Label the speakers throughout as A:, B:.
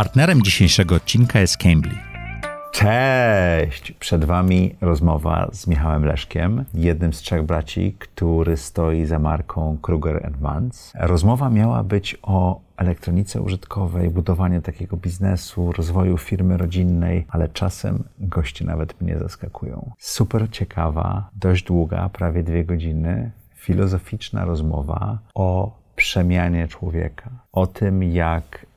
A: Partnerem dzisiejszego odcinka jest Cambly.
B: Cześć! Przed Wami rozmowa z Michałem Leszkiem, jednym z trzech braci, który stoi za marką Kruger Vance. Rozmowa miała być o elektronice użytkowej, budowaniu takiego biznesu, rozwoju firmy rodzinnej, ale czasem goście nawet mnie zaskakują. Super ciekawa, dość długa, prawie dwie godziny, filozoficzna rozmowa o przemianie człowieka, o tym, jak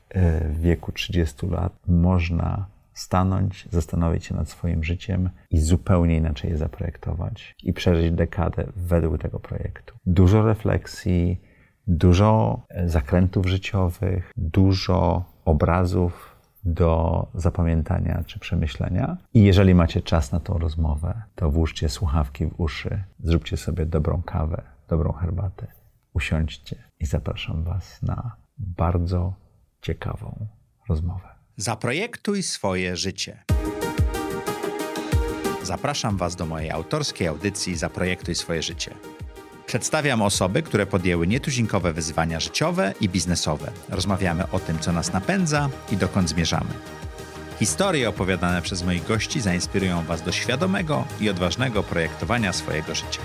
B: w wieku 30 lat można stanąć, zastanowić się nad swoim życiem i zupełnie inaczej je zaprojektować i przeżyć dekadę według tego projektu. Dużo refleksji, dużo e, zakrętów życiowych, dużo obrazów do zapamiętania czy przemyślenia. I jeżeli macie czas na tą rozmowę, to włóżcie słuchawki w uszy, zróbcie sobie dobrą kawę, dobrą herbatę, usiądźcie i zapraszam Was na bardzo ciekawą rozmowę.
A: Zaprojektuj swoje życie. Zapraszam Was do mojej autorskiej audycji Zaprojektuj swoje życie. Przedstawiam osoby, które podjęły nietuzinkowe wyzwania życiowe i biznesowe. Rozmawiamy o tym, co nas napędza i dokąd zmierzamy. Historie opowiadane przez moich gości zainspirują Was do świadomego i odważnego projektowania swojego życia.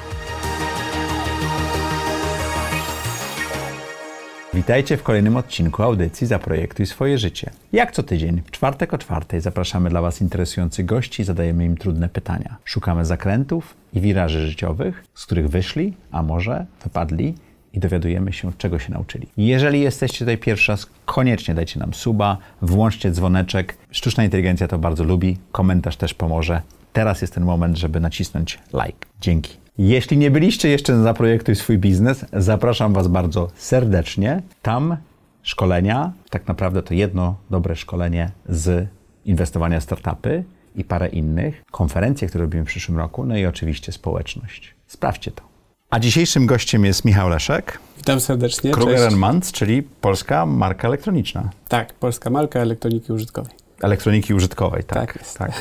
B: Witajcie w kolejnym odcinku audycji Zaprojektuj swoje życie. Jak co tydzień, w czwartek o czwartej zapraszamy dla Was interesujących gości i zadajemy im trudne pytania. Szukamy zakrętów i wiraży życiowych, z których wyszli, a może wypadli i dowiadujemy się, czego się nauczyli. Jeżeli jesteście tutaj pierwszy raz, koniecznie dajcie nam suba, włączcie dzwoneczek. Sztuczna inteligencja to bardzo lubi, komentarz też pomoże. Teraz jest ten moment, żeby nacisnąć like. Dzięki. Jeśli nie byliście jeszcze na Zaprojektuj swój biznes, zapraszam Was bardzo serdecznie. Tam szkolenia, tak naprawdę to jedno dobre szkolenie z inwestowania w startupy i parę innych, konferencje, które robimy w przyszłym roku, no i oczywiście społeczność. Sprawdźcie to. A dzisiejszym gościem jest Michał Leszek.
C: Witam serdecznie.
B: Kruger Mans, czyli polska marka elektroniczna.
C: Tak, polska marka elektroniki użytkowej.
B: Elektroniki użytkowej, tak.
C: Tak jest.
B: tak.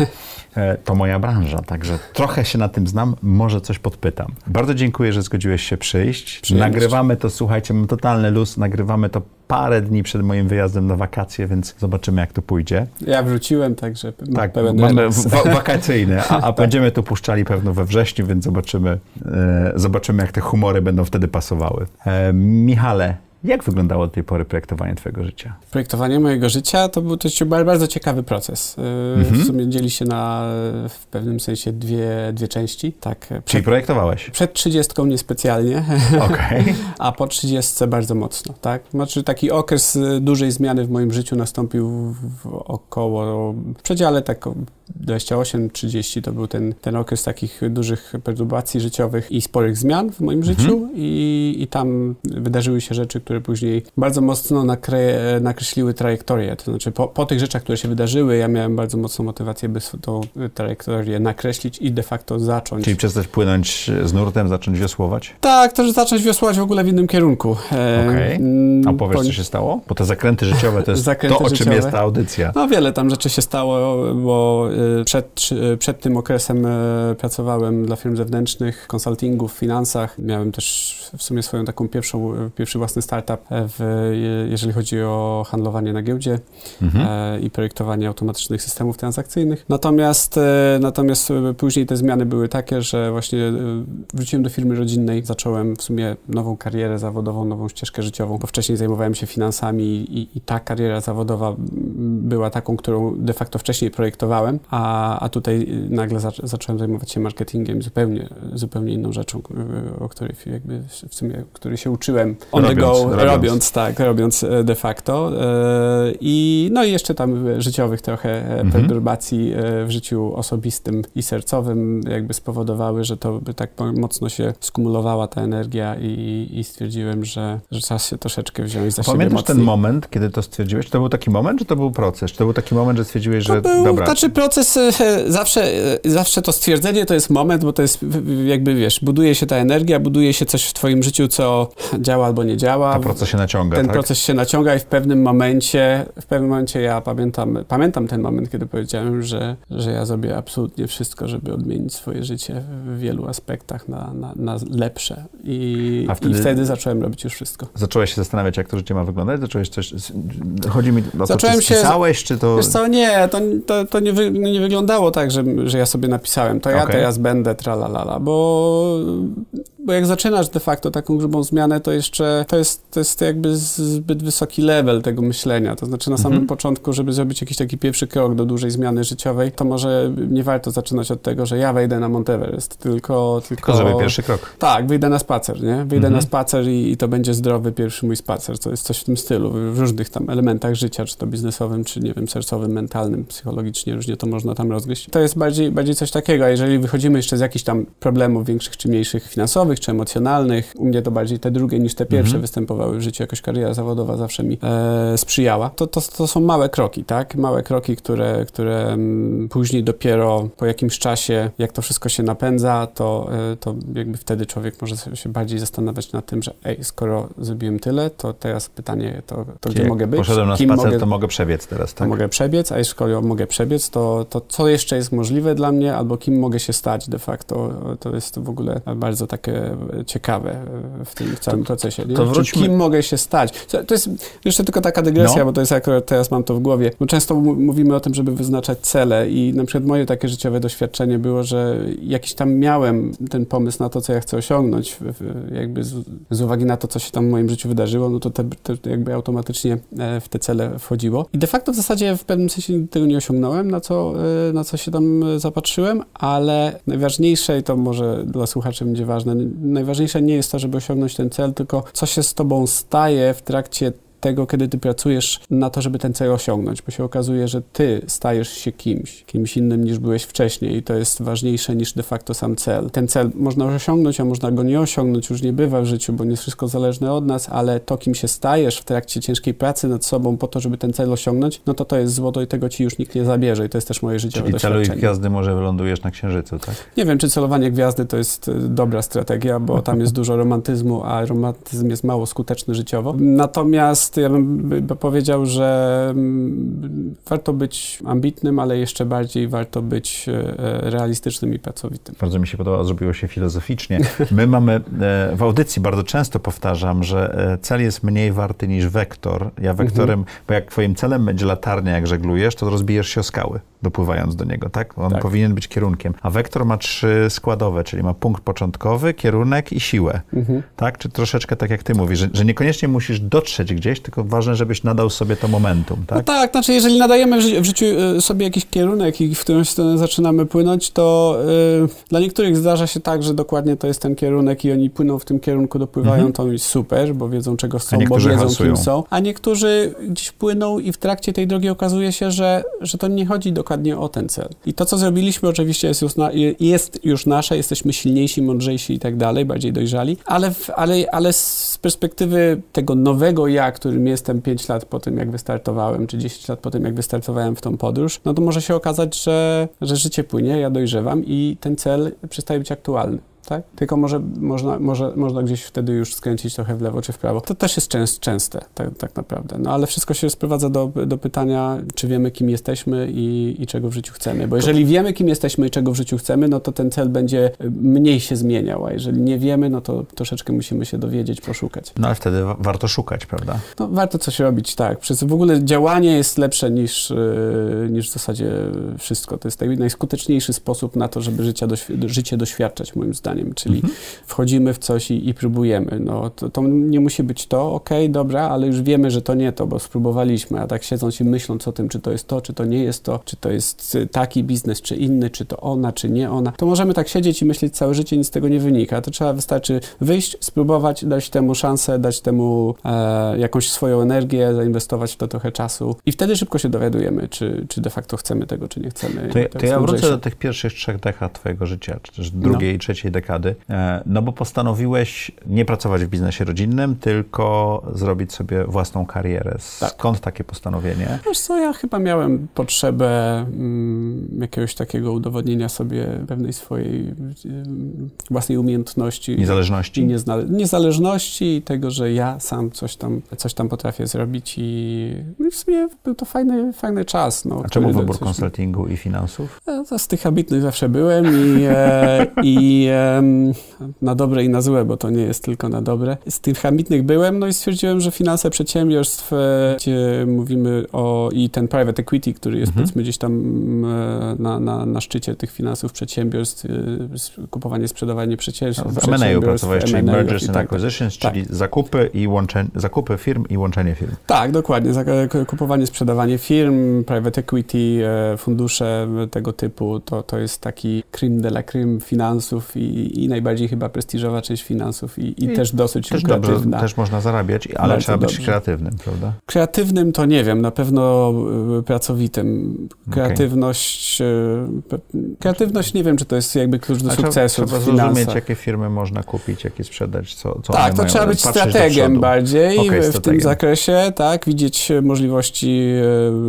B: E, To moja branża, także trochę się na tym znam, może coś podpytam. Bardzo dziękuję, że zgodziłeś się przyjść.
C: Przyjemność.
B: Nagrywamy to, słuchajcie, mam totalny luz, nagrywamy to parę dni przed moim wyjazdem na wakacje, więc zobaczymy, jak to pójdzie.
C: Ja wróciłem, także
B: Tak,
C: pełen
B: mamy wa- wakacyjne, a, a będziemy to puszczali pewno we wrześniu, więc zobaczymy, e, zobaczymy, jak te humory będą wtedy pasowały. E, Michale, jak wyglądało do tej pory projektowanie twojego życia?
C: Projektowanie mojego życia to był też bardzo ciekawy proces. Yy,
B: Mhm.
C: W sumie dzieli się na w pewnym sensie dwie, dwie części. Tak,
B: Czyli
C: przed,
B: projektowałeś?
C: przed 30 niespecjalnie,
B: Okej.
C: a po 30 bardzo mocno. Tak? Znaczy taki okres y, dużej zmiany w moim życiu nastąpił w około, w przedziale tak 28-30 to był ten, ten okres takich dużych perturbacji życiowych i sporych zmian w moim życiu i, i tam wydarzyły się rzeczy, które później bardzo mocno nakre, nakreśliły trajektorię. To znaczy po, po tych rzeczach, które się wydarzyły, ja miałem bardzo mocną motywację, by tą trajektorię nakreślić i de facto zacząć.
B: Czyli przestać płynąć z nurtem, zacząć wiosłować?
C: Tak, to że zacząć wiosłować w ogóle w innym kierunku.
B: Okej.
C: mm,
B: A opowiesz,
C: po-
B: co się stało? Bo te zakręty życiowe to jest to, o czym
C: życiowe.
B: jest ta audycja.
C: No wiele tam rzeczy się stało, bo przed, y, przed tym okresem y, pracowałem dla firm zewnętrznych, konsultingu w finansach. Miałem też w sumie swoją taką pierwszą, y, pierwszy własny startup, w, y, jeżeli chodzi o handlowanie na giełdzie
B: Mhm.
C: e, i projektowanie automatycznych systemów transakcyjnych. Natomiast, e, natomiast e, później te zmiany były takie, że właśnie e, wróciłem do firmy rodzinnej, zacząłem w sumie nową karierę zawodową, nową ścieżkę życiową, bo wcześniej zajmowałem się finansami i, i ta kariera zawodowa była taką, którą de facto wcześniej projektowałem, a, a tutaj e, nagle zac- zacząłem zajmować się marketingiem, zupełnie, zupełnie inną rzeczą, e, o której jakby w sumie, której się uczyłem on
B: Robiąc,
C: the go,
B: robiąc.
C: robiąc tak, robiąc e, de facto. E, I no i jeszcze tam życiowych trochę e,
B: Mhm.
C: perturbacji w życiu osobistym i sercowym jakby spowodowały, że to by tak mocno się skumulowała ta energia i, i stwierdziłem, że, że czas się troszeczkę wziąć za siebie
B: Pamiętasz ten moment, kiedy to stwierdziłeś? Czy to był taki moment, czy to był proces? Czy to był taki moment, że stwierdziłeś, że
C: To był,
B: dobra,
C: znaczy proces, e, zawsze, e, zawsze to stwierdzenie to jest moment, bo to jest jakby, wiesz, buduje się ta energia, buduje się coś w twoim życiu, co działa albo nie działa.
B: ta proces się naciąga,
C: ten
B: tak?
C: proces się naciąga i w pewnym momencie, w pewnym momencie ja pamiętam, pamiętam ten moment, kiedy powiedziałem, że, że ja zrobię absolutnie wszystko, żeby odmienić swoje życie w wielu aspektach na, na, na lepsze. I,
B: wtedy-
C: I wtedy zacząłem robić już wszystko.
B: Zacząłeś się zastanawiać, jak to życie ma wyglądać? Zacząłeś coś... Chodzi mi o to,
C: Zacząłem
B: czy
C: się-
B: spisałeś, napisałeś, czy to...
C: Wiesz co, nie, to, to, to nie, wy, nie wyglądało tak, że, że ja sobie napisałem, to ja
B: Okej.
C: teraz będę, tralalala, bo, bo jak zaczynasz de facto taką grubą zmianę, to jeszcze to jest, to jest jakby zbyt wysoki level tego myślenia, to znaczy na samym
B: Mhm.
C: początku, żeby zrobić jakiś taki pierwszy krok do dużej zmiany życiowej, to może nie warto zaczynać od tego, że ja wejdę na Monteverest, tylko... Tylko,
B: Tylko zrobię pierwszy krok.
C: Tak, wyjdę na spacer, nie? Wyjdę
B: Mhm.
C: na spacer i, i to będzie zdrowy pierwszy mój spacer. To jest coś w tym stylu, w różnych tam elementach życia, czy to biznesowym, czy nie wiem, sercowym, mentalnym, psychologicznie, różnie to można tam rozgryźć. To jest bardziej, bardziej coś takiego, a jeżeli wychodzimy jeszcze z jakichś tam problemów większych czy mniejszych, finansowych, czy emocjonalnych, u mnie to bardziej te drugie niż te pierwsze
B: Mhm.
C: występowały w życiu, jakoś kariera zawodowa zawsze mi e, sprzyjała, to, to, to są małe kroki, tak? Małe kroki, które, które mm, później dopiero po jakimś czasie, jak to wszystko się napędza, to, e, to jakby wtedy człowiek może się bardziej zastanawiać nad tym, że ej, skoro zrobiłem tyle, to teraz pytanie, to, to gdzie mogę być?
B: Poszedłem na
C: Kim
B: spacer,
C: mogę,
B: to mogę przebiec teraz,
C: to
B: tak?
C: mogę przebiec, a skoro mogę przebiec, to, to co jeszcze jest możliwe dla mnie, albo kim mogę się stać de facto, to jest w ogóle bardzo takie ciekawe w tym całym procesie. Nie?
B: to wróćmy-
C: Kim mogę się stać? To jest jeszcze tylko taka dygresja,
B: No.
C: bo to jest akurat teraz mam to w głowie, bo często mówimy o tym, żeby wyznaczać cele i na przykład moje takie życiowe doświadczenie było, że jakiś tam miałem ten pomysł na to, co ja chcę osiągnąć, w- w- jakby z, z uwagi na to, co się tam w moim życiu wydarzyło, no to te, te jakby automatycznie e, w te cele wchodziło. I de facto w zasadzie w pewnym sensie tego nie osiągnąłem, na co, e, na co się tam e, zapatrzyłem, ale najważniejsze, i to może dla słuchaczy będzie ważne, najważniejsze nie jest to, żeby osiągnąć ten cel, tylko co się z tobą staje w trakcie tego, kiedy ty pracujesz na to, żeby ten cel osiągnąć, bo się okazuje, że ty stajesz się kimś, kimś innym niż byłeś wcześniej i to jest ważniejsze niż de facto sam cel. Ten cel można osiągnąć, a można go nie osiągnąć, już nie bywa w życiu, bo nie jest wszystko zależne od nas, ale to, kim się stajesz w trakcie ciężkiej pracy nad sobą po to, żeby ten cel osiągnąć, no to to jest złoto i tego ci już nikt nie zabierze i to jest też moje życiowe
B: Czyli celuj
C: doświadczenie.
B: gwiazdy, może wylądujesz na Księżycu, tak?
C: Nie wiem, czy celowanie gwiazdy to jest y, dobra strategia, bo tam jest dużo romantyzmu, a romantyzm jest mało skuteczny życiowo. Natomiast ja bym by- by powiedział, że mm, warto być ambitnym, ale jeszcze bardziej warto być e, realistycznym i pracowitym.
B: Bardzo mi się podoba, zrobiło się filozoficznie. My mamy, e, w audycji bardzo często powtarzam, że e, cel jest mniej warty niż wektor. Ja wektorem, bo jak twoim celem będzie latarnia, jak żeglujesz, to rozbijesz się o skały, dopływając do niego, tak? On
C: Tak.
B: powinien być kierunkiem. A wektor ma trzy składowe, czyli ma punkt początkowy, kierunek i siłę.
C: Mhm.
B: Tak? Czy troszeczkę tak jak ty mówisz, że, że niekoniecznie musisz dotrzeć gdzieś, tylko ważne, żebyś nadał sobie to momentum,
C: No
B: tak?
C: tak, znaczy jeżeli nadajemy w, ży- w życiu y, sobie jakiś kierunek i w którąś stronę zaczynamy płynąć, to y, dla niektórych zdarza się tak, że dokładnie to jest ten kierunek i oni płyną w tym kierunku, dopływają,
B: Mhm.
C: to jest super, bo wiedzą czego są, bo wiedzą
B: halsują.
C: kim są, a niektórzy gdzieś płyną i w trakcie tej drogi okazuje się, że, że to nie chodzi dokładnie o ten cel. I to, co zrobiliśmy oczywiście jest już, na, jest już nasze, jesteśmy silniejsi, mądrzejsi i tak dalej, bardziej dojrzali, ale, w, ale, ale z perspektywy tego nowego ja, którym jestem 5 lat po tym, jak wystartowałem, czy 10 lat po tym, jak wystartowałem w tą podróż, no to może się okazać, że, że życie płynie, ja dojrzewam i ten cel przestaje być aktualny. Tak? Tylko może można, może, można gdzieś wtedy już skręcić trochę w lewo czy w prawo. To też jest częst, częste, tak, tak naprawdę. No ale wszystko się sprowadza do, do pytania, czy wiemy, kim jesteśmy i, i czego w życiu chcemy. Bo jeżeli wiemy, kim jesteśmy i czego w życiu chcemy, no to ten cel będzie y, mniej się zmieniał, a jeżeli nie wiemy, no to troszeczkę musimy się dowiedzieć, poszukać.
B: No ale wtedy wa- warto szukać, prawda?
C: No, warto coś robić, tak. Przez w ogóle działanie jest lepsze niż, yy, niż w zasadzie wszystko. To jest naj, najskuteczniejszy sposób na to, żeby życia doświ- życie doświadczać, moim zdaniem. Czyli
B: Mhm.
C: wchodzimy w coś i, i próbujemy. No, to, to nie musi być to, okej, dobra, ale już wiemy, że to nie to, bo spróbowaliśmy, a tak siedząc i myśląc o tym, czy to jest to, czy to nie jest to, czy to jest y, taki biznes, czy inny, czy to ona, czy nie ona, to możemy tak siedzieć i myśleć całe życie, nic z tego nie wynika. To trzeba, wystarczy wyjść, spróbować, dać temu szansę, dać temu e, jakąś swoją energię, zainwestować w to trochę czasu i wtedy szybko się dowiadujemy, czy, czy de facto chcemy tego, czy nie chcemy.
B: To, ja-
C: To
B: ja wrócę do tych pierwszych trzech dekad twojego życia, czy też drugiej i trzeciej dekady, e, no bo postanowiłeś nie pracować w biznesie rodzinnym, tylko zrobić sobie własną karierę.
C: Tak.
B: Skąd takie postanowienie?
C: Wiesz co, ja chyba miałem potrzebę mm, jakiegoś takiego udowodnienia sobie pewnej swojej mm, własnej umiejętności. I
B: Niezależności?
C: niezna- niezależności i tego, że ja sam coś tam, coś tam potrafię zrobić i, no i w sumie był to fajny, fajny czas. No,
B: A czemu wybór konsultingu i finansów?
C: Ja to z tych ambitnych zawsze byłem i, e, i, e, na dobre i na złe, bo to nie jest tylko na dobre. Z tych ambitnych byłem, no i stwierdziłem, że finanse przedsiębiorstw, e, gdzie mówimy o i ten private equity, który jest mhm. powiedzmy gdzieś tam e, na, na, na szczycie tych finansów przedsiębiorstw, e, kupowanie, sprzedawanie przedsiębiorstw.
B: W M&A pracowałeś, czyli mergers and tak, acquisitions, tak. czyli zakupy, i łączenie, zakupy firm i łączenie firm.
C: Tak, dokładnie. Kupowanie, sprzedawanie firm, private equity, fundusze tego typu, to, to jest taki creme de la creme finansów i, i najbardziej chyba prestiżowa część finansów i, i, też dosyć
B: też
C: Dobrze,
B: też można zarabiać, ale Bardzo trzeba być dobrze. kreatywnym, prawda?
C: Kreatywnym to nie wiem, na pewno y, pracowitym. Kreatywność, okay. kreatywność nie wiem, czy to jest jakby klucz do sukcesu
B: Trzeba zrozumieć, jakie firmy można kupić, jakie sprzedać, co, co
C: Tak, to trzeba być strategiem bardziej okay, w strategiem. tym zakresie, tak, widzieć możliwości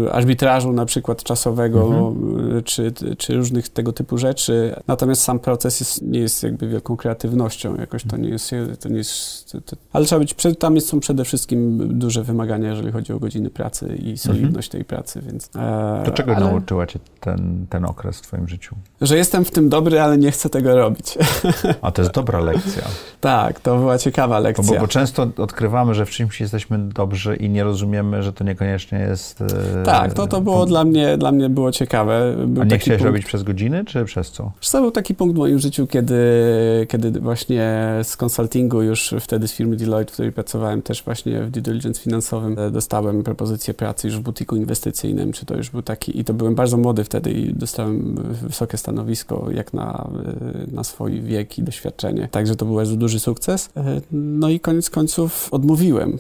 C: y, arbitrażu na przykład czasowego, mhm. czy, czy różnych tego typu rzeczy. Natomiast sam proces jest, nie jest jakby wielką kreatywnością, jakoś to nie jest, to nie jest to, to, ale trzeba być, tam są przede wszystkim duże wymagania, jeżeli chodzi o godziny pracy i solidność mhm. tej pracy, więc...
B: E, to czego ale, nauczyła cię ten, ten okres w twoim życiu?
C: Że jestem w tym dobry, ale nie chcę tego robić.
B: A to jest dobra lekcja.
C: tak, to była ciekawa lekcja.
B: Bo, bo, często odkrywamy, że w czymś jesteśmy dobrzy i nie rozumiemy, że to niekoniecznie jest...
C: E, tak, to, to było dla mnie, dla mnie było ciekawe.
B: Był A nie chciałeś punkt... robić przez godziny, czy przez co?
C: To był taki punkt w moim życiu, kiedy, kiedy właśnie z konsultingu już wtedy z firmy Deloitte, w której pracowałem też właśnie w due diligence finansowym, e, dostałem propozycję pracy już w butiku inwestycyjnym, czy to już był taki, i to byłem bardzo młody wtedy i dostałem wysokie stanowisko jak na, e, na swój wiek i doświadczenie. Także to był bardzo duży sukces. E, no i koniec końców odmówiłem.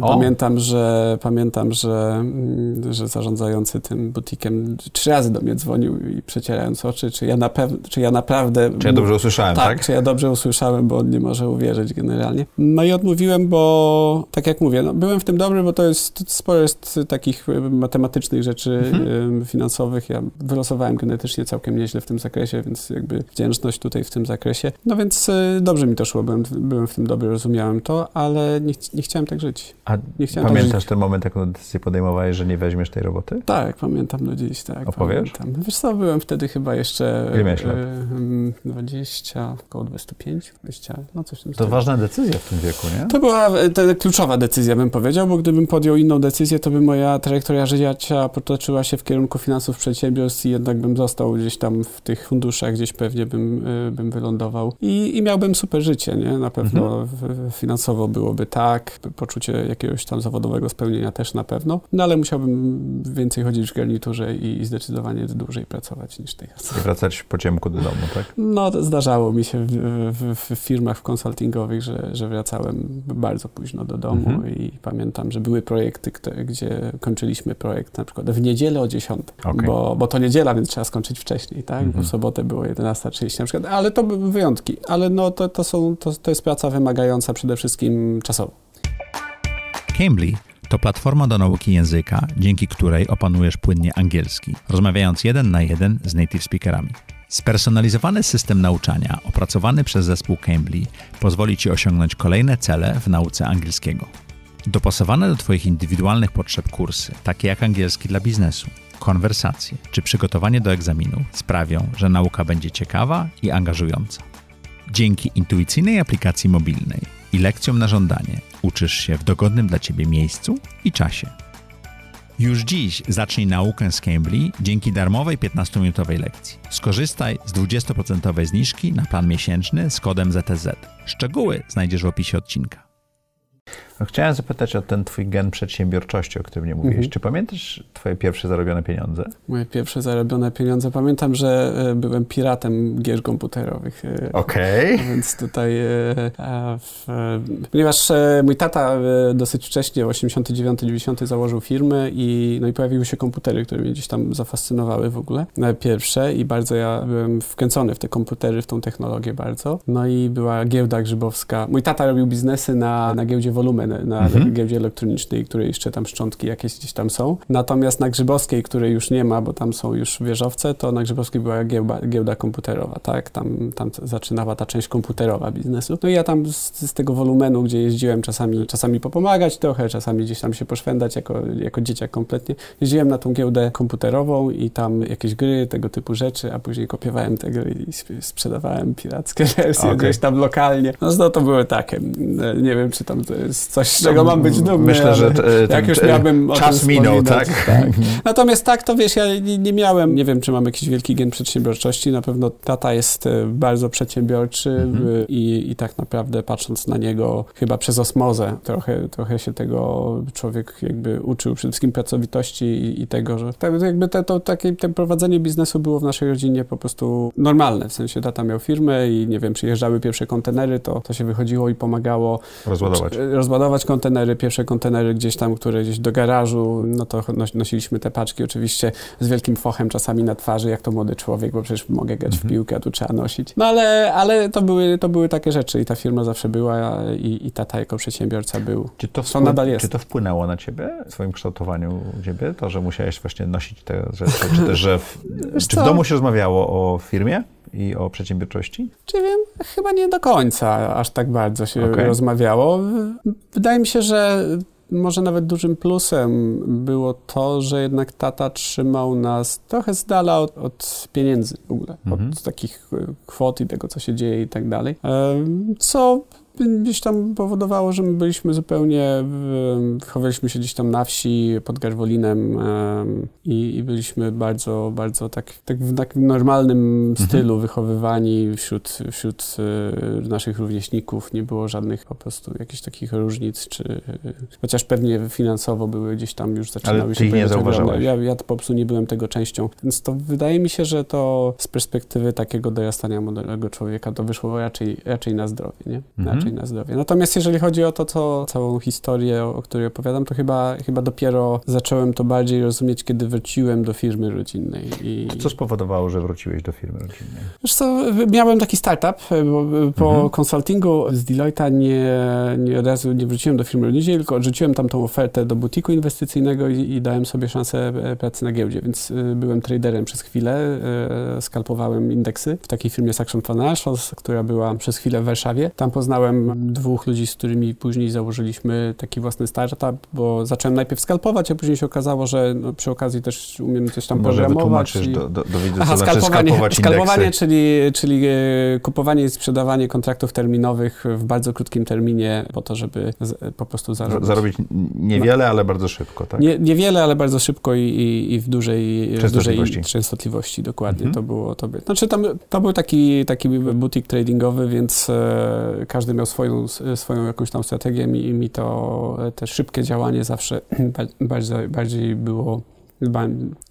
C: Pamiętam, że pamiętam, że, mm, że zarządzający tym butikiem trzy razy do mnie dzwonił i przecierając oczy, czy ja, na czy ja naprawdę...
B: Czy ja dobrze usłyszałem, tak?
C: Tak, czy ja dobrze usłyszałem, bo on nie może uwierzyć generalnie. No i odmówiłem, bo tak jak mówię, no, byłem w tym dobry, bo to jest sporo jest takich e, matematycznych rzeczy mhm. finansowych. Ja wylosowałem genetycznie całkiem nieźle w tym zakresie, więc jakby wdzięczność tutaj w tym zakresie. No więc e, dobrze mi to szło, byłem, byłem w tym dobry, rozumiałem to, ale nie, nie chciałem tak żyć.
B: A nie chciałem tak pamiętasz tak ten moment, jaką decyzję podejmowałeś, że nie weźmiesz tej roboty?
C: Tak, pamiętam do dziś, tak.
B: Opowiesz?
C: Pamiętam. Wiesz co, byłem wtedy chyba jeszcze...
B: Ile miałeś lat?
C: 20, około 25, 20, no coś tam.
B: To ważna decyzja w tym wieku, nie?
C: To była to kluczowa decyzja, bym powiedział, bo gdybym podjął inną decyzję, to by moja trajektoria życia potoczyła się w kierunku finansów przedsiębiorstw i jednak bym został gdzieś tam w tych funduszach, gdzieś pewnie bym, y, bym wylądował. I, I miałbym super życie, nie? Na pewno mhm. finansowo byłoby tak, poczucie jakiegoś tam zawodowego spełnienia też na pewno, no ale musiałbym więcej chodzić w garniturze i, i zdecydowanie dłużej pracować niż teraz.
B: I wracać po ciemku do domu, tak?
C: No, zdarzało mi się w, w, w firmach konsultingowych, że, że wracałem bardzo późno do domu mhm. i pamiętam, że były projekty, które, gdzie kończyliśmy projekt na przykład w niedzielę o 10, okay. bo, bo to niedziela, więc trzeba skończyć wcześniej, tak? Mhm. Bo w sobotę było 11.30 na przykład, ale to były wyjątki, ale no to, to, są, to, to jest praca wymagająca przede wszystkim czasowo.
A: Cambly to platforma do nauki języka, dzięki której opanujesz płynnie angielski, rozmawiając jeden na jeden z native speakerami. Spersonalizowany system nauczania opracowany przez zespół Cambly pozwoli Ci osiągnąć kolejne cele w nauce angielskiego. Dopasowane do Twoich indywidualnych potrzeb kursy, takie jak angielski dla biznesu, konwersacje czy przygotowanie do egzaminu, sprawią, że nauka będzie ciekawa i angażująca. Dzięki intuicyjnej aplikacji mobilnej i lekcjom na żądanie uczysz się w dogodnym dla Ciebie miejscu i czasie. Już dziś zacznij naukę z Cambly dzięki darmowej 15-minutowej lekcji. Skorzystaj z 20% zniżki na plan miesięczny z kodem ZTZ. Szczegóły znajdziesz w opisie odcinka.
B: No, chciałem zapytać o ten twój gen przedsiębiorczości, o którym nie mówiłeś. Mhm. Czy pamiętasz twoje pierwsze zarobione pieniądze?
C: Moje pierwsze zarobione pieniądze. Pamiętam, że e, byłem piratem gier komputerowych.
B: E, Okej.
C: Okay. Więc tutaj, e, w, ponieważ mój tata dosyć wcześnie, w 89-90 założył firmę i, no i pojawiły się komputery, które mnie gdzieś tam zafascynowały w ogóle. Pierwsze i bardzo ja byłem wkręcony w te komputery, w tą technologię bardzo. No i była giełda grzybowska. Mój tata robił biznesy na, na giełdzie Volume na, mhm. giełdzie elektronicznej, której jeszcze tam szczątki jakieś gdzieś tam są. Natomiast na Grzybowskiej, której już nie ma, bo tam są już wieżowce, to na Grzybowskiej była giełda, giełda komputerowa, tak? Tam, tam zaczynała ta część komputerowa biznesu. No i ja tam z, z tego wolumenu, gdzie jeździłem czasami, czasami popomagać trochę, czasami gdzieś tam się poszwędać jako, jako dzieciak kompletnie, jeździłem na tą giełdę komputerową i tam jakieś gry, tego typu rzeczy, a później kopiowałem te gry i sprzedawałem pirackie wersje okay. gdzieś tam lokalnie. No, no to były takie. Nie wiem, czy tam to jest coś, z czego mam być dumny.
B: Myślę, że
C: jak już miałbym
B: czas minął, tak? tak.
C: Natomiast tak, to wiesz, ja nie, nie, miałem, nie wiem, czy mam jakiś wielki gen przedsiębiorczości. Na pewno tata jest e, bardzo przedsiębiorczy mhm. i, i tak naprawdę patrząc na niego chyba przez osmozę trochę, trochę się tego człowiek jakby uczył przede wszystkim pracowitości i, i tego, że tak, jakby te, to, takie, te prowadzenie biznesu było w naszej rodzinie po prostu normalne. W sensie tata miał firmę i nie wiem, przyjeżdżały pierwsze kontenery, to, to się wychodziło i pomagało
B: rozładować.
C: rozładować kontenery, pierwsze kontenery gdzieś tam, które gdzieś do garażu, no to nosiliśmy te paczki oczywiście z wielkim fochem czasami na twarzy, jak to młody człowiek, bo przecież mogę grać mhm. w piłkę, a tu trzeba nosić. No ale, ale to, były, to były takie rzeczy i ta firma zawsze była i, i tata jako przedsiębiorca był.
B: Czy to, wpływ, nadal jest. czy to wpłynęło na ciebie, w swoim kształtowaniu ciebie, to, że musiałeś właśnie nosić te rzeczy, czy też, że w, czy w domu się rozmawiało o firmie? I o przedsiębiorczości?
C: Czy wiem, chyba nie do końca aż tak bardzo się okay. rozmawiało. Wydaje mi się, że może nawet dużym plusem było to, że jednak tata trzymał nas trochę z dala od, od pieniędzy w ogóle, mhm. od takich e, kwot i tego, co się dzieje i tak dalej. Co gdzieś tam powodowało, że my byliśmy zupełnie, wychowaliśmy się gdzieś tam na wsi pod Garwolinem i, i byliśmy bardzo, bardzo tak, tak w takim normalnym mhm. stylu wychowywani wśród, wśród e, naszych rówieśników. Nie było żadnych po prostu jakichś takich różnic, czy chociaż pewnie finansowo były gdzieś tam już zaczynały
B: Ale
C: się
B: nie zauważałeś.
C: Ja, ja po prostu nie byłem tego częścią. Więc to wydaje mi się, że to z perspektywy takiego dorastania młodego człowieka to wyszło raczej, raczej na zdrowie, nie? Mhm raczej na zdrowie. Natomiast jeżeli chodzi o to, co, całą historię, o, której opowiadam, to chyba, chyba dopiero zacząłem to bardziej rozumieć, kiedy wróciłem do firmy rodzinnej.
B: I... Co spowodowało, że wróciłeś do firmy rodzinnej?
C: Wiesz co, miałem taki startup, bo po mhm. konsultingu z Deloitte'a nie, nie od razu nie wróciłem do firmy rodzinnej, tylko odrzuciłem tam tą ofertę do butiku inwestycyjnego i, i dałem sobie szansę e, pracy na giełdzie, więc byłem traderem przez chwilę, skalpowałem indeksy w takiej firmie Saxon Financials, która była przez chwilę w Warszawie. Tam poznałem dwóch ludzi, z którymi później założyliśmy taki własny startup, bo zacząłem najpierw skalpować, a później się okazało, że no, przy okazji też umiem coś tam
B: Może
C: programować.
B: Może i... do, do, do widzów, Aha, znaczy skalpowanie,
C: skalpowanie czyli, czyli e, kupowanie i sprzedawanie kontraktów terminowych w bardzo krótkim terminie po to, żeby z, po prostu zarobić.
B: Zarobić niewiele, no. ale bardzo szybko, tak?
C: Nie, niewiele, ale bardzo szybko i, i, i w dużej częstotliwości. Dużej częstotliwości dokładnie. Mhm. To było to. By, znaczy tam, to był taki, taki butik tradingowy, więc e, każdy miał swoją, swoją jakąś tam strategię i mi to e, te szybkie działanie zawsze bardziej, bardziej było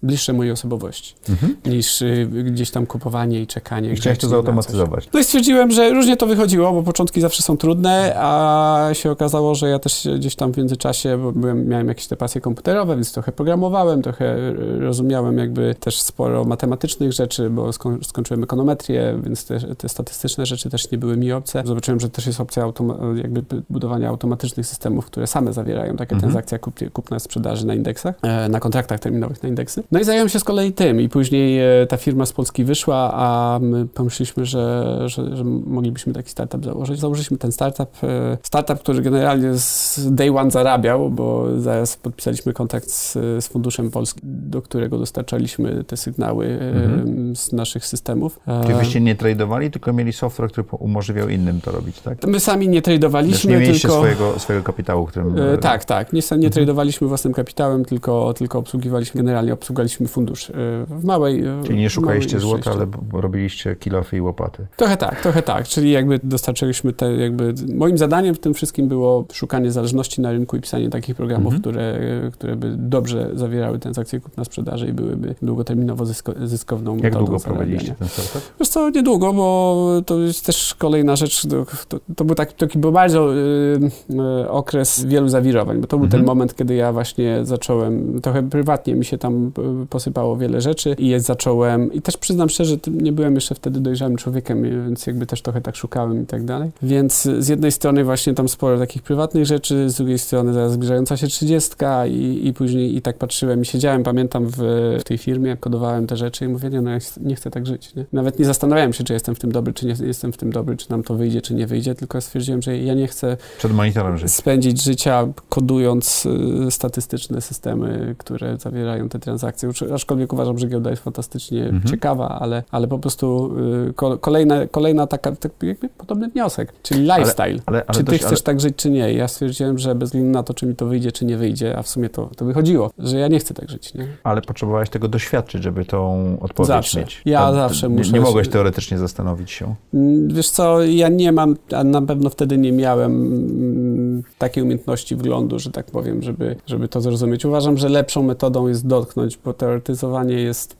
C: bliższe mojej osobowości mhm. niż y, gdzieś tam kupowanie i czekanie.
B: I chciałeś to zautomatyzować.
C: No i stwierdziłem, że różnie to wychodziło, bo początki zawsze są trudne, a się okazało, że ja też gdzieś tam w międzyczasie, bo byłem, miałem jakieś te pasje komputerowe, więc trochę programowałem, trochę rozumiałem jakby też sporo matematycznych rzeczy, bo sko skończyłem ekonometrię, więc te, te, statystyczne rzeczy też nie były mi obce. Zobaczyłem, że też jest opcja jakby budowania automatycznych systemów, które same zawierają takie mhm. transakcje kup kupna sprzedaży na indeksach, e, na kontraktach terminowych terminowych na indeksy. No i zająłem się z kolei tym i później e, ta firma z Polski wyszła, a my pomyśleliśmy, że, że, że moglibyśmy taki startup założyć. Założyliśmy ten startup, e, startup, który generalnie z day one zarabiał, bo zaraz podpisaliśmy kontrakt z, z Funduszem Polskim, do którego dostarczaliśmy te sygnały e, mhm. z naszych systemów.
B: Czyli byście nie tradowali, tylko mieli software, który umożliwiał innym to robić, tak?
C: My sami nie tradowaliśmy,
B: nie mieliście tylko... swojego, swojego kapitału, którym...
C: Tak, tak. Nie, nie mhm. tradowaliśmy własnym kapitałem, tylko, tylko obsługiwaliśmy generalnie obsługiwaliśmy fundusz y, w małej...
B: Y, czyli nie szukaliście złota, ale robiliście kilofy i łopaty.
C: Trochę tak, trochę tak, czyli jakby dostarczyliśmy te jakby... Moim zadaniem w tym wszystkim było szukanie zależności na rynku i pisanie takich programów, mhm. które, które by dobrze zawierały transakcje kupna-sprzedaży i byłyby długoterminowo zysko, zyskowną
B: Jak długo prowadziliście ten startup?
C: Wiesz co, niedługo, bo to jest też kolejna rzecz, to, to, był taki, taki był bardzo y, okres wielu zawirowań, bo to był mhm. ten moment, kiedy ja właśnie zacząłem trochę prywatnie mi się tam e, posypało wiele rzeczy i zacząłem, i też przyznam szczerze, nie byłem jeszcze wtedy dojrzałym człowiekiem, więc jakby też trochę tak szukałem i tak dalej. Więc z jednej strony właśnie tam sporo takich prywatnych rzeczy, z drugiej strony zaraz zbliżająca się trzydziestka i, i później i tak patrzyłem i siedziałem, pamiętam w, w tej firmie, kodowałem te rzeczy i mówię, nie, no ja nie chcę tak żyć, nie? Nawet nie zastanawiałem się, czy jestem w tym dobry, czy nie jestem w tym dobry, czy nam to wyjdzie, czy nie wyjdzie, tylko stwierdziłem, że ja nie chcę
B: Przed monitorem żyć.
C: spędzić życia kodując y, statystyczne systemy, które zawierają te transakcje. Aczkolwiek uważam, że giełda jest fantastycznie mhm. ciekawa, ale, ale po prostu y, kolejna, kolejna taka, tak jakby podobny wniosek, czyli lifestyle. Ale, ale, ale czy ty dość, chcesz tak żyć, czy nie? Ja stwierdziłem, że bez względu na to, czy mi to wyjdzie, czy nie wyjdzie, a w sumie to, to wychodziło, że ja nie chcę tak żyć, nie?
B: Ale potrzebowałeś tego doświadczyć, żeby tą odpowiedź
C: zawsze.
B: mieć.
C: Ja to, zawsze
B: nie,
C: muszę...
B: Nie mogłeś teoretycznie zastanowić się?
C: Mm, wiesz co, ja nie mam, a na pewno wtedy nie miałem mm, takiej umiejętności wglądu, że tak powiem, żeby, żeby to zrozumieć. Uważam, że lepszą metodą jest dotknąć, bo teoretyzowanie jest y,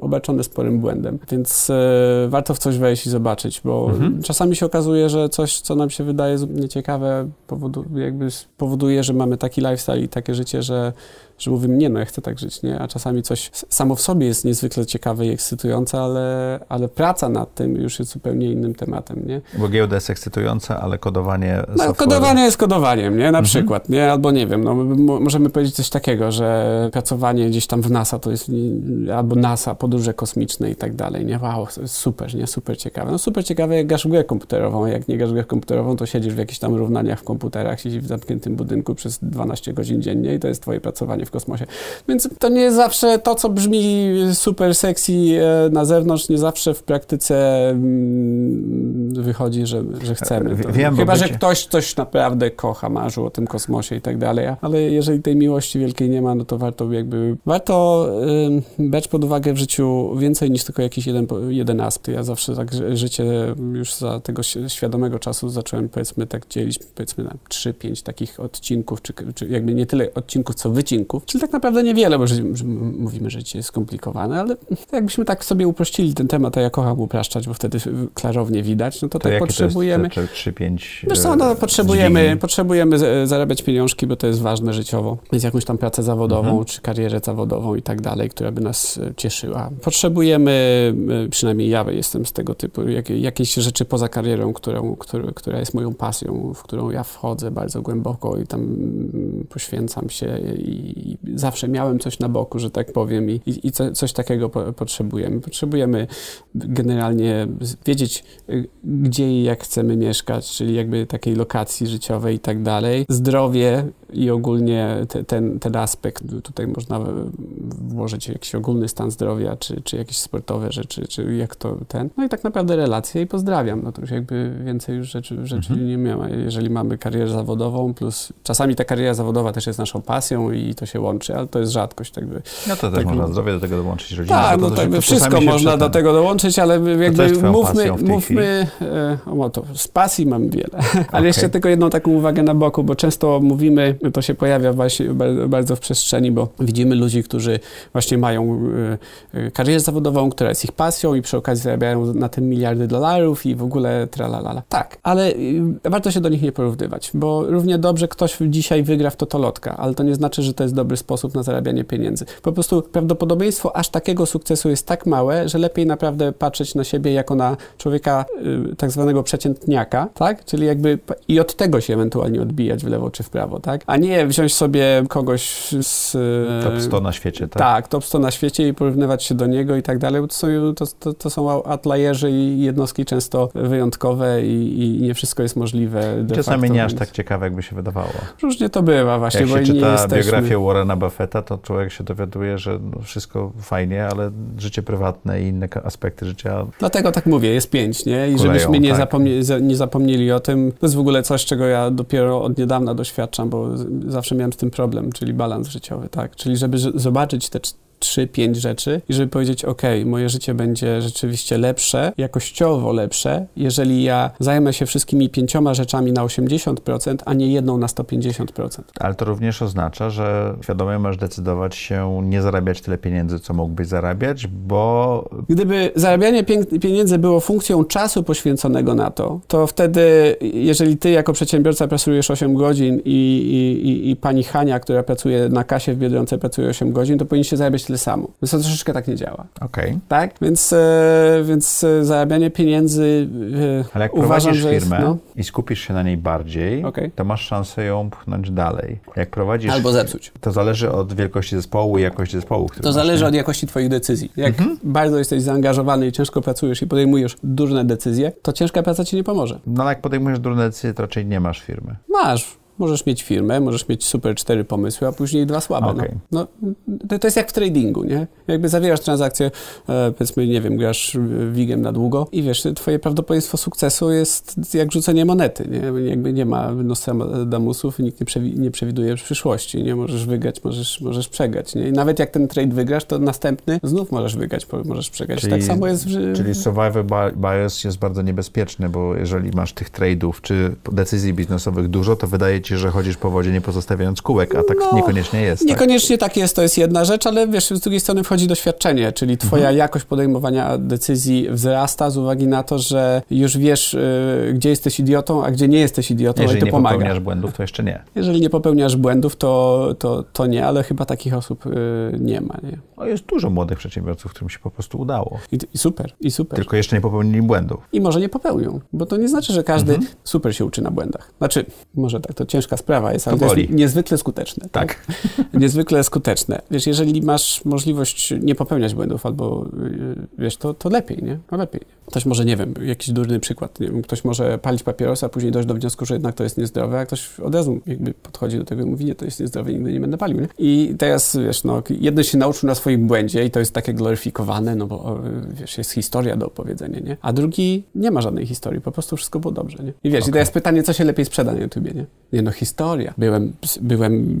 C: obarczone sporym błędem, więc y, warto w coś wejść i zobaczyć, bo mhm. czasami się okazuje, że coś, co nam się wydaje nieciekawe, powodu, jakby powoduje, że mamy taki lifestyle i takie życie, że że mówimy, nie no, ja chcę tak żyć, nie? A czasami coś samo w sobie jest niezwykle ciekawe i ekscytujące, ale, ale praca nad tym już jest zupełnie innym tematem, nie?
B: Bo giełda jest ekscytująca, ale kodowanie
C: no, software... kodowanie jest kodowaniem, nie? Na mhm. przykład, nie? Albo nie wiem, no, możemy powiedzieć coś takiego, że pracowanie gdzieś tam w NASA to jest, albo NASA, podróże kosmiczne i tak dalej, nie? Wow, super, nie? Super ciekawe. No super ciekawe, jak grasz w grę komputerową, jak nie grasz w grę komputerową, to siedzisz w jakichś tam równaniach w komputerach, siedzisz w zamkniętym budynku przez 12 godzin dziennie i to jest twoje pracowanie w kosmosie. Więc to nie zawsze to, co brzmi super sexy e, na zewnątrz, nie zawsze w praktyce mm, wychodzi, że, że chcemy. To. Wiem, Chyba, że ktoś coś naprawdę kocha, marzył o tym kosmosie i tak dalej, ale jeżeli tej miłości wielkiej nie ma, no to warto jakby, warto brać pod uwagę w życiu więcej niż tylko jakiś jeden, jeden aspekt. Ja zawsze tak życie już za tego świadomego czasu zacząłem powiedzmy tak dzielić powiedzmy na 3-5 takich odcinków, czy, czy jakby nie tyle odcinków, co wycinków, Czyli tak naprawdę niewiele, bo mówimy, że życie jest skomplikowane, ale jakbyśmy tak sobie uprościli ten temat, a ja kocham upraszczać, bo wtedy klarownie widać, no to, to tak potrzebujemy...
B: To jest 3-5...
C: Wiesz co, no, potrzebujemy, potrzebujemy zarabiać pieniążki, bo to jest ważne życiowo. Więc jakąś tam pracę zawodową, mhm. czy karierę zawodową i tak dalej, która by nas e, cieszyła. Potrzebujemy, e, przynajmniej ja jestem z tego typu, jak, jakieś rzeczy poza karierą, którą, który, która jest moją pasją, w którą ja wchodzę bardzo głęboko i tam mm, poświęcam się i, zawsze miałem coś na boku, że tak powiem, i, i co, coś takiego po, potrzebujemy. Potrzebujemy generalnie wiedzieć, y, gdzie i jak chcemy mieszkać, czyli jakby takiej lokacji życiowej i tak dalej. Zdrowie i ogólnie te, ten, ten aspekt, tutaj można włożyć jakiś ogólny stan zdrowia, czy, czy jakieś sportowe rzeczy, czy jak to ten. No i tak naprawdę relacje i pozdrawiam. No to już jakby więcej już rzeczy, rzeczy mhm. nie miała. Jeżeli mamy karierę zawodową, plus czasami ta kariera zawodowa też jest naszą pasją i to się łączy, ale to jest rzadkość. Tak by,
B: no to też tak, można zdrowie do tego dołączyć, rodzinę.
C: Tak, no tak, wszystko można do tego dołączyć, ale jakby mówmy, mówmy e, o to, z pasji mam wiele. ale okay. jeszcze tylko jedną taką uwagę na boku, bo często mówimy, to się pojawia właśnie bardzo w przestrzeni, bo widzimy ludzi, którzy właśnie mają e, e, karierę zawodową, która jest ich pasją i przy okazji zarabiają na tym miliardy dolarów i w ogóle tralalala. Tak, ale warto się do nich nie porównywać, bo równie dobrze ktoś dzisiaj wygra w totolotka, ale to nie znaczy, że to jest dobry sposób na zarabianie pieniędzy. Po prostu prawdopodobieństwo aż takiego sukcesu jest tak małe, że lepiej naprawdę patrzeć na siebie jako na człowieka y, tak zwanego przeciętniaka, tak? Czyli jakby i od tego się ewentualnie odbijać w lewo czy w prawo, tak? A nie wziąć sobie kogoś z...
B: Y, top 100 na świecie, tak?
C: Tak, top 100 na świecie i porównywać się do niego i tak dalej. To są, to, to, to są outlayerzy i jednostki często wyjątkowe i, i nie wszystko jest możliwe.
B: Czasami
C: facto,
B: nie aż tak ciekawe, jakby się wydawało.
C: Różnie to bywa właśnie,
B: Jak
C: bo
B: się czyta
C: nie jesteśmy...
B: biografię Warrena Buffetta, to człowiek się dowiaduje, że no wszystko fajnie, ale życie prywatne i inne aspekty życia.
C: Dlatego tak mówię, jest pięć, nie? I kuleją, żebyśmy nie, tak. zapomnieli, nie zapomnieli o tym. To jest w ogóle coś, czego ja dopiero od niedawna doświadczam, bo zawsze miałem z tym problem, czyli balans życiowy, tak? Czyli żeby zobaczyć te trzy, pięć rzeczy i żeby powiedzieć, ok, moje życie będzie rzeczywiście lepsze, jakościowo lepsze, jeżeli ja zajmę się wszystkimi pięcioma rzeczami na 80%, a nie jedną na 150%.
B: Ale to również oznacza, że świadomie możesz decydować się nie zarabiać tyle pieniędzy, co mógłbyś zarabiać, bo...
C: Gdyby zarabianie pieniędzy było funkcją czasu poświęconego na to, to wtedy, jeżeli ty jako przedsiębiorca pracujesz 8 godzin i, i, i pani Hania, która pracuje na kasie w Biedronce, pracuje 8 godzin, to powinniście zarabiać tyle samo. Więc to troszeczkę tak nie działa.
B: Okej. Okay.
C: Tak? Więc, e, więc e, zarabianie pieniędzy
B: e, Ale jak uważam, prowadzisz firmę jest, no... i skupisz się na niej bardziej, okay. to masz szansę ją pchnąć dalej. Jak prowadzisz...
C: Albo zepsuć.
B: To zależy od wielkości zespołu i jakości zespołu.
C: to masz, zależy nie? od jakości twoich decyzji. Jak mhm. bardzo jesteś zaangażowany i ciężko pracujesz i podejmujesz duże decyzje, to ciężka praca ci nie pomoże.
B: No ale jak podejmujesz duże decyzje, to raczej nie masz firmy.
C: Masz. Możesz mieć firmę, możesz mieć super cztery pomysły, a później dwa słabe. Okay. No, no to, jest jak w tradingu, nie? Jakby zawierasz transakcję, e, powiedzmy, nie wiem, grasz wigiem na długo i wiesz, twoje prawdopodobieństwo sukcesu jest jak rzucenie monety, nie? Jakby nie ma Nostradamusów i nikt nie, przewi nie przewiduje przyszłości, nie? Możesz wygrać, możesz, możesz przegrać, nie? I nawet jak ten trade wygrasz, to następny znów możesz wygrać, możesz przegrać. Czyli, tak samo jest w...
B: Czyli survival bias jest bardzo niebezpieczny, bo jeżeli masz tych trade'ów czy decyzji biznesowych dużo, to wydaje ci, że chodzisz po wodzie nie pozostawiając kółek, a tak no, niekoniecznie jest.
C: Tak? Niekoniecznie tak? tak jest, to jest jedna rzecz, ale wiesz, z drugiej strony wchodzi doświadczenie, czyli twoja mhm. jakość podejmowania decyzji wzrasta z uwagi na to, że już wiesz, y, gdzie jesteś idiotą, a gdzie nie jesteś idiotą
B: Jeżeli
C: i to
B: nie
C: pomaga.
B: popełniasz błędów, to jeszcze nie.
C: Jeżeli nie popełniasz błędów, to, to, to nie, ale chyba takich osób y, nie ma. Nie?
B: O, jest dużo młodych przedsiębiorców, którym się po prostu udało.
C: I, I, super, i super.
B: Tylko jeszcze nie popełnili błędów.
C: I może nie popełnią, bo to nie znaczy, że każdy mhm. super się uczy na błędach. Znaczy, może tak, to ciężka sprawa jest, ale to, to jest niezwykle skuteczne.
B: Tak.
C: tak? niezwykle skuteczne. Wiesz, jeżeli masz możliwość nie popełniać błędów albo, y, wiesz, to, to lepiej, nie? No lepiej. Ktoś może, nie wiem, jakiś durny przykład, wiem, ktoś może palić papierosa, a później dojść do wniosku, że jednak to jest niezdrowe, a ktoś od razu jakby podchodzi do tego i mówi, nie, to jest niezdrowe, nigdy nie będę palił, nie? I teraz, wiesz, no, jeden się nauczył na swoim błędzie i to jest takie gloryfikowane, no bo, wiesz, jest historia do opowiedzenia, nie? A drugi nie ma żadnej historii, po prostu wszystko było dobrze, nie? I wiesz, okay. i teraz pytanie, co się lepiej sprzeda na YouTubie, nie? Nie, no historia. Byłem, byłem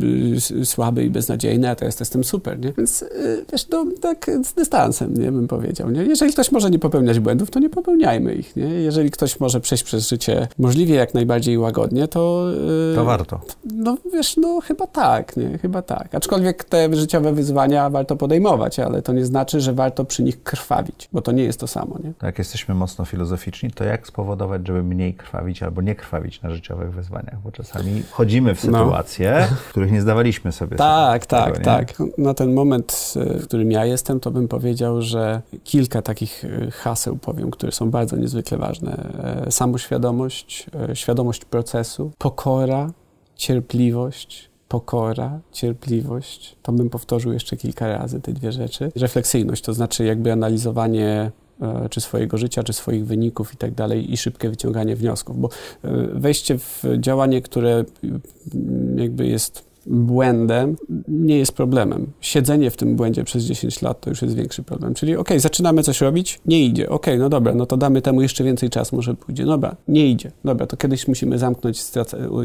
C: y, słaby i beznadziejny, a teraz jestem super, nie? Więc, y, wiesz, no, tak z dystansem, nie, bym powiedział, nie? Jeżeli ktoś może nie popełniać błędów, to nie popełniajmy ich, nie? Jeżeli ktoś może przejść przez życie możliwie jak najbardziej łagodnie, to...
B: Yy, to warto.
C: No, wiesz, no chyba tak, nie? Chyba tak. Aczkolwiek te życiowe wyzwania warto podejmować, ale to nie znaczy, że warto przy nich krwawić, bo to nie jest to samo, nie?
B: Tak, jesteśmy mocno filozoficzni, to jak spowodować, żeby mniej krwawić albo nie krwawić na życiowych wyzwaniach? Bo czasami wchodzimy w no. sytuacje, no. w których nie zdawaliśmy sobie
C: Tak, tak, tego, tak. Na ten moment, y, w którym ja jestem, to bym powiedział, że kilka takich y, haseł powiem, które są bardzo niezwykle ważne. E, samoświadomość, e, świadomość procesu, pokora, cierpliwość, pokora, cierpliwość. To bym powtórzył jeszcze kilka razy te dwie rzeczy. Refleksyjność, to znaczy jakby analizowanie czy swojego życia, czy swoich wyników i tak dalej i szybkie wyciąganie wniosków, bo wejście w działanie, które jakby jest błędem nie jest problemem. Siedzenie w tym błędzie przez 10 lat to już jest większy problem. Czyli ok, zaczynamy coś robić, nie idzie. Ok, no dobra, no to damy temu jeszcze więcej czasu, może pójdzie. Dobra, nie idzie. Dobra, to kiedyś musimy zamknąć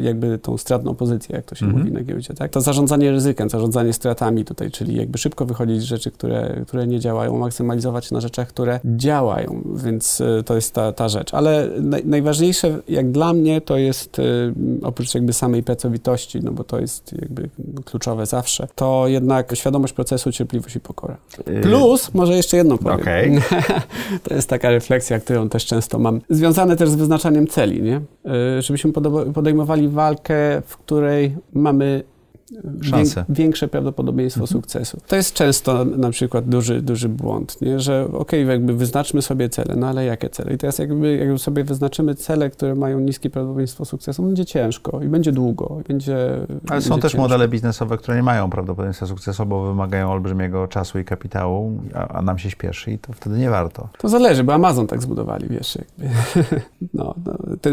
C: jakby tą stratną pozycję, jak to się mhm. mówi na giełdzie, tak? To zarządzanie ryzykiem, zarządzanie stratami tutaj, czyli jakby szybko wychodzić z rzeczy, które, które nie działają, maksymalizować na rzeczach, które działają, więc y, to jest ta, ta rzecz. Ale naj, najważniejsze, jak dla mnie, to jest y, oprócz jakby samej pracowitości, no bo to jest jakby kluczowe zawsze, to jednak świadomość procesu, cierpliwość i pokora. Y, Plus, może jeszcze jedno powiem.
B: Okay.
C: to jest taka refleksja, którą też często mam. Związane też z wyznaczaniem celi, nie? Y, żebyśmy podejmowali walkę, w której mamy
B: Szanse.
C: większe prawdopodobieństwo mhm. sukcesu. To jest często na przykład duży, duży błąd, nie? że okej, okay, jakby wyznaczmy sobie cele, no ale jakie cele? I teraz jakby, jakby sobie wyznaczymy cele, które mają niskie prawdopodobieństwo sukcesu, będzie ciężko i będzie długo. I będzie,
B: ale
C: będzie
B: są też modele biznesowe, które nie mają prawdopodobieństwa sukcesu, bo wymagają olbrzymiego czasu i kapitału, a, a, nam się śpieszy i to wtedy nie warto.
C: To zależy, bo Amazon tak zbudowali, wiesz. Jakby. no,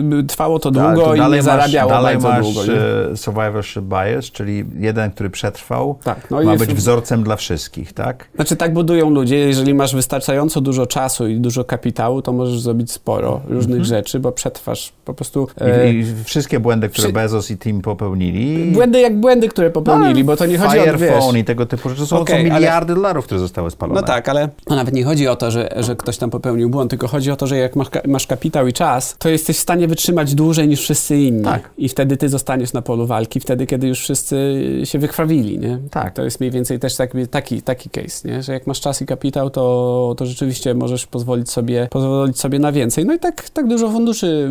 C: no, trwało to długo i nie zarabiało
B: dalej
C: bardzo
B: masz
C: długo. Nie?
B: survivorship bias, czyli jeden, który przetrwał,
C: Tak,
B: ma
C: i-
B: być wzorcem dla wszystkich, tak?
C: Znaczy tak budują ludzie, jeżeli masz wystarczająco dużo czasu i dużo kapitału, to możesz zrobić sporo różnych rzeczy, bo przetrwasz po prostu... e,
B: I, wszystkie błędy, które
C: przy-
B: Bezos i team popełnili.
C: Błędy jak błędy, które popełnili, bo to nie chodzi o.
B: Firephone i tego typu rzeczy. To są,
C: Okej,
B: są
C: ale-
B: miliardy dolarów, które zostały spalone.
C: No tak, ale no nawet nie chodzi o to, że, że ktoś tam popełnił błąd, tylko chodzi o to, że jak masz, masz kapitał i czas, to jesteś w stanie wytrzymać dłużej niż wszyscy inni.
B: Tak.
C: I wtedy ty zostaniesz na polu walki, wtedy, kiedy już wszyscy się wykrwawili, nie?
B: Tak.
C: To jest mniej więcej też taki, taki, taki case, nie? Że jak masz czas i kapitał, to, to rzeczywiście możesz pozwolić sobie, pozwolić sobie na więcej. No i tak, tak dużo funduszy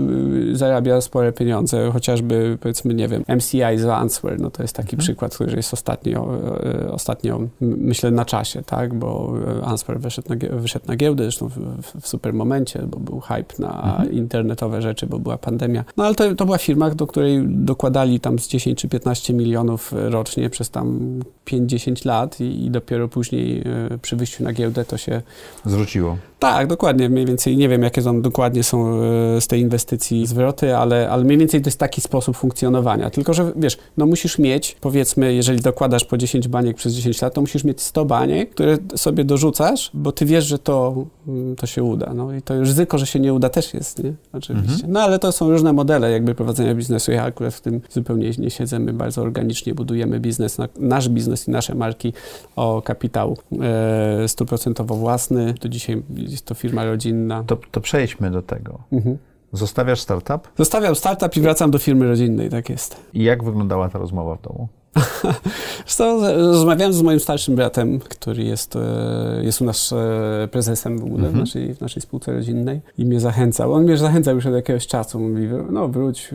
C: y, zarabia spore pieniądze, chociażby powiedzmy, nie wiem, MCI z Answer, no to jest taki przykład, który jest ostatnio, e, ostatnio myślę na czasie, tak, bo e, Answer wyszedł na, wyszedł na giełdę, zresztą w, w, super momencie, bo był hype na internetowe rzeczy, bo była pandemia. No ale to, to była firma, do której dokładali tam z 10 czy 15 milionów rocznie przez tam 5-10 lat i, i dopiero później e, przy wyjściu na giełdę to się
B: Zwróciło.
C: Tak, dokładnie. Mniej więcej nie wiem, jakie tam dokładnie są e, z tej inwestycji zwroty, ale, ale mniej więcej to jest taki sposób funkcjonowania. Tylko, że wiesz, no musisz mieć, powiedzmy, jeżeli dokładasz po 10 baniek przez 10 lat, to musisz mieć 100 baniek, które sobie dorzucasz, bo ty wiesz, że to, mm, to się uda. No i to ryzyko, że się nie uda też jest, nie? Oczywiście. No ale to są różne modele jakby prowadzenia biznesu. Ja akurat w tym zupełnie nie siedzę. My bardzo organicznie budujemy biznes, na, nasz biznes i nasze marki o kapitał e, stuprocentowo własny. To dzisiaj jest to firma rodzinna.
B: To, to przejdźmy do tego.
C: Mhm.
B: Zostawiasz startup
C: Zostawiam startup i wracam do firmy rodzinnej, tak jest.
B: i jak wyglądała ta rozmowa w domu?
C: Co, rozmawiałem z moim starszym bratem, który jest, e, jest u nas e, prezesem w ogóle w, naszej, w naszej spółce rodzinnej i mnie zachęcał. On mnie zachęcał już od jakiegoś czasu. Mówi, no wróć,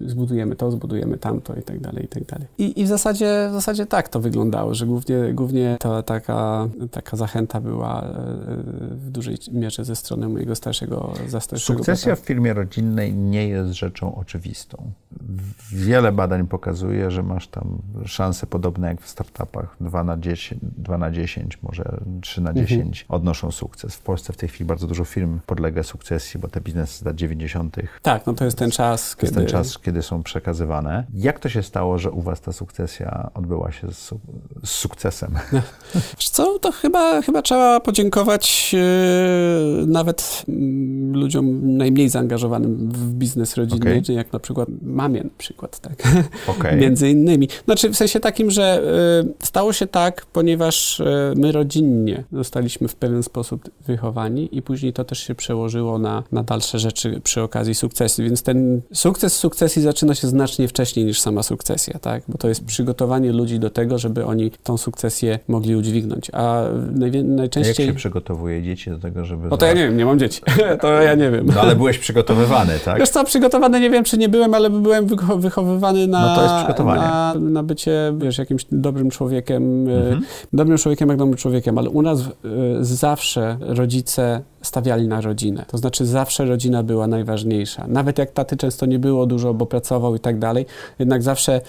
C: zbudujemy to, zbudujemy tamto i tak dalej, i tak dalej. I, i w, zasadzie, w zasadzie tak to wyglądało, że głównie, głównie ta taka, taka zachęta była e, w dużej mierze ze strony mojego starszego, za starszego
B: Sukcesja
C: brata.
B: w firmie rodzinnej nie jest rzeczą oczywistą. Wiele badań pokazuje, że masz tam szanse podobne jak w startupach. 2 na 10, 2 na 10 może 3 na 10 odnoszą sukces. W Polsce w tej chwili bardzo dużo firm podlega sukcesji, bo te biznesy z lat 90.
C: Tak, no to jest ten czas,
B: To
C: kiedy...
B: jest ten czas, kiedy są przekazywane. Jak to się stało, że u Was ta sukcesja odbyła się z, su- z sukcesem?
C: Wiesz co, to chyba, chyba trzeba podziękować e, nawet mm, ludziom najmniej zaangażowanym w biznes rodzinny, czyli jak na przykład mamie na przykład, tak,
B: Okej.
C: między innymi. Znaczy w sensie takim, że e, stało się tak, ponieważ e, my rodzinnie zostaliśmy w pewien sposób wychowani i później to też się przełożyło na, na dalsze rzeczy przy okazji sukcesji, więc ten sukces sukcesji zaczyna się znacznie wcześniej niż sama sukcesja, tak, bo to jest przygotowanie ludzi do tego, żeby oni tą sukcesję mogli udźwignąć, a najwie-
B: A Jak
C: najczęściej...
B: się przygotowuje dzieci do tego, żeby...
C: No to ja nie wiem, nie mam dzieci, to ja nie wiem.
B: No ale byłeś przygotowywany, tak?
C: Wiesz co, przygotowany nie wiem, czy nie byłem, ale byłem wycho- wychowywany na,
B: No to jest przygotowanie.
C: na, na bycie, wiesz, jakimś dobrym człowiekiem, e,
B: Mhm.
C: dobrym człowiekiem jak dobrym człowiekiem, ale u nas e, zawsze rodzice stawiali na rodzinę. To znaczy zawsze rodzina była najważniejsza. Nawet jak taty często nie było dużo, bo pracował i tak dalej, jednak zawsze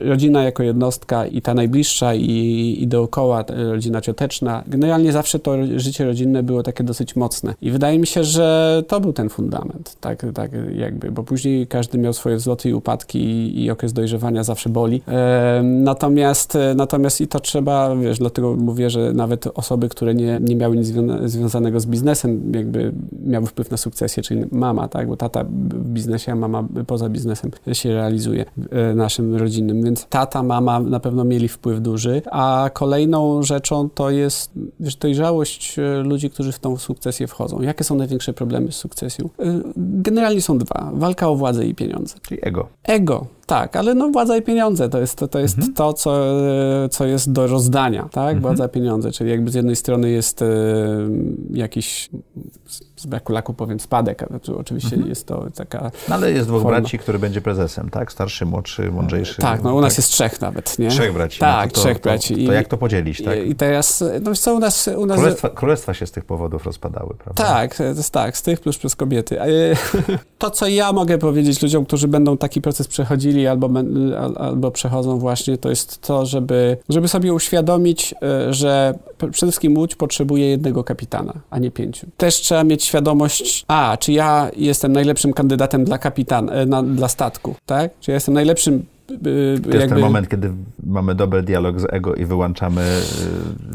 C: rodzina jako jednostka i ta najbliższa i, i dookoła ta rodzina cioteczna, generalnie zawsze to życie rodzinne było takie dosyć mocne. I wydaje mi się, że to był ten fundament, tak, tak jakby, bo później każdy miał swoje wzloty i upadki i, i okres dojrzewania zawsze boli. Em, natomiast, e, natomiast i to trzeba, wiesz, dlatego mówię, że nawet osoby, które nie, nie miały nic zwią- związanego z biznesem, jakby miały wpływ na sukcesję, czyli mama, tak, bo tata w biznesie, a mama poza biznesem się realizuje e, naszym rodzinnym, więc tata, mama na pewno mieli wpływ duży, a kolejną rzeczą to jest, wiesz, dojrzałość e, ludzi, którzy w tą sukcesję wchodzą. Jakie są największe problemy z sukcesją? E, Generalnie są dwa. Walka o władzę i pieniądze.
B: Czyli ego.
C: Ego, tak, ale no władza i pieniądze to jest to, to, jest
B: Mhm.
C: to co, co jest do rozdania, tak?
B: Mhm.
C: Władza, pieniądze, czyli jakby z jednej strony jest jakiś, z braku laku powiem, spadek, tu oczywiście
B: Mhm.
C: jest to taka...
B: No ale jest dwóch
C: Forma.
B: braci, który będzie prezesem, tak? Starszy, młodszy, mądrzejszy.
C: Tak, no u nas jest trzech nawet, nie?
B: Trzech braci.
C: Tak,
B: no to,
C: trzech
B: to,
C: braci.
B: To, to jak to podzielić, tak?
C: I, I teraz, no co, u nas... U nas
B: Królestwa, królestwa się z tych powodów rozpadały, prawda?
C: Tak, tak, z tych plus przez kobiety. E, To, co ja mogę powiedzieć ludziom, którzy będą taki proces przechodzili albo, albo przechodzą właśnie, to jest to, żeby, żeby sobie uświadomić, e, że przede wszystkim łódź potrzebuje jednego kapitana, a nie pięciu. Też trzeba mieć świadomość, a, czy ja jestem najlepszym kandydatem dla kapitana, e, dla statku, tak? Czy ja jestem najlepszym
B: To jest ten moment, kiedy mamy dobry dialog z ego i wyłączamy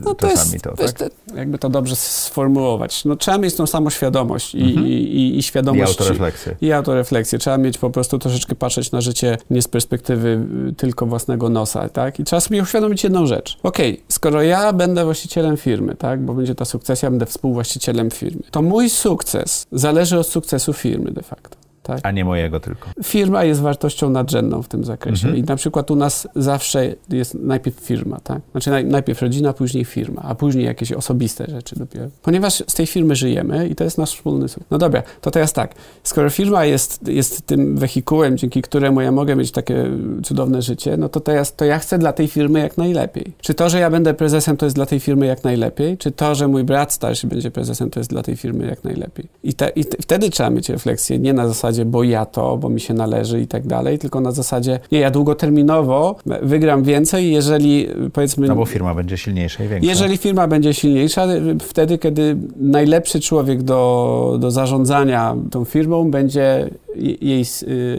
B: no to czasami jest, to, tak?
C: To, jakby to dobrze sformułować. No, trzeba mieć tą samoświadomość i, mhm. i, i, i świadomość.
B: I autorefleksję.
C: I autorefleksję. Trzeba mieć po prostu troszeczkę patrzeć na życie nie z perspektywy tylko własnego nosa, tak? I trzeba sobie uświadomić jedną rzecz. Okej, okay, skoro ja będę właścicielem firmy, tak? Bo będzie ta sukcesja, będę współwłaścicielem firmy, to mój sukces zależy od sukcesu firmy de facto. Tak?
B: A nie mojego tylko.
C: Firma jest wartością nadrzędną w tym zakresie. Mhm. I na przykład u nas zawsze jest najpierw firma, tak? Znaczy naj, najpierw rodzina, później firma, a później jakieś osobiste rzeczy dopiero. Ponieważ z tej firmy żyjemy i to jest nasz wspólny sukces. No dobra, to teraz tak. Skoro firma jest, jest tym wehikułem, dzięki któremu ja mogę mieć takie cudowne życie, no to teraz to ja chcę dla tej firmy jak najlepiej. Czy to, że ja będę prezesem, to jest dla tej firmy jak najlepiej? Czy to, że mój brat starszy będzie prezesem, to jest dla tej firmy jak najlepiej? I, i te, wtedy trzeba mieć refleksję, nie na zasadzie zasadzie, bo ja to, bo mi się należy i tak dalej, tylko na zasadzie, nie, ja długoterminowo wygram więcej, jeżeli powiedzmy...
B: No bo firma będzie silniejsza i większa.
C: Jeżeli firma będzie silniejsza, wtedy, kiedy najlepszy człowiek do, do zarządzania tą firmą będzie jej,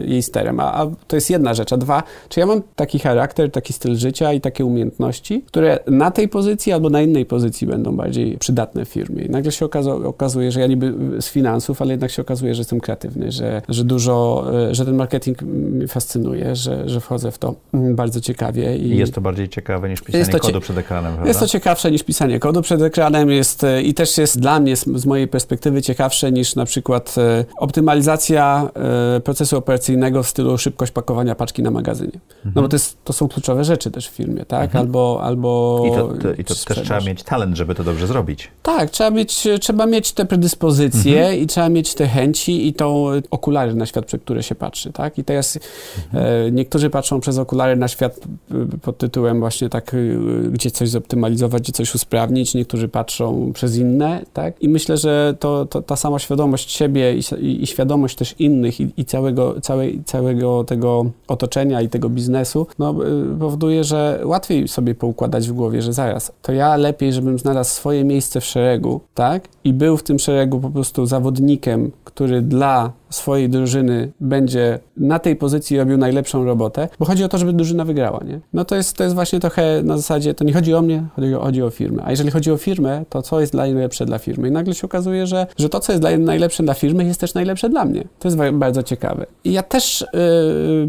C: jej sterem. A, a to jest jedna rzecz. A dwa, czy ja mam taki charakter, taki styl życia i takie umiejętności, które na tej pozycji albo na innej pozycji będą bardziej przydatne w firmie. I nagle się okazuje, że ja niby z finansów, ale jednak się okazuje, że jestem kreatywny, że, że dużo, e, że ten marketing mnie fascynuje, że, że wchodzę w to mm, bardzo ciekawie.
B: I, jest to bardziej ciekawe niż pisanie kodu przed ekranem, prawda?
C: Jest to ciekawsze niż pisanie kodu przed ekranem jest, e, i też jest dla mnie z, mojej perspektywy ciekawsze niż na przykład optymalizacja procesu operacyjnego w stylu szybkość pakowania paczki na magazynie. Mhm. No bo to, jest, to są kluczowe rzeczy też w firmie, tak? Mhm. Albo, albo...
B: I to, to, i to też trzeba mieć talent, żeby to dobrze zrobić.
C: Tak, trzeba mieć, trzeba mieć te predyspozycje mhm. i trzeba mieć te chęci i tą okulary na świat, przez które się patrzy, tak? I teraz mhm. e, niektórzy patrzą przez okulary na świat e, pod tytułem właśnie tak, e, gdzie coś zoptymalizować, gdzie coś usprawnić, niektórzy patrzą przez inne, tak? I myślę, że to, to ta sama świadomość siebie i, i, i świadomość też innych i, i, całego, całej, całego tego otoczenia i tego biznesu, no, e, powoduje, że łatwiej sobie poukładać w głowie, że zaraz, to ja lepiej, żebym znalazł swoje miejsce w szeregu, tak? I był w tym szeregu po prostu zawodnikiem, który dla swojej drużyny będzie na tej pozycji robił najlepszą robotę, bo chodzi o to, żeby drużyna wygrała, nie? No to jest, to jest właśnie trochę na zasadzie, to nie chodzi o mnie, chodzi o, chodzi o firmę. A jeżeli chodzi o firmę, to co jest najlepsze dla firmy? I nagle się okazuje, że, że to, co jest dla, najlepsze dla firmy, jest też najlepsze dla mnie. To jest bardzo ciekawe. I ja też yy,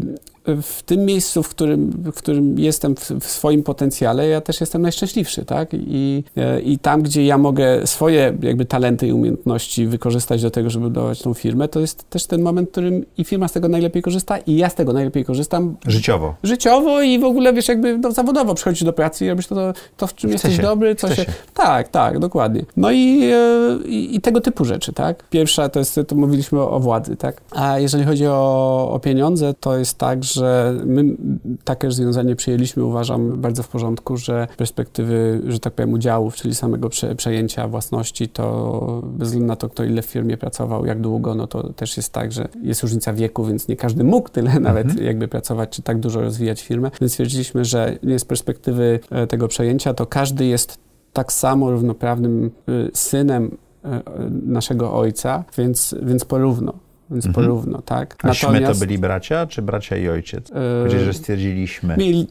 C: w tym miejscu, w którym, w którym jestem w, w, swoim potencjale, ja też jestem najszczęśliwszy, tak? I, I tam, gdzie ja mogę swoje jakby talenty i umiejętności wykorzystać do tego, żeby budować tą firmę, to jest też ten moment, w którym i firma z tego najlepiej korzysta i ja z tego najlepiej korzystam.
B: Życiowo.
C: Życiowo i w ogóle, wiesz, jakby no, zawodowo przychodzisz do pracy i robisz to, to, to w czym Chce jesteś się. dobry, co się... się... Tak, tak, dokładnie. No i, e, i, i, tego typu rzeczy, tak? Pierwsza to jest, to mówiliśmy o, o władzy, tak? A jeżeli chodzi o, o pieniądze, to jest tak, że że my takie rozwiązanie przyjęliśmy, uważam bardzo w porządku, że perspektywy, że tak powiem, udziałów, czyli samego prze, przejęcia własności, to bez względu na to, kto ile w firmie pracował, jak długo, no to też jest tak, że jest różnica wieku, więc nie każdy mógł tyle nawet mhm. jakby pracować, czy tak dużo rozwijać firmę. Więc stwierdziliśmy, że z perspektywy e, tego przejęcia, to każdy jest tak samo równoprawnym e, synem e, naszego ojca, więc, więc porówno więc mhm. porówno, tak?
B: A Natomiast, to byli bracia, czy bracia i ojciec? Yy, że stwierdziliśmy.
C: Mieli,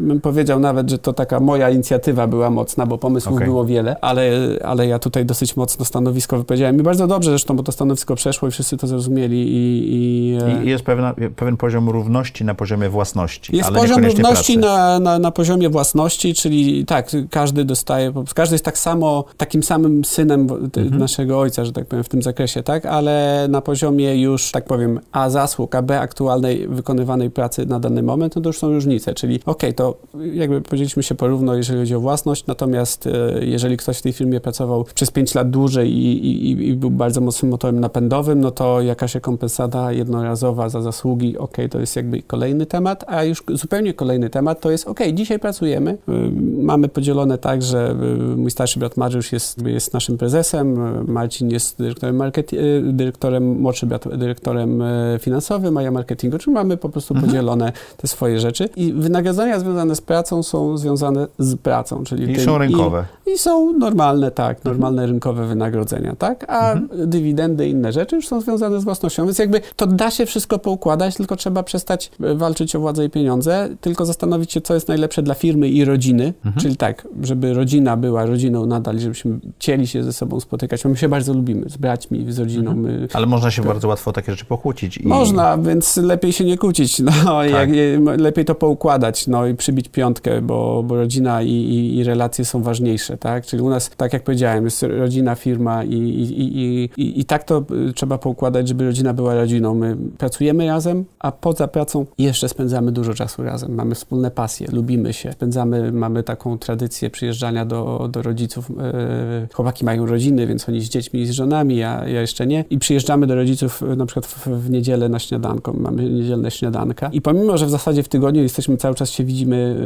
C: bym powiedział nawet, że to taka moja inicjatywa była mocna, bo pomysłów okay. było wiele, ale, ale ja tutaj dosyć mocno stanowisko wypowiedziałem. I bardzo dobrze zresztą, bo to stanowisko przeszło i wszyscy to zrozumieli. I,
B: i, I jest pewna, pewien poziom równości na poziomie własności.
C: Jest poziom równości na, na, na, poziomie własności, czyli tak, każdy dostaje, każdy jest tak samo, takim samym synem mhm. naszego ojca, że tak powiem, w tym zakresie, tak? Ale na na poziomie już, tak powiem, A zasług, a B aktualnej wykonywanej pracy na dany moment, no to już są różnice, czyli okay, to jakby powiedzieliśmy się porówno, jeżeli chodzi o własność, natomiast e, jeżeli ktoś w tej firmie pracował przez 5 lat dłużej i, i, i, był bardzo mocnym motorem napędowym, no to jakaś kompensata jednorazowa za zasługi, okay, to jest jakby kolejny temat, a już zupełnie kolejny temat to jest, okay, dzisiaj pracujemy, e, mamy podzielone tak, że e, mój starszy brat Mariusz jest, jest naszym prezesem, Marcin jest dyrektorem, market, dyrektorem młodszy brat dyrektorem e, finansowym, a ja marketingu, czyli mamy po prostu mhm. podzielone te swoje rzeczy i wynagrodzenia związane z pracą są związane z pracą, czyli
B: I są rynkowe.
C: I, i są normalne, tak, mhm. normalne mhm. rynkowe wynagrodzenia, tak, a mhm. dywidendy i inne rzeczy już są związane z własnością, więc jakby to da się wszystko poukładać, tylko trzeba przestać e, walczyć o władzę i pieniądze, tylko zastanowić się, co jest najlepsze dla firmy i rodziny, mhm. czyli tak, żeby rodzina była rodziną nadal, żebyśmy chcieli się ze sobą spotykać, bo my się bardzo lubimy, z braćmi, z rodziną. Mhm. My,
B: Ale można się bardzo łatwo takie rzeczy pokłócić.
C: I... Można, więc lepiej się nie kłócić, no, tak. jak, lepiej to poukładać, no i przybić piątkę, bo, bo rodzina i, i, i, relacje są ważniejsze, tak? Czyli u nas, tak jak powiedziałem, jest rodzina, firma i, i, i, i tak to y, trzeba poukładać, żeby rodzina była rodziną. My pracujemy razem, a poza pracą jeszcze spędzamy dużo czasu razem. Mamy wspólne pasje, lubimy się, spędzamy, mamy taką tradycję przyjeżdżania do, do rodziców. E, chłopaki mają rodziny, więc oni z dziećmi i z żonami, ja, ja jeszcze nie. I przyjeżdżamy do rodziców e, na przykład w, w niedzielę na śniadanko. Mamy niedzielne śniadanka. I pomimo, że w zasadzie w tygodniu jesteśmy cały czas się widzimy,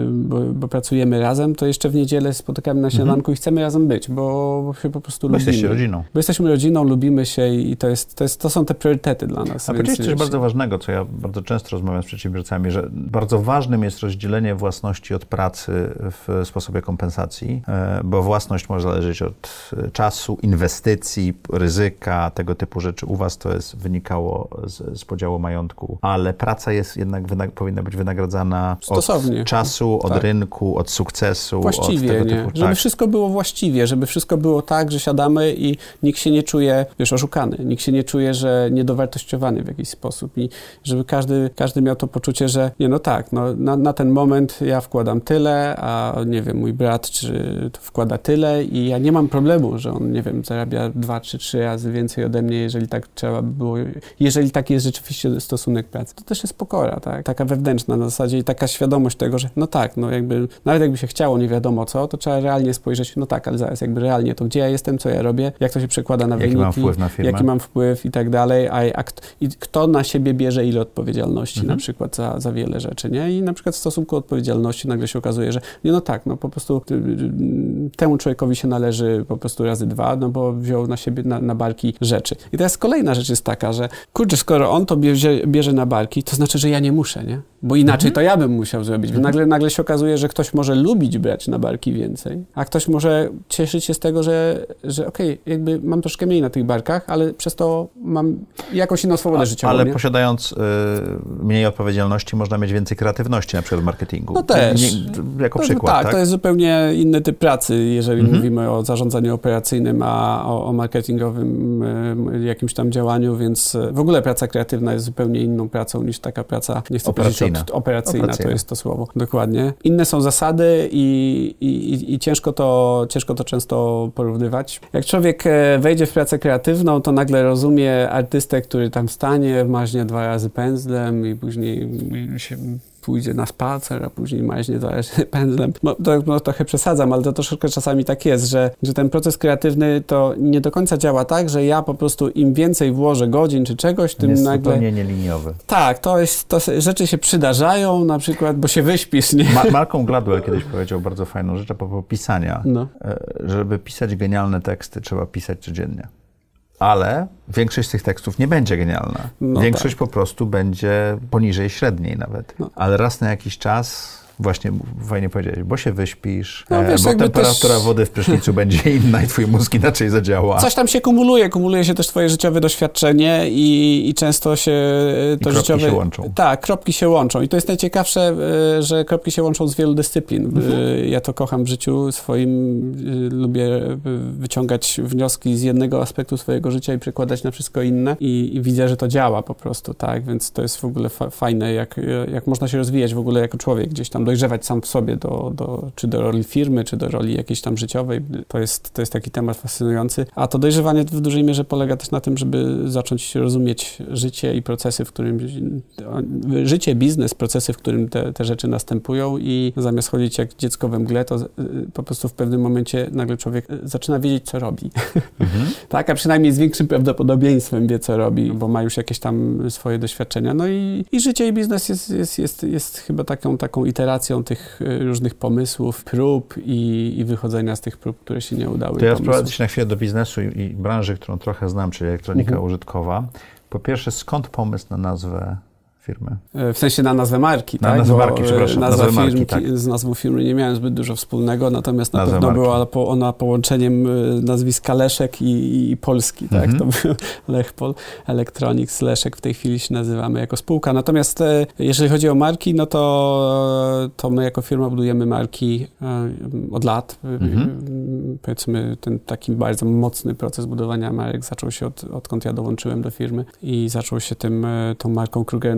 C: e, bo, bo pracujemy razem, to jeszcze w niedzielę spotykamy na mhm. śniadanku mhm. i chcemy razem być, bo, bo się po prostu
B: bo
C: lubimy.
B: Jesteście rodziną.
C: Bo jesteśmy rodziną, lubimy się i to, jest, to, jest, to są te priorytety dla nas.
B: A powiedziałeś coś bardzo ważnego, co ja bardzo często rozmawiam z przedsiębiorcami, że bardzo ważnym jest rozdzielenie własności od pracy w sposobie kompensacji, e, bo własność może zależeć od czasu, inwestycji, ryzyka, tego typu rzeczy. U Was to jest wynikało z, z podziału majątku, ale praca jest jednak powinna być wynagradzana Stosownie. od czasu, od tak. rynku, od sukcesu.
C: Właściwie,
B: od
C: nie? Typu, żeby tak. wszystko było właściwie, żeby wszystko było tak, że siadamy i nikt się nie czuje, wiesz, oszukany, nikt się nie czuje, że niedowartościowany w jakiś sposób i żeby każdy, każdy miał to poczucie, że nie, no tak, no, na, na ten moment ja wkładam tyle, a nie wiem, mój brat czy wkłada tyle i ja nie mam problemu, że on, nie wiem, zarabia dwa czy trzy razy więcej ode mnie, jeżeli tak trzeba by było, jeżeli taki jest rzeczywiście stosunek pracy. To też jest pokora, tak? Taka wewnętrzna na zasadzie i taka świadomość tego, że no tak, no jakby, nawet jakby się chciało nie wiadomo co, to trzeba realnie spojrzeć, no tak, ale zaraz jakby realnie to, gdzie ja jestem, co ja robię, jak to się przekłada na
B: jaki
C: wyniki,
B: mam wpływ na firmę.
C: jaki mam wpływ i tak dalej, a, a i kto na siebie bierze ile odpowiedzialności mhm. na przykład za, za wiele rzeczy, nie? I na przykład w stosunku odpowiedzialności nagle się okazuje, że nie, no tak, no po prostu y, y, temu człowiekowi się należy po prostu razy dwa, no bo wziął na siebie na, na barki rzeczy. I teraz kolejna rzecz jest taka, że kurczę, skoro on to bierze, bierze na barki, to znaczy, że ja nie muszę, nie? Bo inaczej mhm. to ja bym musiał zrobić. Mhm. Nagle, nagle się okazuje, że ktoś może lubić brać na barki więcej, a ktoś może cieszyć się z tego, że, że okej, okay, jakby mam troszkę mniej na tych barkach, ale przez to mam jakąś inną swobodę życiową.
B: Ale nie? posiadając y, mniej odpowiedzialności, można mieć więcej kreatywności, na przykład w marketingu.
C: No też.
B: Nie, jako przykład,
C: tak,
B: tak,
C: to jest zupełnie inny typ pracy, jeżeli mhm. mówimy o zarządzaniu operacyjnym, a o, o marketingowym y, jakimś tam działaniu, więc y, w ogóle praca kreatywna jest zupełnie inną pracą niż taka praca, nie chcę operacyjna. powiedzieć od, operacyjna, operacyjna, to jest to słowo, dokładnie. Inne są zasady i, i, i ciężko, to, ciężko to często porównywać. Jak człowiek e, wejdzie w pracę kreatywną, to nagle rozumie artystę, który tam stanie, maźnie dwa razy pędzlem i później się pójdzie na spacer, a później maźnie zależy pędzlem. No, to, no, trochę przesadzam, ale to troszeczkę czasami tak jest, że, że ten proces kreatywny to nie do końca działa tak, że ja po prostu im więcej włożę godzin czy czegoś, tym
B: jest
C: nagle...
B: zupełnie nieliniowy.
C: Tak, to jest, to rzeczy się przydarzają, na przykład, bo się wyśpisz, nie?
B: Ma Malcolm Gladwell kiedyś powiedział bardzo fajną rzecz a propos pisania. No. E, żeby pisać genialne teksty, trzeba pisać codziennie ale większość z tych tekstów nie będzie genialna. No większość tak. po prostu będzie poniżej średniej nawet. No. Ale raz na jakiś czas właśnie fajnie powiedziałeś, bo się wyśpisz, no, wiesz, bo temperatura też... wody w prysznicu będzie inna i twój mózg inaczej zadziała.
C: Coś tam się kumuluje, kumuluje się też twoje życiowe doświadczenie i, i często się e, to
B: I
C: życiowe...
B: kropki się łączą.
C: Tak, kropki się łączą i to jest najciekawsze, e, że kropki się łączą z wielu dyscyplin. Mhm. Ja to kocham w życiu swoim, lubię wyciągać wnioski z jednego aspektu swojego życia i przekładać na wszystko inne i, i widzę, że to działa po prostu, tak, więc to jest w ogóle fa fajne, jak, jak można się rozwijać w ogóle jako człowiek gdzieś tam dojrzewać sam w sobie, do, do, czy do roli firmy, czy do roli jakiejś tam życiowej. To jest, to jest taki temat fascynujący. A to dojrzewanie w dużej mierze polega też na tym, żeby zacząć rozumieć życie i procesy, w którym życie, biznes, procesy, w którym te, te rzeczy następują i zamiast chodzić jak dziecko we mgle, to y, po prostu w pewnym momencie nagle człowiek zaczyna wiedzieć, co robi. Mhm. tak, a przynajmniej z większym prawdopodobieństwem wie, co robi, bo ma już jakieś tam swoje doświadczenia. No i, i życie i biznes jest, jest, jest, jest chyba taką, taką iteracją tych y, różnych pomysłów, prób i, i wychodzenia z tych prób, które się nie udały.
B: To ja sprowadzę się na chwilę do biznesu i, i, branży, którą trochę znam, czyli elektronika mhm. użytkowa. Po pierwsze, skąd pomysł na nazwę firmy?
C: E, w sensie na nazwę marki,
B: na
C: tak?
B: nazwę marki, przepraszam.
C: Nazwa
B: nazwę
C: firmy,
B: marki, tak.
C: Z nazwą firmy nie miałem zbyt dużo wspólnego, natomiast na
B: Nazwę
C: pewno
B: marki.
C: była ona połączeniem nazwiska Leszek i, i Polski, tak?
B: Mhm.
C: To był Lechpol Electronics, Leszek w tej chwili się nazywamy jako spółka. Natomiast e, jeżeli chodzi o marki, no to, to my jako firma budujemy marki e, od lat.
B: Mhm.
C: Powiedzmy, ten taki bardzo mocny proces budowania marek zaczął się od, odkąd ja dołączyłem do firmy i zaczął się tym, e, tą marką Kruger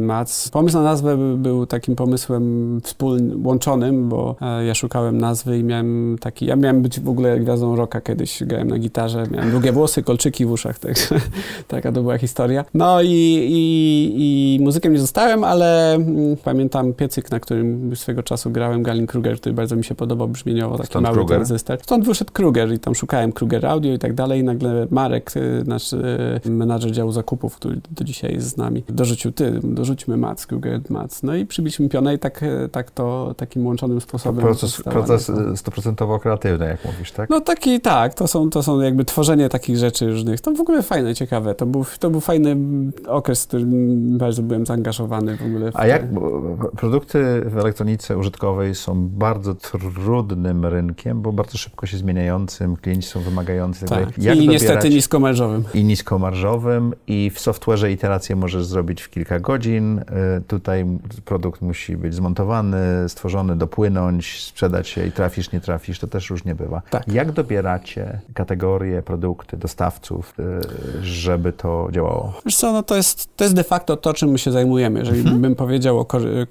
C: Pomysł na nazwę by- był takim pomysłem wspólnym, łączonym, bo e, ja szukałem nazwy i miałem taki, ja miałem być w ogóle gwiazdą rocka kiedyś, grałem na gitarze, miałem długie włosy, kolczyki w uszach, także taka to była historia. No i, i, i muzykiem nie zostałem, ale mm, pamiętam piecyk, na którym swego czasu grałem, Galin Kruger, który bardzo mi się podobał brzmieniowo, taki
B: Stąd
C: mały
B: Kruger?
C: tranzystor. Stąd wyszedł Kruger i tam szukałem Kruger Audio i tak dalej i nagle Marek, y, nasz y, menadżer działu zakupów, który do dzisiaj jest z nami, dorzucił ty, dorzućmy Mac, Kruger Mac. No i przybiliśmy pionę i tak, y, tak to takim łączonym sposobem
B: Proces, proces
C: nazwa.
B: stuprocentowo kreatywny, jak mówisz, tak?
C: No taki, tak, to są, to są jakby tworzenie takich rzeczy różnych. To w ogóle fajne, ciekawe. To był, to był fajny okres, w którym bardzo byłem zaangażowany w ogóle. W
B: A jak produkty w elektronice użytkowej są bardzo trudnym rynkiem, bo bardzo szybko się zmieniającym, klienci są wymagający.
C: Tak.
B: Jak
C: I
B: dobierać-
C: niestety niskomarżowym.
B: i niskomarżowym i w software'ze iterację możesz zrobić w kilka godzin. Y, Tutaj produkt musi być zmontowany, stworzony, dopłynąć, sprzedać się i trafisz, nie trafisz, to też różnie bywa.
C: Tak.
B: Jak dobieracie kategorie, produkty, dostawców, y, żeby to działało?
C: Wiesz co, no to jest, to jest de facto to, czym my się zajmujemy. Jeżeli
B: Mhm.
C: bym powiedział o core,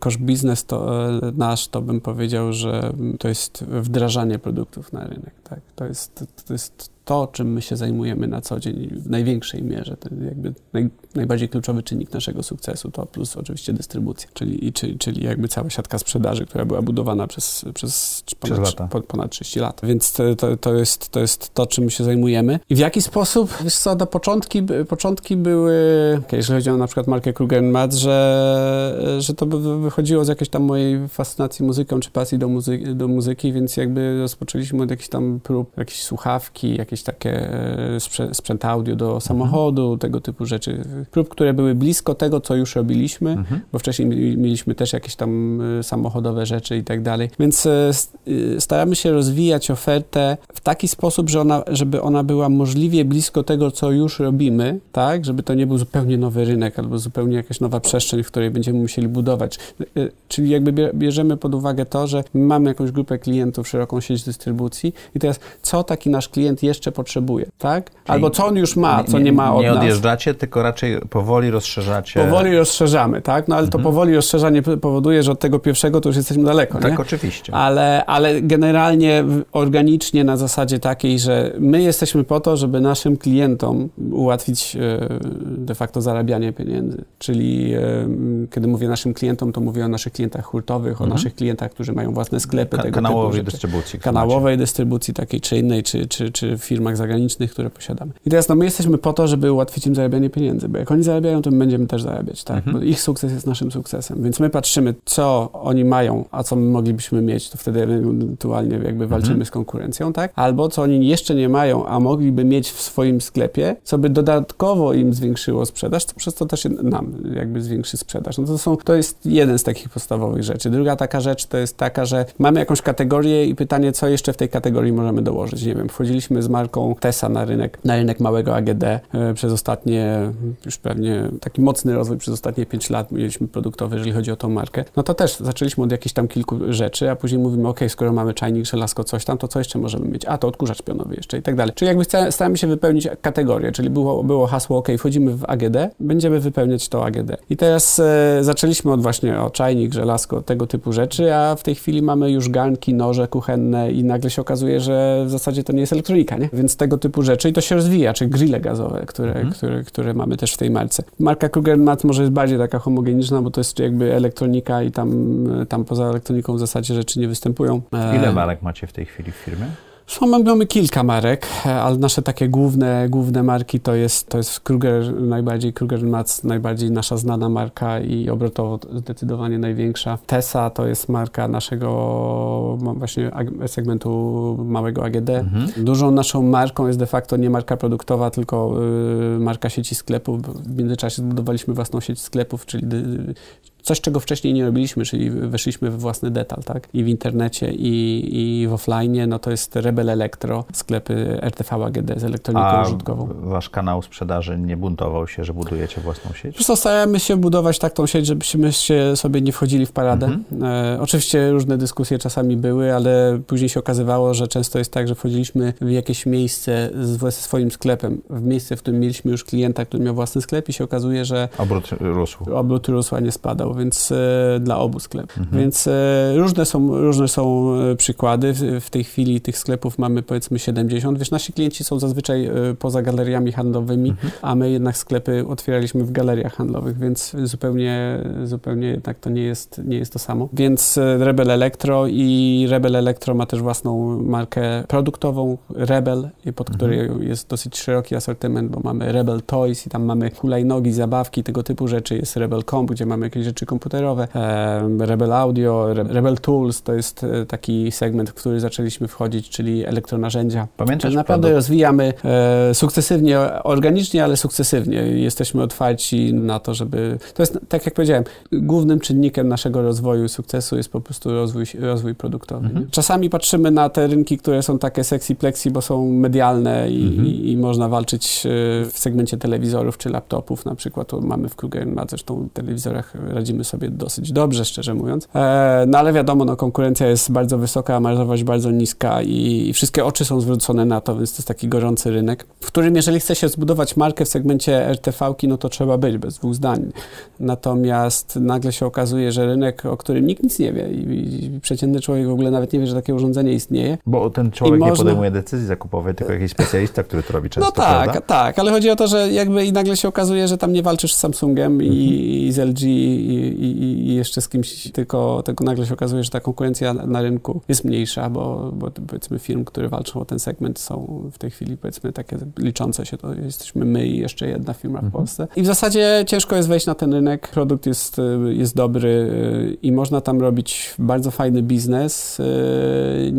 C: core business to, e, nasz, to bym powiedział, że to jest wdrażanie produktów na rynek. Tak? To, jest, to jest to, czym my się zajmujemy na co dzień w największej mierze. To jakby naj, najbardziej kluczowy czynnik naszego sukcesu to plus oczywiście dystrybucja, czyli, czyli, czyli jakby cała siatka sprzedaży, która była budowana przez, przez, ponad,
B: lata.
C: po- ponad 30 lat. Więc to, to, jest, to jest to, czym się zajmujemy. I w jaki sposób, wiesz co, do początki, początki były, jeżeli chodzi o na przykład markę Kruger że, że to wychodziło z jakiejś tam mojej fascynacji muzyką, czy pasji do, muzy- do muzyki, więc jakby rozpoczęliśmy od jakichś tam prób, jakieś słuchawki, jakieś takie e, sprze- sprzęt audio do samochodu, tego typu rzeczy. Prób, które były blisko tego, co już robiliśmy,
B: Mhm.
C: bo wcześniej mi- mieliśmy też jakieś tam y, samochodowe rzeczy i tak dalej. Więc y, staramy się rozwijać ofertę w taki sposób, że ona, żeby ona była możliwie blisko tego, co już robimy, tak? Żeby to nie był zupełnie nowy rynek albo zupełnie jakaś nowa przestrzeń, w której będziemy musieli budować. Czyli jakby bie- bierzemy pod uwagę to, że mamy jakąś grupę klientów, szeroką sieć dystrybucji i teraz co taki nasz klient jeszcze potrzebuje, tak? Albo co on już ma, co nie, ma od
B: Nie
C: nas.
B: odjeżdżacie, tylko raczej powoli rozszerzacie.
C: Powoli rozszerzamy, tak? No ale to powoli rozszerzanie powoduje, że od tego pierwszego to już jesteśmy daleko,
B: Tak,
C: nie?
B: oczywiście.
C: Ale, ale generalnie organicznie na zasadzie takiej, że my jesteśmy po to, żeby naszym klientom ułatwić e, de facto zarabianie pieniędzy. Czyli e, kiedy mówię naszym klientom, to mówię o naszych klientach hurtowych, o
B: Mhm.
C: naszych klientach, którzy mają własne sklepy,
B: Ka-
C: tego
B: kanałowej dystrybucji.
C: kanałowej dystrybucji takiej czy innej, czy, czy, czy w firmach zagranicznych, które posiadamy. I teraz no, my jesteśmy po to, żeby ułatwić im zarabianie pieniędzy, bo jak oni zarabiają, to my będziemy też zarabiać, tak?
B: Mhm.
C: Bo ich sukces jest naszym sukcesem, więc my patrzymy, co oni mają, a co my moglibyśmy mieć, to wtedy ewentualnie jakby walczymy
B: Mhm.
C: z konkurencją, tak? Albo co oni jeszcze nie mają, a mogliby mieć w swoim sklepie, co by dodatkowo im zwiększyło sprzedaż, to przez to też nam jakby zwiększy sprzedaż. No to, są, to jest jeden z takich podstawowych rzeczy. Druga taka rzecz to jest taka, że mamy jakąś kategorię i pytanie, co jeszcze w tej kategorii możemy dołożyć. Nie wiem, wchodziliśmy z marką Tesa na rynek, na rynek małego AGD e, przez ostatnie, już pewnie taki mocny rozwój przez ostatnie 5 lat mieliśmy produktowy, jeżeli chodzi o tą markę. No to też zaczęliśmy od jakichś tam kilku rzeczy, a później mówimy, ok, skoro mamy czajnik, żelazko, coś tam, to co jeszcze możemy mieć? A, to odkurzacz pionowy jeszcze i tak dalej. Czyli jakby staramy się wypełnić kategorię, czyli było, było hasło, ok, wchodzimy w AGD, będziemy wypełniać to AGD. I teraz e, zaczęliśmy od właśnie o czajnik, żelazko, tego typu rzeczy, a w tej chwili mamy już garnki, noże kuchenne i nagle się okazuje, że w zasadzie to nie jest elektronika, nie? Więc tego typu rzeczy i to się rozwija, czy grille gazowe, które,
B: Mhm.
C: które, które mamy też w tej marce. Marka Kruger Mat może jest bardziej taka homogeniczna, bo to jest jakby elektronika i tam, tam poza elektroniką w zasadzie rzeczy nie występują. E,
B: Ile marek macie w tej chwili w firmie?
C: Mamy, mamy kilka marek, ale nasze takie główne, główne marki to jest, to jest Kruger, najbardziej Kruger Mats, najbardziej nasza znana marka i obrotowo zdecydowanie największa. Tesa to jest marka naszego właśnie segmentu małego AGD. Mhm. Dużą naszą marką jest de facto nie marka produktowa, tylko y, marka sieci sklepów. W międzyczasie zbudowaliśmy własną sieć sklepów, czyli coś, czego wcześniej nie robiliśmy, czyli weszliśmy we własny detal, tak? I w internecie, i, i w offline, no to jest Rebel Elektro, sklepy RTV AGD z elektroniką A użytkową.
B: wasz kanał sprzedaży nie buntował się, że budujecie własną sieć?
C: Po staramy się budować taką sieć, żebyśmy się sobie nie wchodzili w paradę. Mhm. E, oczywiście różne dyskusje czasami były, ale później się okazywało, że często jest tak, że wchodziliśmy w jakieś miejsce ze swoim sklepem, w miejsce, w którym mieliśmy już klienta, który miał własny sklep i się okazuje, że
B: obrót rósł,
C: obrót rósł a nie spadał więc e, dla obu sklepów. Mhm. Więc e, różne są, różne są e, przykłady. W tej chwili tych sklepów mamy powiedzmy 70. Wiesz, nasi klienci są zazwyczaj poza galeriami handlowymi, mhm. a my jednak sklepy otwieraliśmy w galeriach handlowych, więc zupełnie, zupełnie jednak to nie jest, nie jest to samo. Więc Rebel Electro i Rebel Electro ma też własną markę produktową Rebel, pod której mhm. jest dosyć szeroki asortyment, bo mamy Rebel Toys i tam mamy hulajnogi, zabawki, tego typu rzeczy. Jest Rebel Comp, gdzie mamy jakieś rzeczy komputerowe, Rebel Audio, Rebel Tools to jest e, taki segment, w który zaczęliśmy wchodzić, czyli elektronarzędzia.
B: Pamiętasz?
C: Naprawdę rozwijamy e, sukcesywnie, organicznie, ale sukcesywnie. Jesteśmy otwarci na to, żeby... To jest, tak jak powiedziałem, głównym czynnikiem naszego rozwoju i sukcesu jest po prostu rozwój, rozwój produktowy. Mhm. Czasami patrzymy na te rynki, które są takie sexy plexi, bo są medialne i, mhm. i, i można walczyć e, w segmencie telewizorów czy laptopów. Na przykład mamy w Kruger, na zresztą telewizorach radzimy sobie dosyć dobrze, szczerze mówiąc. E, no ale wiadomo, no, konkurencja jest bardzo wysoka, a marżowość bardzo niska i, i, wszystkie oczy są zwrócone na to, więc to jest taki gorący rynek, w którym jeżeli chce się zbudować markę w segmencie RTV-ki, no to trzeba być, bez dwóch zdań. Natomiast nagle się okazuje, że rynek, o którym nikt nic nie wie i, i przeciętny człowiek w ogóle nawet nie wie, że takie urządzenie istnieje.
B: Bo ten człowiek można... nie podejmuje decyzji zakupowej, tylko jakiś specjalista, który to robi często,
C: No tak,
B: prawda?
C: tak, ale chodzi o to, że jakby i nagle się okazuje, że tam nie walczysz z Samsungiem mhm. i, i z LG i, i, i, jeszcze z kimś, tylko, tylko nagle się okazuje, że ta konkurencja na rynku jest mniejsza, bo, bo powiedzmy firm, które walczą o ten segment są w tej chwili powiedzmy takie liczące się, to jesteśmy my i jeszcze jedna firma w mhm. Polsce. I w zasadzie ciężko jest wejść na ten rynek, produkt jest, jest dobry y, i można tam robić bardzo fajny biznes, y,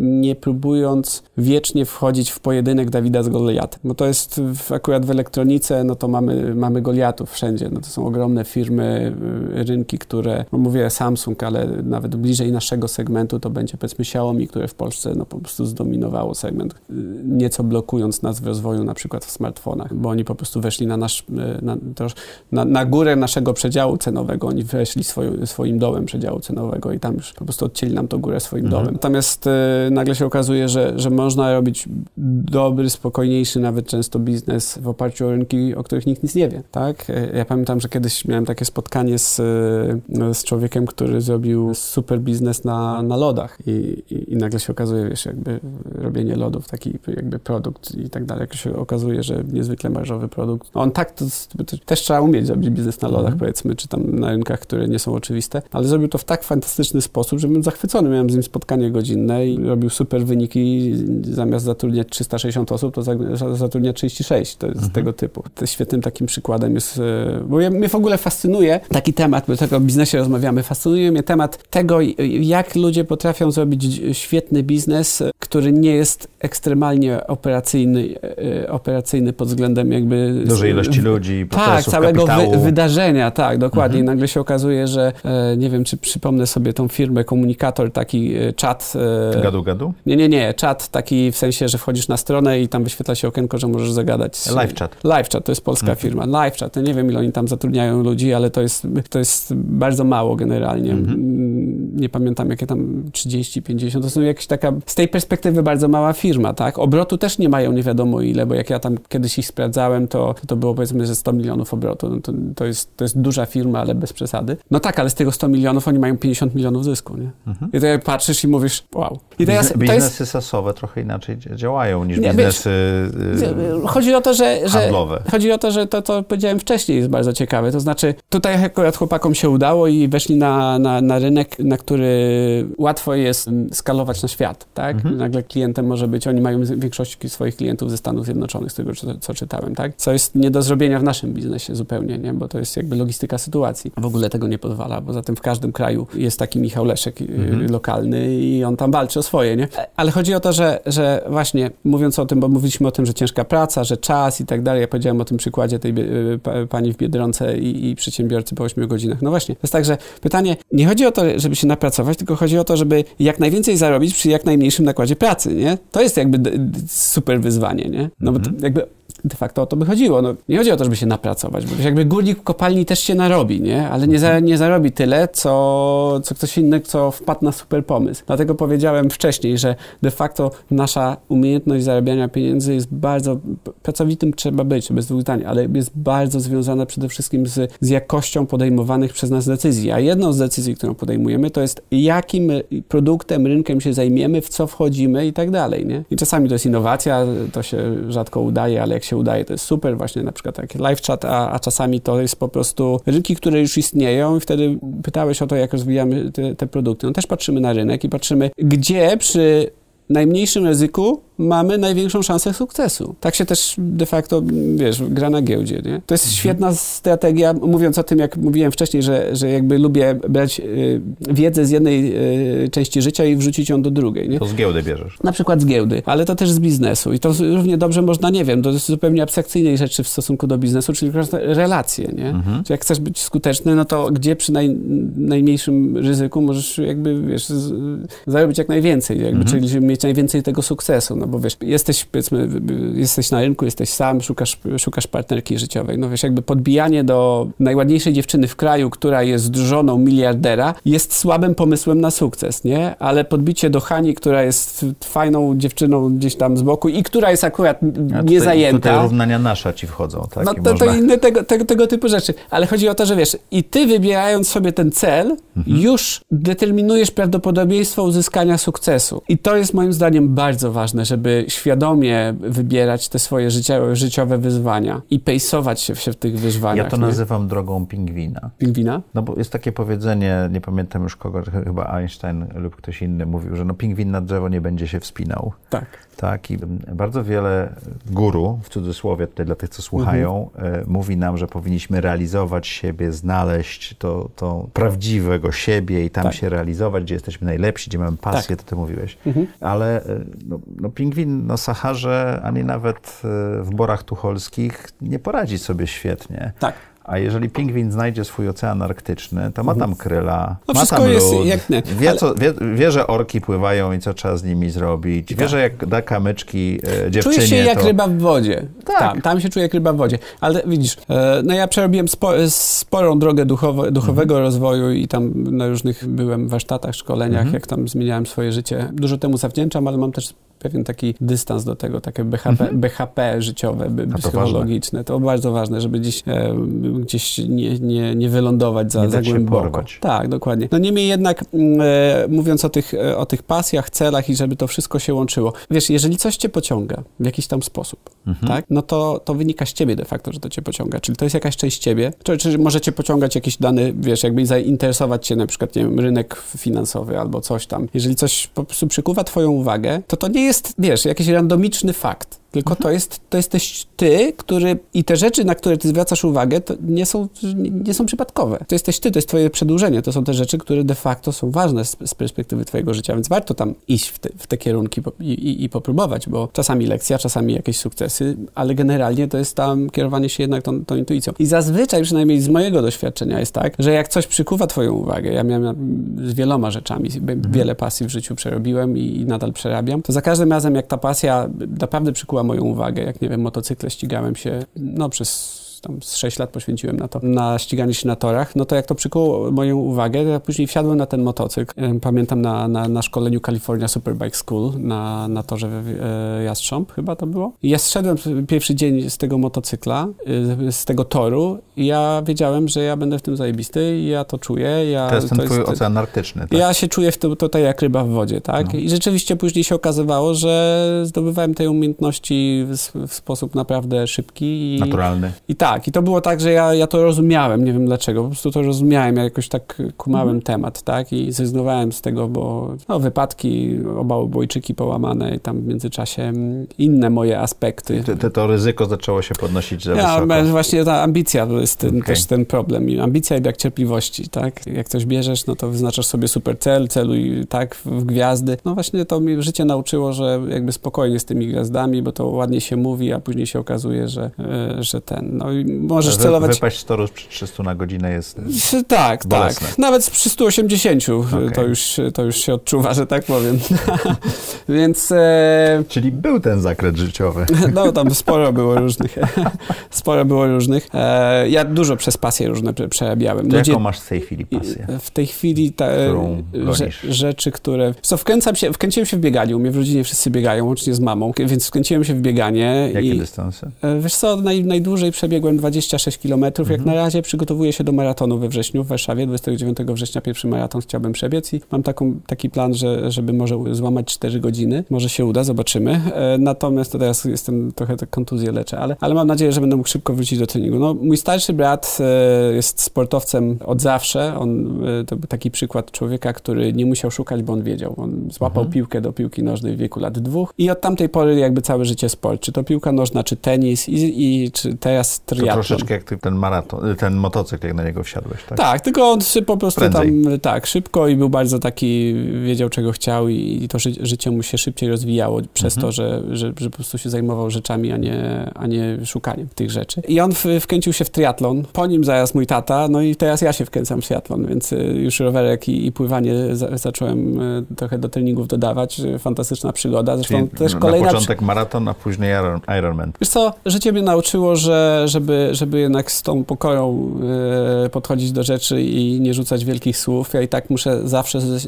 C: nie próbując wiecznie wchodzić w pojedynek Dawida z Goliatem, bo to jest akurat w elektronice, no to mamy, mamy Goliatów wszędzie, no to są ogromne firmy, y, rynki, które, no mówię Samsung, ale nawet bliżej naszego segmentu to będzie powiedzmy Xiaomi, które w Polsce no po prostu zdominowało segment, y, nieco blokując nas w rozwoju na przykład w smartfonach, bo oni po prostu weszli na nasz, y, na, na, na górę naszego przedziału cenowego, oni weszli swoim, swoim dołem przedziału cenowego i tam już po prostu odcięli nam to górę swoim mhm. dołem. Natomiast y, nagle się okazuje, że, że można robić dobry, spokojniejszy nawet często biznes w oparciu o rynki, o których nikt nic nie wie, tak? Ja pamiętam, że kiedyś miałem takie spotkanie z z człowiekiem, który zrobił super biznes na, na lodach I, i, i, nagle się okazuje, wiesz, jakby robienie lodów, taki jakby produkt i tak dalej, jak się okazuje, że niezwykle marżowy produkt. On tak, to, to też trzeba umieć zrobić biznes na lodach, mhm. powiedzmy, czy tam na rynkach, które nie są oczywiste, ale zrobił to w tak fantastyczny sposób, że byłem zachwycony. Miałem z nim spotkanie godzinne i robił super wyniki. Zamiast zatrudniać 360 osób, to zatrudnia 36. To jest mhm. tego typu. To świetnym takim przykładem jest, e, bo ja, mnie w ogóle fascynuje taki temat, bo tego biznesie rozmawiamy, fascynuje mnie temat tego, jak ludzie potrafią zrobić świetny biznes, który nie jest ekstremalnie operacyjny, e, operacyjny pod względem jakby...
B: Dużej ilości ludzi,
C: Tak, całego wy, wydarzenia, tak, dokładnie. Mhm. Nagle się okazuje, że e, nie wiem, czy przypomnę sobie tą firmę, komunikator, taki e, czat...
B: Gadu, gadu?
C: Nie, nie, nie, czat taki w sensie, że wchodzisz na stronę i tam wyświetla się okienko, że możesz zagadać.
B: Live chat.
C: Live chat, to jest polska mhm. firma. Live chat, nie wiem ile oni tam zatrudniają ludzi, ale to jest, to jest bardzo mało generalnie. Mhm. Mm, nie pamiętam, jakie tam 30, 50, to są jakieś taka, z tej perspektywy bardzo mała firma, tak? Obrotu też nie mają nie wiadomo ile, bo jak ja tam kiedyś ich sprawdzałem, to, to było powiedzmy, że 100 milionów obrotu. No to, to, jest, to jest duża firma, ale bez przesady. No tak, ale z tego 100 milionów oni mają 50 milionów zysku, nie? Mhm. I to jak patrzysz i mówisz, wow. I
B: teraz, Biznes, biznesy jest... sasowe trochę inaczej działają niż nie, biznesy
C: wiesz, Chodzi o to, że, że handlowe. Chodzi o to, że to, co powiedziałem wcześniej jest bardzo ciekawe. To znaczy, tutaj akurat chłopakom się udało i weszli na, na, na rynek, na który łatwo jest skalować na świat, tak? Mhm. Nagle klientem może być, oni mają większość swoich klientów ze Stanów Zjednoczonych, z tego, co, co czytałem, tak? Co jest nie do zrobienia w naszym biznesie zupełnie, nie? Bo to jest jakby logistyka sytuacji. W ogóle tego nie pozwala, bo zatem w każdym kraju jest taki Michał Leszek y, mhm. lokalny i on tam walczy o swoje, nie? Ale chodzi o to, że, że właśnie mówiąc o tym, bo mówiliśmy o tym, że ciężka praca, że czas i tak dalej, ja powiedziałem o tym przykładzie tej y, pani w Biedronce i, i przedsiębiorcy po 8 godzinach. No właśnie, to jest tak, że pytanie, nie chodzi o to, żeby się napracować, tylko chodzi o to, żeby jak najwięcej zarobić przy jak najmniejszym nakładzie pracy, nie? To jest jakby super wyzwanie, nie? No bo mhm. jakby de facto o to by chodziło. No, nie chodzi o to, żeby się napracować, bo jakby górnik w kopalni też się narobi, nie? Ale nie, za, nie zarobi tyle, co, co ktoś inny, co wpadł na super pomysł. Dlatego powiedziałem wcześniej, że de facto nasza umiejętność zarabiania pieniędzy jest bardzo, pracowitym trzeba być, bez dwóch zdań, ale jest bardzo związana przede wszystkim z, z jakością podejmowanych przez nas decyzji. A jedną z decyzji, którą podejmujemy, to jest jakim produktem, rynkiem się zajmiemy, w co wchodzimy i tak dalej, nie? I czasami to jest innowacja, to się rzadko udaje, ale jak się udaje, to jest super, właśnie na przykład taki live chat, a, a czasami to jest po prostu rynki, które już istnieją i wtedy pytałeś o to, jak rozwijamy te, te produkty. No też patrzymy na rynek i patrzymy, gdzie przy najmniejszym ryzyku mamy największą szansę sukcesu. Tak się też de facto, wiesz, gra na giełdzie, nie? To jest mhm. świetna strategia, mówiąc o tym, jak mówiłem wcześniej, że, że jakby lubię brać y, wiedzę z jednej y, części życia i wrzucić ją do drugiej, nie?
B: To z giełdy bierzesz.
C: Na przykład z giełdy, ale to też z biznesu i to równie dobrze można, nie wiem, to jest zupełnie abstrakcyjnej rzeczy w stosunku do biznesu, czyli relacje, nie? Mhm. jak chcesz być skuteczny, no to gdzie przy naj, najmniejszym ryzyku możesz jakby, wiesz, z, zarobić jak najwięcej, jakby, mhm. czyli mieć najwięcej tego sukcesu, no no bo wiesz, jesteś, powiedzmy, jesteś na rynku, jesteś sam, szukasz, szukasz partnerki życiowej. No wiesz, jakby podbijanie do najładniejszej dziewczyny w kraju, która jest żoną miliardera, jest słabym pomysłem na sukces, nie? Ale podbicie do Hani, która jest fajną dziewczyną gdzieś tam z boku i która jest akurat A nie zajęta.
B: Tutaj równania nasza ci wchodzą, tak?
C: No to, można... to inne tego, tego, tego, typu rzeczy. Ale chodzi o to, że wiesz, i ty wybierając sobie ten cel, mhm. już determinujesz prawdopodobieństwo uzyskania sukcesu. I to jest moim zdaniem bardzo ważne, że żeby świadomie wybierać te swoje życie, życiowe wyzwania i pejsować się w, się w tych wyzwaniach.
B: Ja to nie? nazywam drogą pingwina.
C: Pingwina?
B: No bo jest takie powiedzenie, nie pamiętam już kogo, chyba Einstein lub ktoś inny mówił, że no pingwin na drzewo nie będzie się wspinał.
C: Tak.
B: Tak, i bardzo wiele guru, w cudzysłowie tutaj dla tych, co słuchają, mhm. mówi nam, że powinniśmy realizować siebie, znaleźć to, to prawdziwego siebie i tam tak. się realizować, gdzie jesteśmy najlepsi, gdzie mamy pasję, tak. to ty mówiłeś. Mhm. Ale e, no, no, pingwin na Saharze, ani nawet e, w borach tucholskich nie poradzi sobie świetnie.
C: Tak.
B: A jeżeli pingwin znajdzie swój ocean arktyczny, to ma tam kryla,
C: no
B: ma
C: tam lód, jest jak nie.
B: Wie, co, wie, wie, że orki pływają i co trzeba z nimi zrobić. Wie, tak. że jak da kamyczki e, dziewczynie,
C: Czuje się jak
B: to...
C: ryba w wodzie. Tak. Tam, tam się czuje jak ryba w wodzie. Ale widzisz, e, no ja przerobiłem spo, sporą drogę duchowo, duchowego mhm. rozwoju i tam na różnych byłem warsztatach, szkoleniach, mhm. jak tam zmieniałem swoje życie. Dużo temu zawdzięczam, ale mam też pewien taki dystans do tego, takie BHP, mhm. BHP życiowe, to psychologiczne. To bardzo ważne, żeby gdzieś, e, gdzieś nie, nie, nie wylądować za,
B: nie
C: za głęboko. Tak, dokładnie. No niemniej jednak, mm, e, mówiąc o tych, e, o tych pasjach, celach i żeby to wszystko się łączyło. Wiesz, jeżeli coś cię pociąga w jakiś tam sposób, mhm. tak, no to, to wynika z ciebie de facto, że to cię pociąga. Czyli to jest jakaś część ciebie, czy, czy może cię pociągać jakiś dany, wiesz, jakby zainteresować cię na przykład, nie wiem, rynek finansowy albo coś tam. Jeżeli coś po prostu przykuwa twoją uwagę, to to nie jest, wiesz, jakiś randomiczny fakt tylko mhm. to, jest, to jesteś ty, który i te rzeczy, na które ty zwracasz uwagę, to nie są, nie są przypadkowe. To jesteś ty, to jest twoje przedłużenie. To są te rzeczy, które de facto są ważne z, z perspektywy twojego życia, więc warto tam iść w te, w te kierunki i, i, i, popróbować, bo czasami lekcja, czasami jakieś sukcesy, ale generalnie to jest tam kierowanie się jednak tą, tą intuicją. I zazwyczaj, przynajmniej z mojego doświadczenia jest tak, że jak coś przykuwa twoją uwagę, ja miałem z wieloma rzeczami, mhm. wiele pasji w życiu przerobiłem i, i nadal przerabiam, to za każdym razem, jak ta pasja naprawdę przykuła moją uwagę. Jak nie wiem, motocykle ścigałem się no, przez tam z 6 lat poświęciłem na to, na ściganie się na torach, no to jak to przykuło moją uwagę, to ja później wsiadłem na ten motocykl. Pamiętam na, na, na szkoleniu California Superbike School na, na torze e, Jastrząb chyba to było. Ja zszedłem pierwszy dzień z tego motocykla, e, z tego toru i ja wiedziałem, że ja będę w tym zajebisty i ja to czuję. Ja,
B: to jest ten to twój jest, ocean arktyczny, tak?
C: Ja się czuję w tym, tutaj jak ryba w wodzie, tak? No. I rzeczywiście później się okazywało, że zdobywałem tej umiejętności w, w sposób naprawdę szybki.
B: I, Naturalny.
C: I tak, i to było tak, że ja, ja to rozumiałem, nie wiem dlaczego, po prostu to rozumiałem, ja jakoś tak kumałem mhm. temat, tak? I zrezygnowałem z tego, bo no, wypadki, oba obojczyki połamane i tam w międzyczasie inne moje aspekty.
B: To, to ryzyko zaczęło się podnosić za ja,
C: wysoko. Właśnie ta ambicja to jest ten, okay. też ten problem. I ambicja i brak cierpliwości, tak? Jak coś bierzesz, no to wyznaczasz sobie super cel, celuj tak w gwiazdy. No właśnie to mi życie nauczyło, że jakby spokojnie z tymi gwiazdami, bo to ładnie się mówi, a później się okazuje, że, e, że ten, no i możesz
B: Wy,
C: celować...
B: Wypaść z toru przy 300 na godzinę jest
C: Tak,
B: bolesne.
C: tak. Nawet przy 180 okay. to, już, to już się odczuwa, że tak powiem. Więc... E...
B: Czyli był ten zakręt życiowy.
C: no tam sporo było różnych. sporo było różnych. E, ja dużo przez pasje różne przerabiałem.
B: To Ludzie... jaką masz w tej chwili pasję?
C: W tej chwili ta, rzeczy, które... Co, wkręcam się, wkręciłem się w bieganie. U mnie w rodzinie wszyscy biegają, łącznie z mamą, więc wkręciłem się w bieganie.
B: Jakie i, dystanse?
C: E, wiesz co, naj, najdłużej przebiegłem 26 km. Mhm. Jak na razie przygotowuję się do maratonu we wrześniu w Warszawie. 29 września pierwszy maraton chciałbym przebiec i mam taką, taki plan, że, żeby może złamać 4 godziny. Może się uda, zobaczymy. E, natomiast to teraz jestem trochę tak kontuzję leczę, ale, ale mam nadzieję, że będę mógł szybko wrócić do treningu. No, mój starszy brat e, jest sportowcem od zawsze. On to był taki przykład człowieka, który nie musiał szukać, bo on wiedział. On złapał mhm. piłkę do piłki nożnej w wieku lat dwóch i od tamtej pory jakby całe życie sport. Czy to piłka nożna, czy tenis i, i czy teraz triatlon.
B: To troszeczkę jak ty ten maraton, ten motocykl, jak na niego wsiadłeś, tak?
C: Tak, tylko on po prostu Prędzej. tam, tak, szybko i był bardzo taki, wiedział czego chciał i, i to ży, życie mu się szybciej rozwijało przez mhm. to, że, że, że, po prostu się zajmował rzeczami, a nie, a nie szukaniem tych rzeczy. I on w, wkręcił się w triatlon. Po nim zaraz mój tata, no i teraz ja się wkręcam w triatlon, więc y, już rowerek i, i pływanie za, zacząłem y, trochę do treningów dodawać. Fantastyczna przygoda.
B: Zresztą Czyli też kolejna... Na początek maraton, a później Ironman.
C: Wiesz co, życie mnie nauczyło, że żeby, żeby jednak z tą pokorą e, podchodzić do rzeczy i nie rzucać wielkich słów, ja i tak muszę zawsze ze,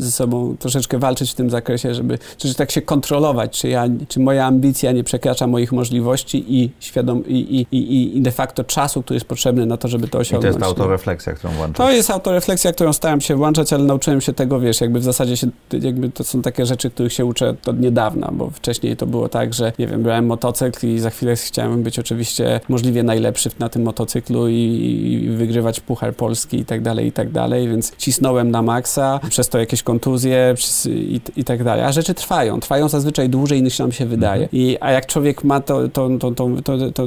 C: ze sobą troszeczkę walczyć w tym zakresie, żeby czy, tak się kontrolować, czy, ja, czy moja ambicja nie przekracza moich możliwości i, świadom, i, i, i de facto czasu, który jest potrzebny na to, żeby to osiągnąć.
B: I to jest autorefleksja, którą włączasz.
C: To jest autorefleksja, którą starałem się włączać, ale nauczyłem się tego, wiesz, jakby w zasadzie się, jakby to są takie rzeczy, których się uczę od niedawna, bo wcześniej to było tak, że nie wiem, brałem motocykl i za chwilę chciałem być oczywiście możliwie najlepszy na tym motocyklu i, i wygrywać Puchar Polski i tak dalej, i tak dalej, więc cisnąłem na maksa, przez to jakieś kontuzje i, i tak dalej. A rzeczy trwają, trwają zazwyczaj dłużej niż nam się wydaje. Mhm. I, a jak człowiek ma to,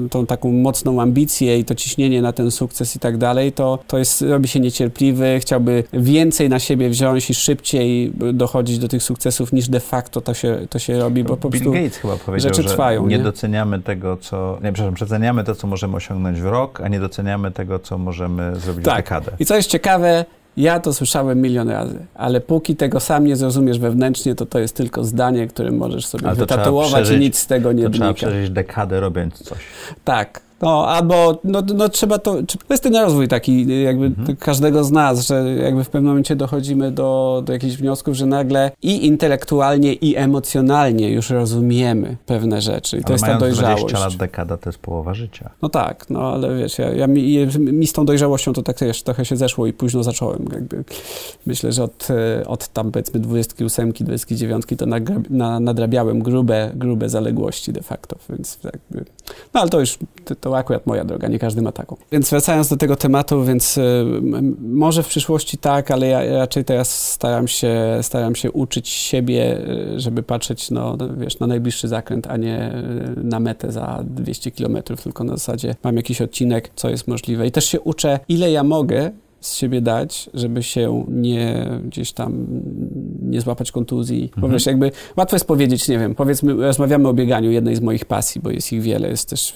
C: tą taką mocną ambicję i to ciśnienie na ten sukces i tak dalej, to, to jest, robi się niecierpliwy, chciałby więcej na siebie wziąć i szybciej dochodzić do tych sukcesów niż de facto to się, to się robi, bo po prostu
B: Bill Gates chyba powiedział, rzeczy trwają. Nie, nie doceniamy tego, co. Nie, przepraszam, przeceniamy to, co możemy osiągnąć w rok, a nie doceniamy tego, co możemy zrobić tak. w dekadę.
C: I co jest ciekawe, ja to słyszałem milion razy, ale póki tego sam nie zrozumiesz wewnętrznie, to to jest tylko zdanie, którym możesz sobie wytatuować i nic z tego nie to
B: wynika. Trzeba przeżyć dekadę robiąc coś.
C: Tak, no, albo no, no trzeba to, to jest ten rozwój taki jakby mhm. każdego z nas, że jakby w pewnym momencie dochodzimy do, do jakichś wniosków, że nagle i intelektualnie, i emocjonalnie już rozumiemy pewne rzeczy. I to ale jest ta dojrzałość.
B: 20 lat dekada to jest połowa życia.
C: No tak, no ale wiesz, ja, ja mi, mi, z tą dojrzałością to tak też trochę się zeszło i późno zacząłem. Jakby. Myślę, że od, od tam powiedzmy 28, 29 to na, nadrabiałem grube, grube zaległości de facto, więc jakby, no ale to już to, to akurat moja droga, nie każdy ma taką. Więc wracając do tego tematu, więc y, może w przyszłości tak, ale ja raczej teraz staram się, staram się uczyć siebie, y, żeby patrzeć no, wiesz, na najbliższy zakręt, a nie y, na metę za 200 kilometrów, tylko na zasadzie mam jakiś odcinek, co jest możliwe. I też się uczę, ile ja mogę z siebie dać, żeby się nie gdzieś tam nie złapać kontuzji. Mhm. Bo wiesz, jakby łatwo jest powiedzieć, nie wiem, powiedzmy, rozmawiamy o bieganiu, jednej z moich pasji, bo jest ich wiele, jest też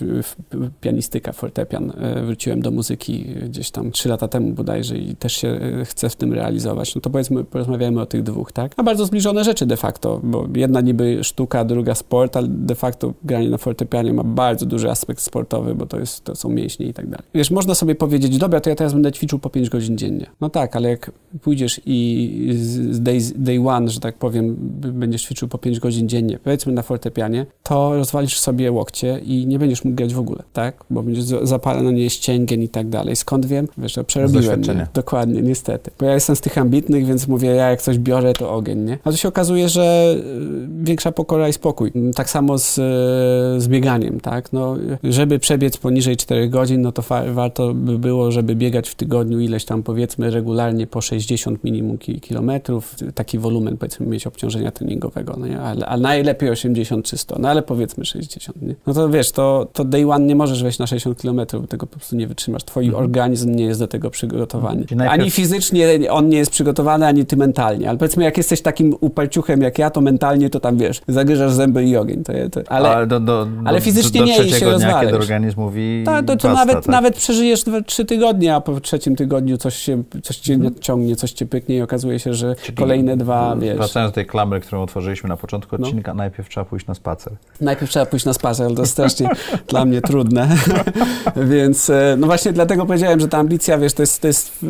C: pianistyka, fortepian. E, wróciłem do muzyki gdzieś tam trzy lata temu bodajże i też się e, chcę w tym realizować. No to powiedzmy, porozmawiamy o tych dwóch, tak? A bardzo zbliżone rzeczy de facto, bo jedna niby sztuka, druga sport, ale de facto granie na fortepianie ma bardzo duży aspekt sportowy, bo to, jest, to są mięśnie i tak dalej. Wiesz, można sobie powiedzieć, dobra, to ja teraz będę ćwiczył po 5 godzin dziennie. No tak, ale jak pójdziesz i z day, day one, że tak powiem, będziesz ćwiczył po 5 godzin dziennie, powiedzmy na fortepianie, to rozwalisz sobie łokcie i nie będziesz mógł grać w ogóle, tak? Bo będziesz zapalony jest ścięgien i tak dalej. Skąd wiem? Wiesz, to przerobiłem. Nie? Dokładnie, niestety. Bo ja jestem z tych ambitnych, więc mówię, ja jak coś biorę, to ogień, nie? A to się okazuje, że y, większa pokora i spokój. Tak samo z, y, z bieganiem, tak? No, żeby przebiec poniżej 4 godzin, no to warto by było, żeby biegać w tygodniu ileś tam powiedzmy regularnie po 60 minimum kilometrów, taki wolumen powiedzmy mieć obciążenia treningowego, no nie? Ale, a najlepiej 80 czy 100, no ale powiedzmy 60, nie? No to wiesz, to, to day one nie możesz wejść na 60 kilometrów, tego po prostu nie wytrzymasz. Twój mhm. organizm nie jest do tego przygotowany. Najpierw... Ani fizycznie on nie jest przygotowany, ani ty mentalnie. Ale powiedzmy, jak jesteś takim uparciuchem jak ja, to mentalnie to tam wiesz, zagryzasz zęby i ogień. To, to, ale, ale, do, do, ale fizycznie do, do nie i się rozwalasz.
B: kiedy organizm mówi
C: tak, to, to basta, nawet, tak? nawet przeżyjesz trzy tygodnie, a po trzecim tygodniu coś, się, coś cię hmm. ciągnie, coś cię pyknie i okazuje się, że Czyli kolejne dwa, wiesz...
B: Wracając do tej klamry, którą otworzyliśmy na początku no. odcinka, no. najpierw trzeba pójść na spacer.
C: Najpierw trzeba pójść na spacer, ale to strasznie dla mnie trudne. Więc e, no właśnie dlatego powiedziałem, że ta ambicja, wiesz, to jest, to jest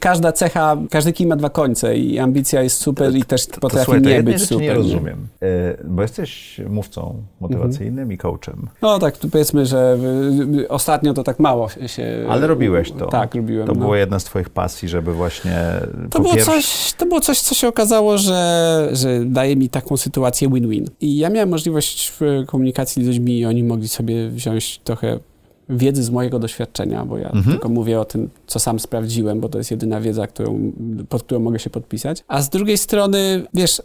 C: każda cecha, każdy kij ma dwa końce i ambicja jest super i też potrafi to, to, nie być super.
B: nie rozumiem, e, bo jesteś mówcą motywacyjnym mhm. i coachem.
C: No tak, powiedzmy, że ostatnio to tak mało się...
B: Ale robiłeś to.
C: Tak, robiłem.
B: To no. było jedna z twoich pasji, żeby właśnie...
C: To było, coś, to było coś, co się okazało, że, że daje mi taką sytuację win-win. I ja miałem możliwość komunikacji z ludźmi i oni mogli sobie wziąć trochę wiedzy z mojego doświadczenia, bo ja mhm. tylko mówię o tym, co sam sprawdziłem, bo to jest jedyna wiedza, którą, pod którą mogę się podpisać. A z drugiej strony, wiesz,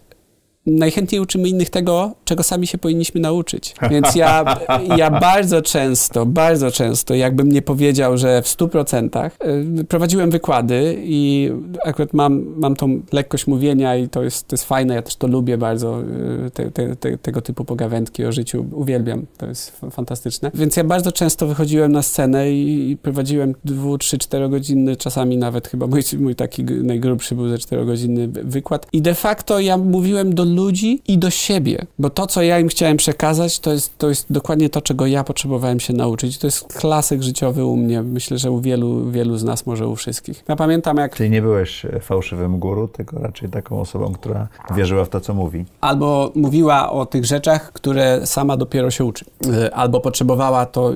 C: najchętniej uczymy innych tego, czego sami się powinniśmy nauczyć. Więc ja, ja bardzo często, bardzo często, jakbym nie powiedział, że w stu procentach, y, prowadziłem wykłady i akurat mam, mam tą lekkość mówienia i to jest, to jest fajne, ja też to lubię bardzo, y, te, te, te, tego typu pogawędki o życiu, uwielbiam, to jest fantastyczne. Więc ja bardzo często wychodziłem na scenę i, i prowadziłem dwu, trzy, czterogodzinny, czasami nawet chyba mój, mój taki najgrubszy był ze czterogodzinny wykład i de facto ja mówiłem do ludzi i do siebie, bo to, co ja im chciałem przekazać, to jest, to jest dokładnie to, czego ja potrzebowałem się nauczyć. To jest klasyk życiowy u mnie. Myślę, że u wielu, wielu z nas, może u wszystkich. Ja pamiętam, jak...
B: Czyli nie byłeś fałszywym guru, tylko raczej taką osobą, która wierzyła w to, co mówi.
C: Albo mówiła o tych rzeczach, które sama dopiero się uczy. E, albo potrzebowała to,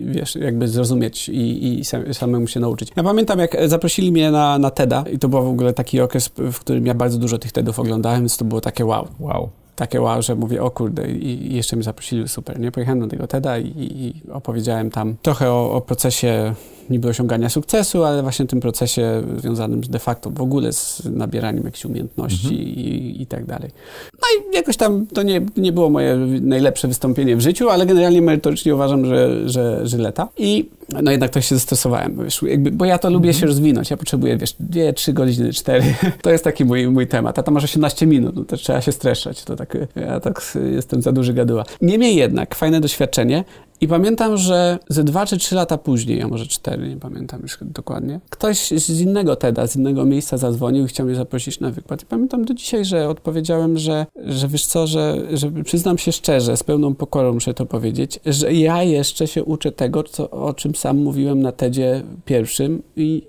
C: wiesz, jakby zrozumieć i, i samemu się nauczyć. Ja pamiętam, jak zaprosili mnie na, na TEDa i to był w ogóle taki okres, w którym ja bardzo dużo tych TEDów oglądałem, więc to było takie wow,
B: wow. Wow.
C: Takie wow, że mówię, o kurde, i jeszcze mnie zaprosili, super, nie? Pojechałem do tego TEDa i, i opowiedziałem tam trochę o, o procesie niby osiągania sukcesu, ale właśnie tym procesie związanym de facto w ogóle z nabieraniem jakichś umiejętności mhm. i, i, tak dalej. No i jakoś tam to nie, nie było moje najlepsze wystąpienie w życiu, ale generalnie merytorycznie uważam, że, że, że leta. I no jednak to się zestresowałem, wiesz, jakby, bo ja to lubię mhm. się rozwinąć, ja potrzebuję, wiesz, dwie, trzy godziny, cztery, to jest taki mój, mój temat, a tam masz 18 minut, no to trzeba się streszczać, to tak, ja tak jestem za duży gaduła. Niemniej jednak, fajne doświadczenie, i pamiętam, że ze dwa czy trzy lata później, a może cztery, nie pamiętam już dokładnie, ktoś z innego TEDa, z innego miejsca zadzwonił i chciał mnie zaprosić na wykład. I pamiętam do dzisiaj, że odpowiedziałem, że, że wiesz co, że, że przyznam się szczerze, z pełną pokorą muszę to powiedzieć, że ja jeszcze się uczę tego, co, o czym sam mówiłem na TEDzie pierwszym i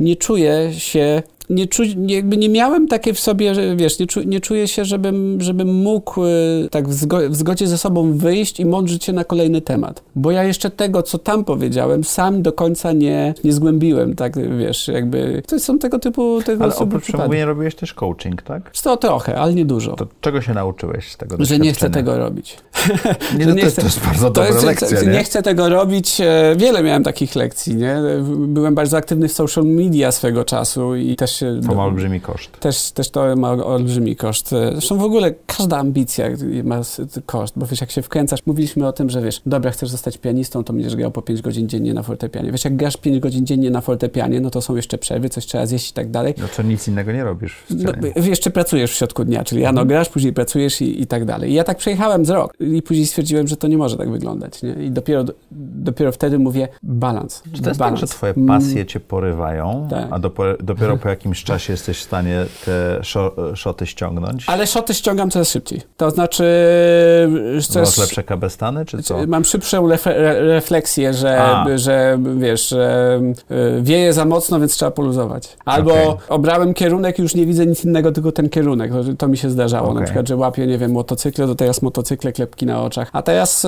C: nie czuję się nie, czu, jakby nie miałem takiej w sobie, że wiesz, nie, czu, nie czuję się, żebym, żebym mógł y, tak w, zgo, w zgodzie ze sobą wyjść i mądrzyć się na kolejny temat. Bo ja jeszcze tego, co tam powiedziałem, sam do końca nie, nie zgłębiłem, tak, wiesz, jakby to są tego typu tego
B: Ale oprócz przemówienia robiłeś też coaching, tak?
C: To trochę, ale nie dużo.
B: To czego się nauczyłeś z tego
C: Że nie chcę tego robić.
B: Nie, no nie to, chcę, to jest bardzo dobra jest, lekcja,
C: nie? nie? chcę tego robić. E, wiele miałem takich lekcji, nie? Byłem bardzo aktywny w social media swego czasu i też też.
B: To ma olbrzymi koszt.
C: Też, też to ma olbrzymi koszt. Zresztą w ogóle każda ambicja ma koszt, bo wiesz, jak się wkręcasz, mówiliśmy o tym, że wiesz, dobra, chcesz zostać pianistą, to będziesz grał po 5 godzin dziennie na fortepianie. Wiesz, jak grasz 5 godzin dziennie na fortepianie, no to są jeszcze przerwy, coś trzeba zjeść i tak dalej.
B: No to nic innego nie robisz.
C: No, jeszcze pracujesz w środku dnia, czyli rano mhm. grasz, później pracujesz i, i tak dalej. I ja tak przejechałem z rok i później stwierdziłem, że to nie może tak wyglądać. Nie? I dopiero, dopiero wtedy mówię balans.
B: Czy to jest balans. tak, że twoje pasje cię porywają, tak. a dopiero, dopiero po jakimś czasie jesteś w stanie te szoty ściągnąć?
C: Ale szoty ściągam coraz szybciej. To znaczy...
B: Coraz... Masz lepsze kabestany, czy co?
C: Mam szybszą refleksję, że, że wiesz, że e, wieje za mocno, więc trzeba poluzować. Albo okay. obrałem kierunek i już nie widzę nic innego, tylko ten kierunek. To, to mi się zdarzało. Okay. Na przykład, że łapię, nie wiem, motocykle, to teraz motocykle, klepki na oczach. A teraz,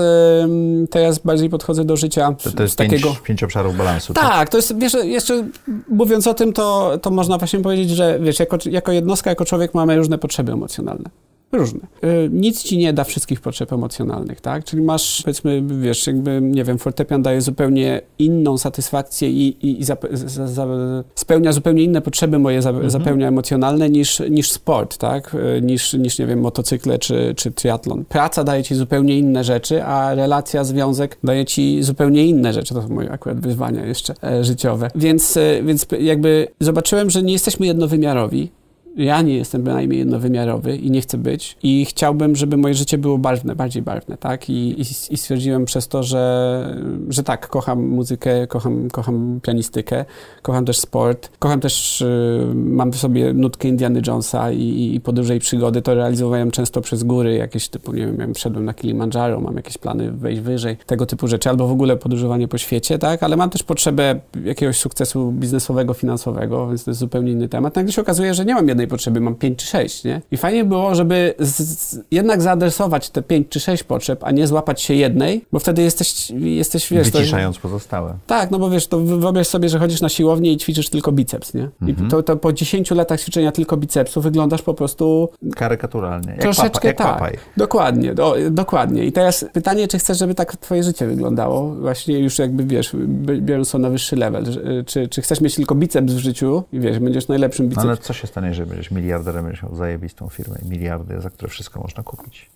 C: teraz bardziej podchodzę do życia
B: to, to jest takiego... Pięć, pięć obszarów balansu.
C: Tak, tak, to jest, wiesz, jeszcze mówiąc o tym, to, to można właśnie powiedzieć, że wiesz, jako, jako jednostka, jako człowiek mamy różne potrzeby emocjonalne. Różne. Y, nic ci nie da wszystkich potrzeb emocjonalnych, tak? Czyli masz, powiedzmy, wiesz, jakby, nie wiem, fortepian daje zupełnie inną satysfakcję i, i, i za, za, za, spełnia zupełnie inne potrzeby moje, mhm. zapełnia emocjonalne niż, niż sport, tak? Y, niż, niż, nie wiem, motocykle czy, czy triatlon. Praca daje ci zupełnie inne rzeczy, a relacja, związek daje ci zupełnie inne rzeczy. To są moje akurat wyzwania jeszcze e, życiowe. Więc, e, więc jakby zobaczyłem, że nie jesteśmy jednowymiarowi, ja nie jestem bynajmniej jednowymiarowy i nie chcę być i chciałbym, żeby moje życie było barwne, bardziej barwne, tak? I, i, i stwierdziłem przez to, że, że tak, kocham muzykę, kocham, kocham pianistykę, kocham też sport, kocham też, y, mam w sobie nutkę Indiana Jonesa i, i podróże i przygody, to realizowałem często przez góry, jakieś typu, nie wiem, wszedłem na Kilimandżaro, mam jakieś plany wejść wyżej, tego typu rzeczy, albo w ogóle podróżowanie po świecie, tak? Ale mam też potrzebę jakiegoś sukcesu biznesowego, finansowego, więc to jest zupełnie inny temat. Nagle się okazuje, że nie mam jednej potrzeby, mam 5 czy 6, nie? I fajnie było, żeby z, z, jednak zaadresować te 5 czy 6 potrzeb, a nie złapać się jednej, bo wtedy jesteś, jesteś wiesz...
B: Wyciszając to, pozostałe.
C: Tak, no bo wiesz, to wyobraź sobie, że chodzisz na siłownię i ćwiczysz tylko biceps, nie? Mhm. I to, to, po 10 latach ćwiczenia tylko bicepsu wyglądasz po prostu...
B: Karykaturalnie, jak
C: troszeczkę
B: papa,
C: tak.
B: Papaj.
C: Dokładnie, do, dokładnie. I teraz pytanie, czy chcesz, żeby tak twoje życie wyglądało? Właśnie już jakby, wiesz, biorąc to na wyższy level. Czy, czy chcesz mieć tylko biceps w życiu i wiesz, będziesz najlepszym bicepsem?
B: No ale co się stanie, jeżeli będziesz miliarderem, będziesz miał zajebistą firmę i miliardy, za które wszystko można kupić.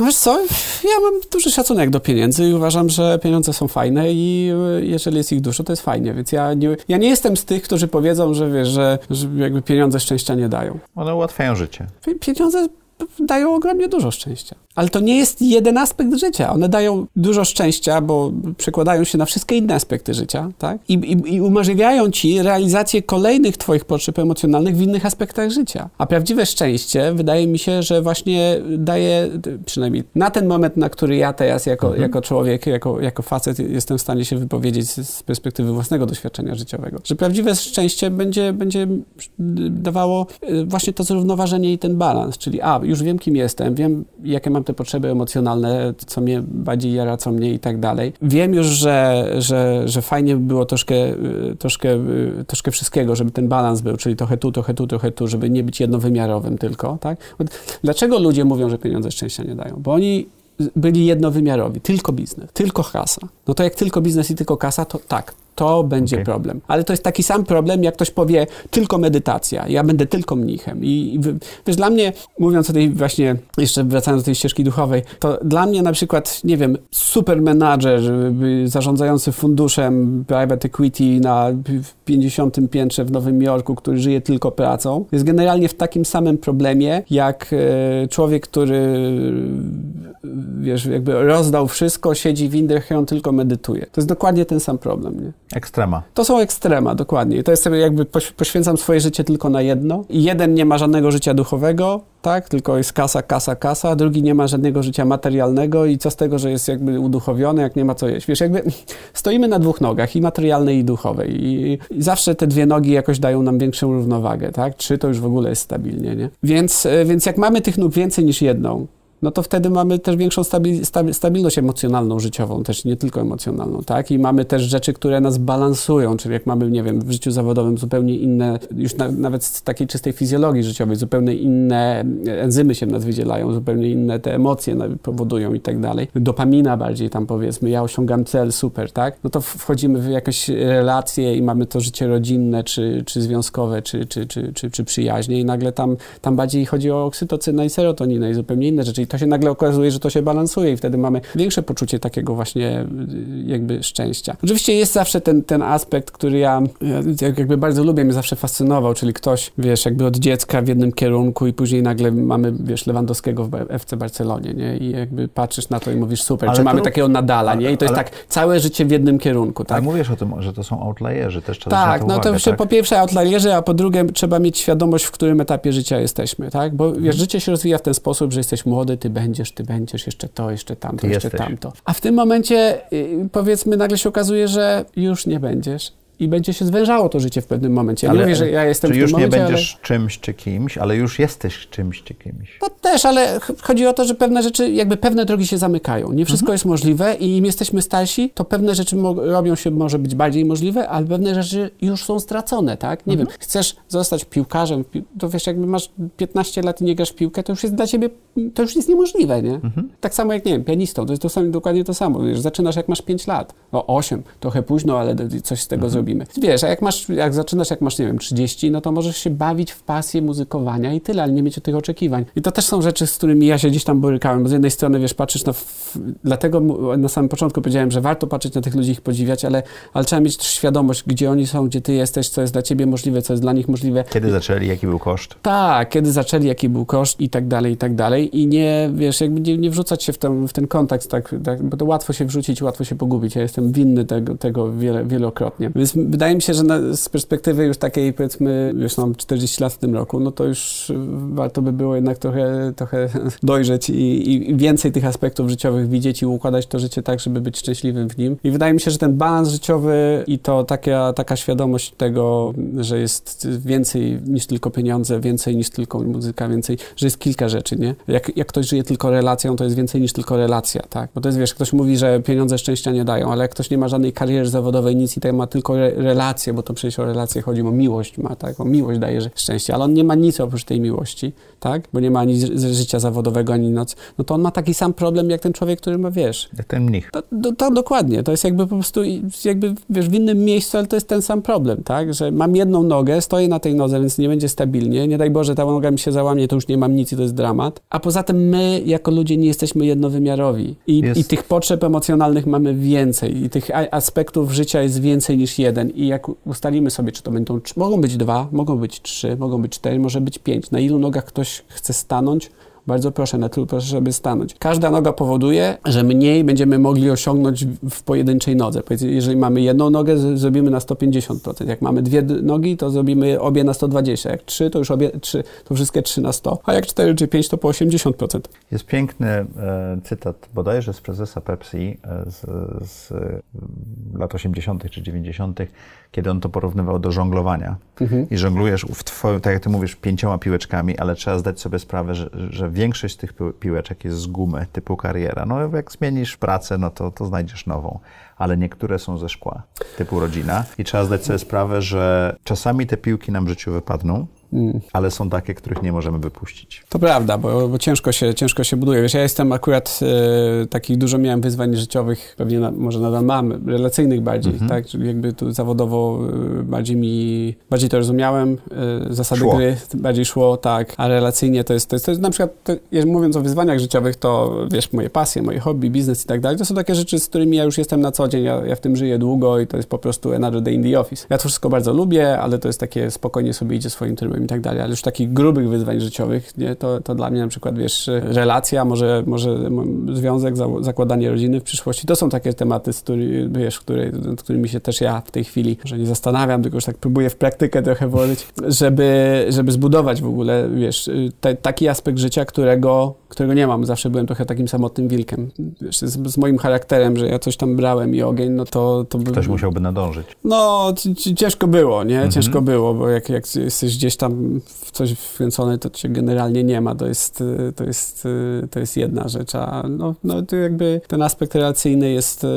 C: Wiesz co, ja mam duży szacunek do pieniędzy i uważam, że pieniądze są fajne i jeżeli jest ich dużo, to jest fajnie, więc ja nie, ja nie jestem z tych, którzy powiedzą, że wiesz, że, że jakby pieniądze szczęścia nie dają.
B: One ułatwiają życie.
C: Pieniądze dają ogromnie dużo szczęścia. Ale to nie jest jeden aspekt życia. One dają dużo szczęścia, bo przekładają się na wszystkie inne aspekty życia, tak? I, i, i umożliwiają ci realizację kolejnych twoich potrzeb emocjonalnych w innych aspektach życia. A prawdziwe szczęście, wydaje mi się, że właśnie daje, przynajmniej na ten moment, na który ja teraz jako, mhm. jako człowiek, jako, jako facet jestem w stanie się wypowiedzieć z perspektywy własnego doświadczenia życiowego, że prawdziwe szczęście będzie, będzie dawało y, właśnie to zrównoważenie i ten balans, czyli a, już wiem, kim jestem, wiem, jakie mam te potrzeby emocjonalne, co mnie bardziej jara, co mnie i tak dalej. Wiem już, że, że, że fajnie by było troszkę, troszkę, troszkę wszystkiego, żeby ten balans był, czyli trochę tu, trochę tu, trochę tu, żeby nie być jednowymiarowym tylko, tak? Dlaczego ludzie mówią, że pieniądze szczęścia nie dają? Bo oni byli jednowymiarowi, tylko biznes, tylko kasa. No to jak tylko biznes i tylko kasa, to tak, to będzie okay. problem. Ale to jest taki sam problem, jak ktoś powie tylko medytacja, ja będę tylko mnichem. I, i wiesz, dla mnie, mówiąc o tej właśnie, jeszcze wracając do tej ścieżki duchowej, to dla mnie na przykład, nie wiem, super menadżer zarządzający funduszem private equity na 50 piętrze w Nowym Jorku, który żyje tylko pracą, jest generalnie w takim samym problemie, jak e, człowiek, który wiesz, jakby rozdał wszystko, siedzi w Indiach i on tylko medytuje. To jest dokładnie ten sam problem, nie?
B: Ekstrema.
C: To są ekstrema, dokładnie. To jest jakby poświęcam swoje życie tylko na jedno. I jeden nie ma żadnego życia duchowego, tak? Tylko jest kasa, kasa, kasa. Drugi nie ma żadnego życia materialnego i co z tego, że jest jakby uduchowiony, jak nie ma co jeść. Wiesz, jakby stoimy na dwóch nogach, i materialnej, i duchowej. I, i zawsze te dwie nogi jakoś dają nam większą równowagę, tak? Trzy to już w ogóle jest stabilnie, nie? Więc, e, więc jak mamy tych nóg więcej niż jedną, no to wtedy mamy też większą stabil, stabilność emocjonalną, życiową, też nie tylko emocjonalną, tak? I mamy też rzeczy, które nas balansują, czyli jak mamy, nie wiem, w życiu zawodowym zupełnie inne, już na, nawet z takiej czystej fizjologii życiowej, zupełnie inne enzymy się nas wydzielają, zupełnie inne te emocje powodują i tak dalej. Dopamina bardziej tam powiedzmy, ja osiągam cel, super, tak? No to wchodzimy w jakieś relacje i mamy to życie rodzinne, czy, czy związkowe, czy, czy, czy, czy, czy przyjaźnie i nagle tam, tam bardziej chodzi o oksytocynę i serotoninę i zupełnie inne rzeczy. I to się nagle okazuje, że to się balansuje i wtedy mamy większe poczucie takiego właśnie y, jakby szczęścia. Oczywiście jest zawsze ten, ten aspekt, który ja, ja jakby bardzo lubię, mnie zawsze fascynował, czyli ktoś, wiesz, jakby od dziecka w jednym kierunku i później nagle mamy, wiesz, Lewandowskiego w FC Barcelonie, nie? I jakby patrzysz na to i mówisz, super, ale czy mamy takiego Nadala, nie? I to ale, jest tak całe życie w jednym kierunku, tak?
B: Ale mówisz o tym, że to są outlierzy, też trzeba
C: Tak,
B: to
C: no
B: uwagę,
C: to tak? po pierwsze outlierzy, a po drugie trzeba mieć świadomość, w którym etapie życia jesteśmy, tak? Bo wiesz, życie się rozwija w ten sposób, że jesteś młody, ty będziesz, ty będziesz, jeszcze to, jeszcze tamto, ty jeszcze jesteś. tamto. A w tym momencie, y, powiedzmy, nagle się okazuje, że już nie będziesz i będzie się zwężało to życie w pewnym momencie. Ja ale, nie mówię, że ja jestem
B: czy
C: już
B: nie będziesz ale... czymś czy kimś, ale już jesteś czymś czy kimś.
C: No też, ale chodzi o to, że pewne rzeczy, jakby pewne drogi się zamykają. Nie wszystko mhm. jest możliwe i im jesteśmy starsi, to pewne rzeczy robią się może być bardziej możliwe, ale pewne rzeczy już są stracone, tak? Nie mhm. wiem, chcesz zostać piłkarzem, to wiesz, jakby masz 15 lat i nie grasz w piłkę, to już jest dla ciebie, to już jest niemożliwe, nie? Mhm. Tak samo jak, nie wiem, pianistą, to jest to samo, dokładnie to samo. Wiesz, zaczynasz jak masz 5 lat, no 8, trochę późno, ale coś z tego mhm. Zrobimy. Wiesz, a jak masz, jak zaczynasz, jak masz, nie wiem, 30, no to możesz się bawić w pasję muzykowania i tyle, ale nie mieć tych oczekiwań. I to też są rzeczy, z którymi ja się gdzieś tam borykałem, bo z jednej strony, wiesz, patrzysz na, dlatego na samym początku powiedziałem, że warto patrzeć na tych ludzi, ich podziwiać, ale, ale trzeba mieć też świadomość, gdzie oni są, gdzie ty jesteś, co jest dla ciebie możliwe, co jest dla nich możliwe.
B: Kiedy zaczęli, jaki był koszt?
C: Tak, kiedy zaczęli, jaki był koszt i tak dalej, i tak dalej. I nie, wiesz, jakby nie, nie wrzucać się w ten, w ten kontekst, tak, tak, bo to łatwo się wrzucić, łatwo się pogubić. Ja jestem winny tego, tego wiele, wielokrotnie. Więc wydaje mi się, że na, z perspektywy już takiej, powiedzmy, już mam 40 lat w tym roku, no to już warto by było jednak trochę, trochę dojrzeć i, i więcej tych aspektów życiowych widzieć i układać to życie tak, żeby być szczęśliwym w nim. I wydaje mi się, że ten balans życiowy i to taka, taka świadomość tego, że jest więcej niż tylko pieniądze, więcej niż tylko muzyka, więcej, że jest kilka rzeczy, nie? Jak, jak ktoś żyje tylko relacją, to jest więcej niż tylko relacja, tak? Bo to jest, wiesz, ktoś mówi, że pieniądze szczęścia nie dają, ale jak ktoś nie ma żadnej kariery zawodowej, nic i tak ma tylko re relacje, bo to przecież o relacje chodzi, o miłość ma, tak? O miłość daje szczęście, ale on nie ma nic oprócz tej miłości, tak? Bo nie ma ani życia zawodowego, ani noc. No to on ma taki sam problem, jak ten człowiek, który ma, wiesz...
B: Ten mnich.
C: To, to, to, dokładnie. To jest jakby po prostu, jakby, wiesz, w innym miejscu, ale to jest ten sam problem, tak? Że mam jedną nogę, stoję na tej nodze, więc nie będzie stabilnie. Nie daj Boże, ta noga mi się załamie, to już nie mam nic i to jest dramat. A poza tym my, jako ludzie, nie jesteśmy jednowymiarowi. I, i tych potrzeb emocjonalnych mamy więcej. I tych aspektów życia jest więcej niż jeden. I jak ustalimy sobie, czy to będą, mogą być dwa, mogą być trzy, mogą być cztery, może być pięć. Na ilu nogach ktoś chce stanąć, bardzo proszę, na tył proszę, żeby stanąć. Każda noga powoduje, że mniej będziemy mogli osiągnąć w pojedynczej nodze. Jeżeli mamy jedną nogę, zrobimy na 150%. Jak mamy dwie nogi, to zrobimy obie na 120%. Jak trzy, to już obie trzy, to wszystkie trzy na 100%. A jak cztery czy pięć, to po 80%.
B: Jest piękny e, cytat bodajże z prezesa Pepsi e, z, z lat 80. czy 90., kiedy on to porównywał do żonglowania. Mhm. I żonglujesz, w twoim, tak jak ty mówisz, pięcioma piłeczkami, ale trzeba zdać sobie sprawę, że, że większość z tych piłeczek jest z gumy, typu kariera. No jak zmienisz pracę, no to, to znajdziesz nową. Ale niektóre są ze szkła, typu rodzina. I trzeba zdać sobie sprawę, że czasami te piłki nam w życiu wypadną, Mm. Ale są takie, których nie możemy wypuścić.
C: To prawda, bo, bo ciężko, się, ciężko się buduje. Wiesz, ja jestem akurat e, takich dużo miałem wyzwań życiowych, pewnie na, może nadal mam, relacyjnych bardziej, mm -hmm. tak? Czyli jakby tu zawodowo e, bardziej mi, bardziej to rozumiałem, e, zasady szło. gry bardziej szło, tak, a relacyjnie to jest, to jest, to jest na przykład, to, mówiąc o wyzwaniach życiowych, to wiesz, moje pasje, moje hobby, biznes i tak dalej, to są takie rzeczy, z którymi ja już jestem na co dzień, ja, ja w tym żyję długo i to jest po prostu another day in the office. Ja to wszystko bardzo lubię, ale to jest takie spokojnie sobie idzie swoim trybem i tak dalej, ale już takich grubych wyzwań życiowych, nie, to, to dla mnie na przykład, wiesz, relacja, może, może związek, zakładanie rodziny w przyszłości, to są takie tematy, z który, wiesz, które, nad którymi się też ja w tej chwili, że nie zastanawiam, tylko już tak próbuję w praktykę trochę włożyć, żeby, żeby zbudować w ogóle, wiesz, te, taki aspekt życia, którego, którego nie mam. Zawsze byłem trochę takim samotnym wilkiem. Wiesz, z, z moim charakterem, że ja coś tam brałem i ogień, no to... to
B: by... Ktoś musiałby nadążyć.
C: No, ciężko było, nie? Ciężko mhm. było, bo jak, jak jesteś gdzieś tam tam w coś wkręcony, to cię generalnie nie ma. To jest, to jest, to jest jedna rzecz. A no, no to jakby ten aspekt relacyjny jest e,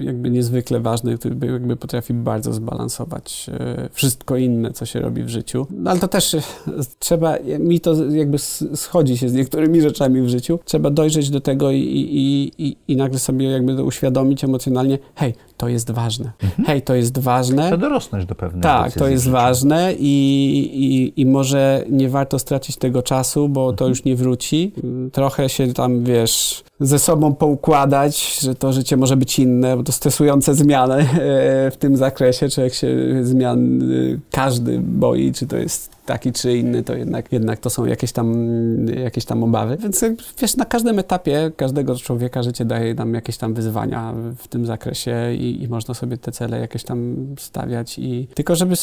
C: jakby niezwykle ważny, który jakby potrafi bardzo zbalansować wszystko inne, co się robi w życiu. No ale to też trzeba, mi to jakby schodzi się z niektórymi rzeczami w życiu. Trzeba dojrzeć do tego i, i, i, i nagle sobie jakby uświadomić emocjonalnie, hej, to jest ważne. Mhm. Hej, to jest ważne.
B: Trzeba dorosnąć do pewnej
C: Tak, to jest ważne i, i, i może nie warto stracić tego czasu, bo to mhm. już nie wróci. Trochę się tam, wiesz, ze sobą poukładać, że to życie może być inne, bo to stresujące zmiany e, w tym zakresie. Człowiek się zmian e, każdy boi, czy to jest taki czy inny, to jednak, jednak to są jakieś tam, jakieś tam obawy. Więc wiesz, na każdym etapie każdego człowieka życie daje nam jakieś tam wyzwania w tym zakresie i, i można sobie te cele jakieś tam stawiać i tylko żeby,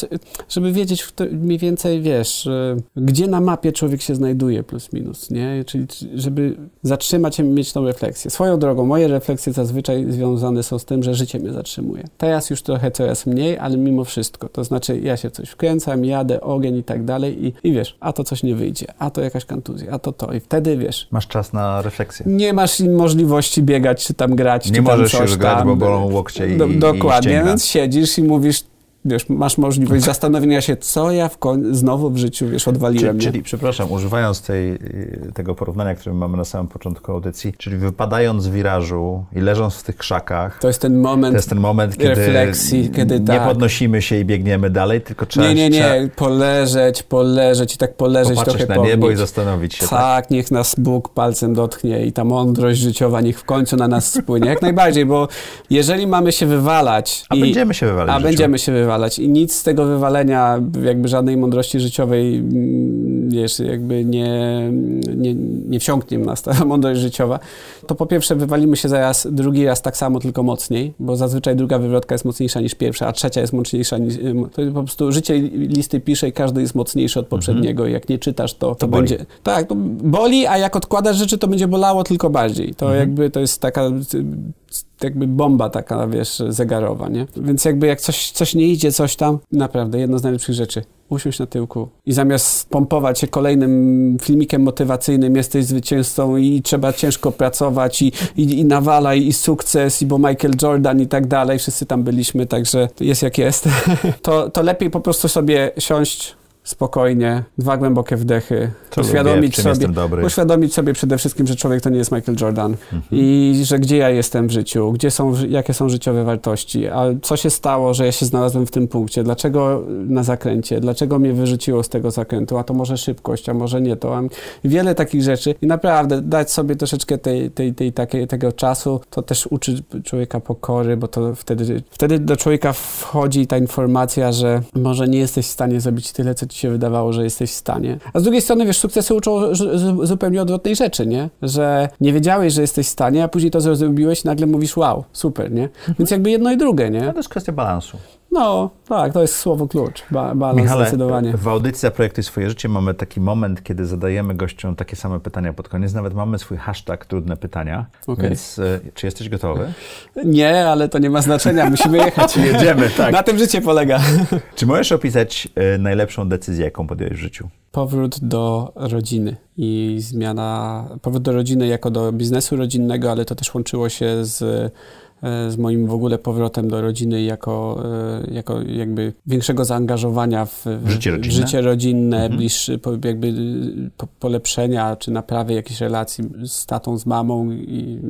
C: żeby wiedzieć mniej więcej, wiesz, gdzie na mapie człowiek się znajduje plus minus, nie? Czyli żeby zatrzymać się i mieć tą refleksję. Swoją drogą, moje refleksje zazwyczaj związane są z tym, że życie mnie zatrzymuje. Teraz już trochę coraz mniej, ale mimo wszystko. To znaczy ja się coś wkręcam, jadę, ogień i tak dalej, dalej i, i wiesz, a to coś nie wyjdzie, a to jakaś kontuzja, a to to i wtedy wiesz.
B: Masz czas na refleksję.
C: Nie masz możliwości biegać, czy tam grać,
B: nie
C: czy
B: możesz
C: tam
B: już grać, bo bolą łokcie i,
C: do, Dokładnie,
B: i
C: więc siedzisz i mówisz, wiesz, masz możliwość zastanowienia się, co ja w koń- znowu w życiu, wiesz, odwaliłem.
B: Czyli, czyli, przepraszam, używając tej, y, tego porównania, które mamy na samym początku audycji, czyli wypadając z wirażu i leżąc w tych krzakach,
C: to jest ten moment,
B: to jest ten moment kiedy
C: refleksji, kiedy
B: nie
C: tak.
B: podnosimy się i biegniemy dalej, tylko trzeba...
C: Nie, nie, nie,
B: trzeba
C: poleżeć, poleżeć i tak poleżeć
B: popatrzeć
C: trochę
B: na niebo
C: pownieć.
B: i zastanowić się.
C: Tak, tak, niech nas Bóg palcem dotknie i ta mądrość życiowa niech w końcu na nas spłynie. Jak najbardziej, bo jeżeli mamy się wywalać...
B: A
C: i,
B: będziemy się wywalać
C: A będziemy się wywalać i nic z tego wywalenia, jakby żadnej mądrości życiowej, mm, wiesz, jakby nie, nie, nie wsiąknie nas ta mądrość życiowa, to po pierwsze wywalimy się zaraz drugi raz tak samo, tylko mocniej, bo zazwyczaj druga wywrotka jest mocniejsza niż pierwsza, a trzecia jest mocniejsza niż... To po prostu życie listy pisze i każdy jest mocniejszy od mhm. poprzedniego. Mhm. Jak nie czytasz, to, to,
B: to
C: będzie... Tak, to boli, a jak odkładasz rzeczy, to będzie bolało tylko bardziej. To mhm. jakby to jest taka jakby bomba taka, wiesz, zegarowa, nie? Więc jakby jak coś, coś nie idzie, coś tam, naprawdę jedno z najlepszych rzeczy. Usiąść na tyłku i zamiast pompować się kolejnym filmikiem motywacyjnym, jesteś zwycięzcą i trzeba ciężko pracować i, i, i nawalaj i sukces, i bo Michael Jordan i tak dalej, wszyscy tam byliśmy, także jest jak jest. to, to lepiej po prostu sobie siąść, spokojnie, dwa głębokie wdechy,
B: Co uświadomić, lubię, sobie,
C: uświadomić sobie przede wszystkim, że człowiek to nie jest Michael Jordan mhm. i że gdzie ja jestem w życiu, gdzie są, jakie są życiowe wartości, a co się stało, że ja się znalazłem w tym punkcie, dlaczego na zakręcie, dlaczego mnie wyrzuciło z tego zakrętu, a to może szybkość, a może nie to, wiele takich rzeczy i naprawdę dać sobie troszeczkę tej, tej, tej, takiej, tego czasu, to też uczy człowieka pokory, bo to wtedy, wtedy do człowieka wchodzi ta informacja, że może nie jesteś w stanie zrobić tyle, co ci się wydawało, że jesteś w stanie. A z drugiej strony, wiesz, sukcesy uczą zupełnie odwrotnej rzeczy, nie? Że nie wiedziałeś, że jesteś w stanie, a później to zrobiłeś i nagle mówisz, wow, super, nie? Więc jakby jedno i drugie, nie?
B: To jest kwestia balansu.
C: No, tak, to jest słowo klucz. Ba balans
B: Michale,
C: zdecydowanie.
B: W audycji Zaprojektuj swoje życie mamy taki moment, kiedy zadajemy gościom takie same pytania pod koniec. Nawet mamy swój hashtag trudne pytania. Okay. Więc y, czy jesteś gotowy?
C: Nie, ale to nie ma znaczenia. Musimy jechać.
B: Jedziemy, tak.
C: Na tym życie polega.
B: Czy możesz opisać y, najlepszą decyzję, jaką podjąłeś w życiu?
C: Powrót do rodziny i zmiana, powrót do rodziny jako do biznesu rodzinnego, ale to też łączyło się z z moim w ogóle powrotem do rodziny jako, e, jako jakby większego zaangażowania w,
B: życie rodzinne,
C: w życie rodzinne mhm. bliższy, jakby polepszenia czy naprawy jakichś relacji z tatą, z mamą i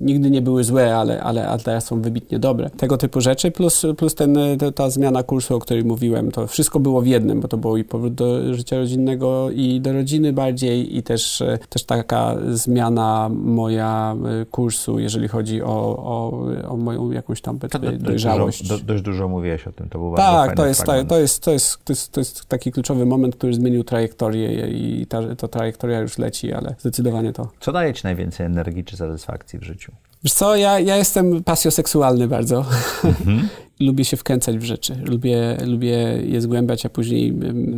C: nigdy nie były złe, ale, ale, ale teraz są wybitnie dobre. Tego typu rzeczy, plus, plus ten, ta zmiana kursu, o której mówiłem, to wszystko było w jednym, bo to było i powrót do życia rodzinnego i do rodziny bardziej i też, też taka zmiana moja e, kursu, jeżeli chodzi o, o o, moją jakąś tam
B: to,
C: dojrzałość.
B: Dość dużo, do, dość dużo mówiłeś o tym, to był
C: tak, to jest, tak, to, jest, to, jest, to, jest, to jest taki kluczowy moment, który zmienił trajektorię i ta, ta trajektoria już leci, ale zdecydowanie to.
B: Co daje Ci najwięcej energii czy satysfakcji w życiu?
C: Wiesz co, ja, ja jestem pasjoseksualny bardzo. Mhm. lubię się wkręcać w rzeczy, lubię, lubię je zgłębiać, a później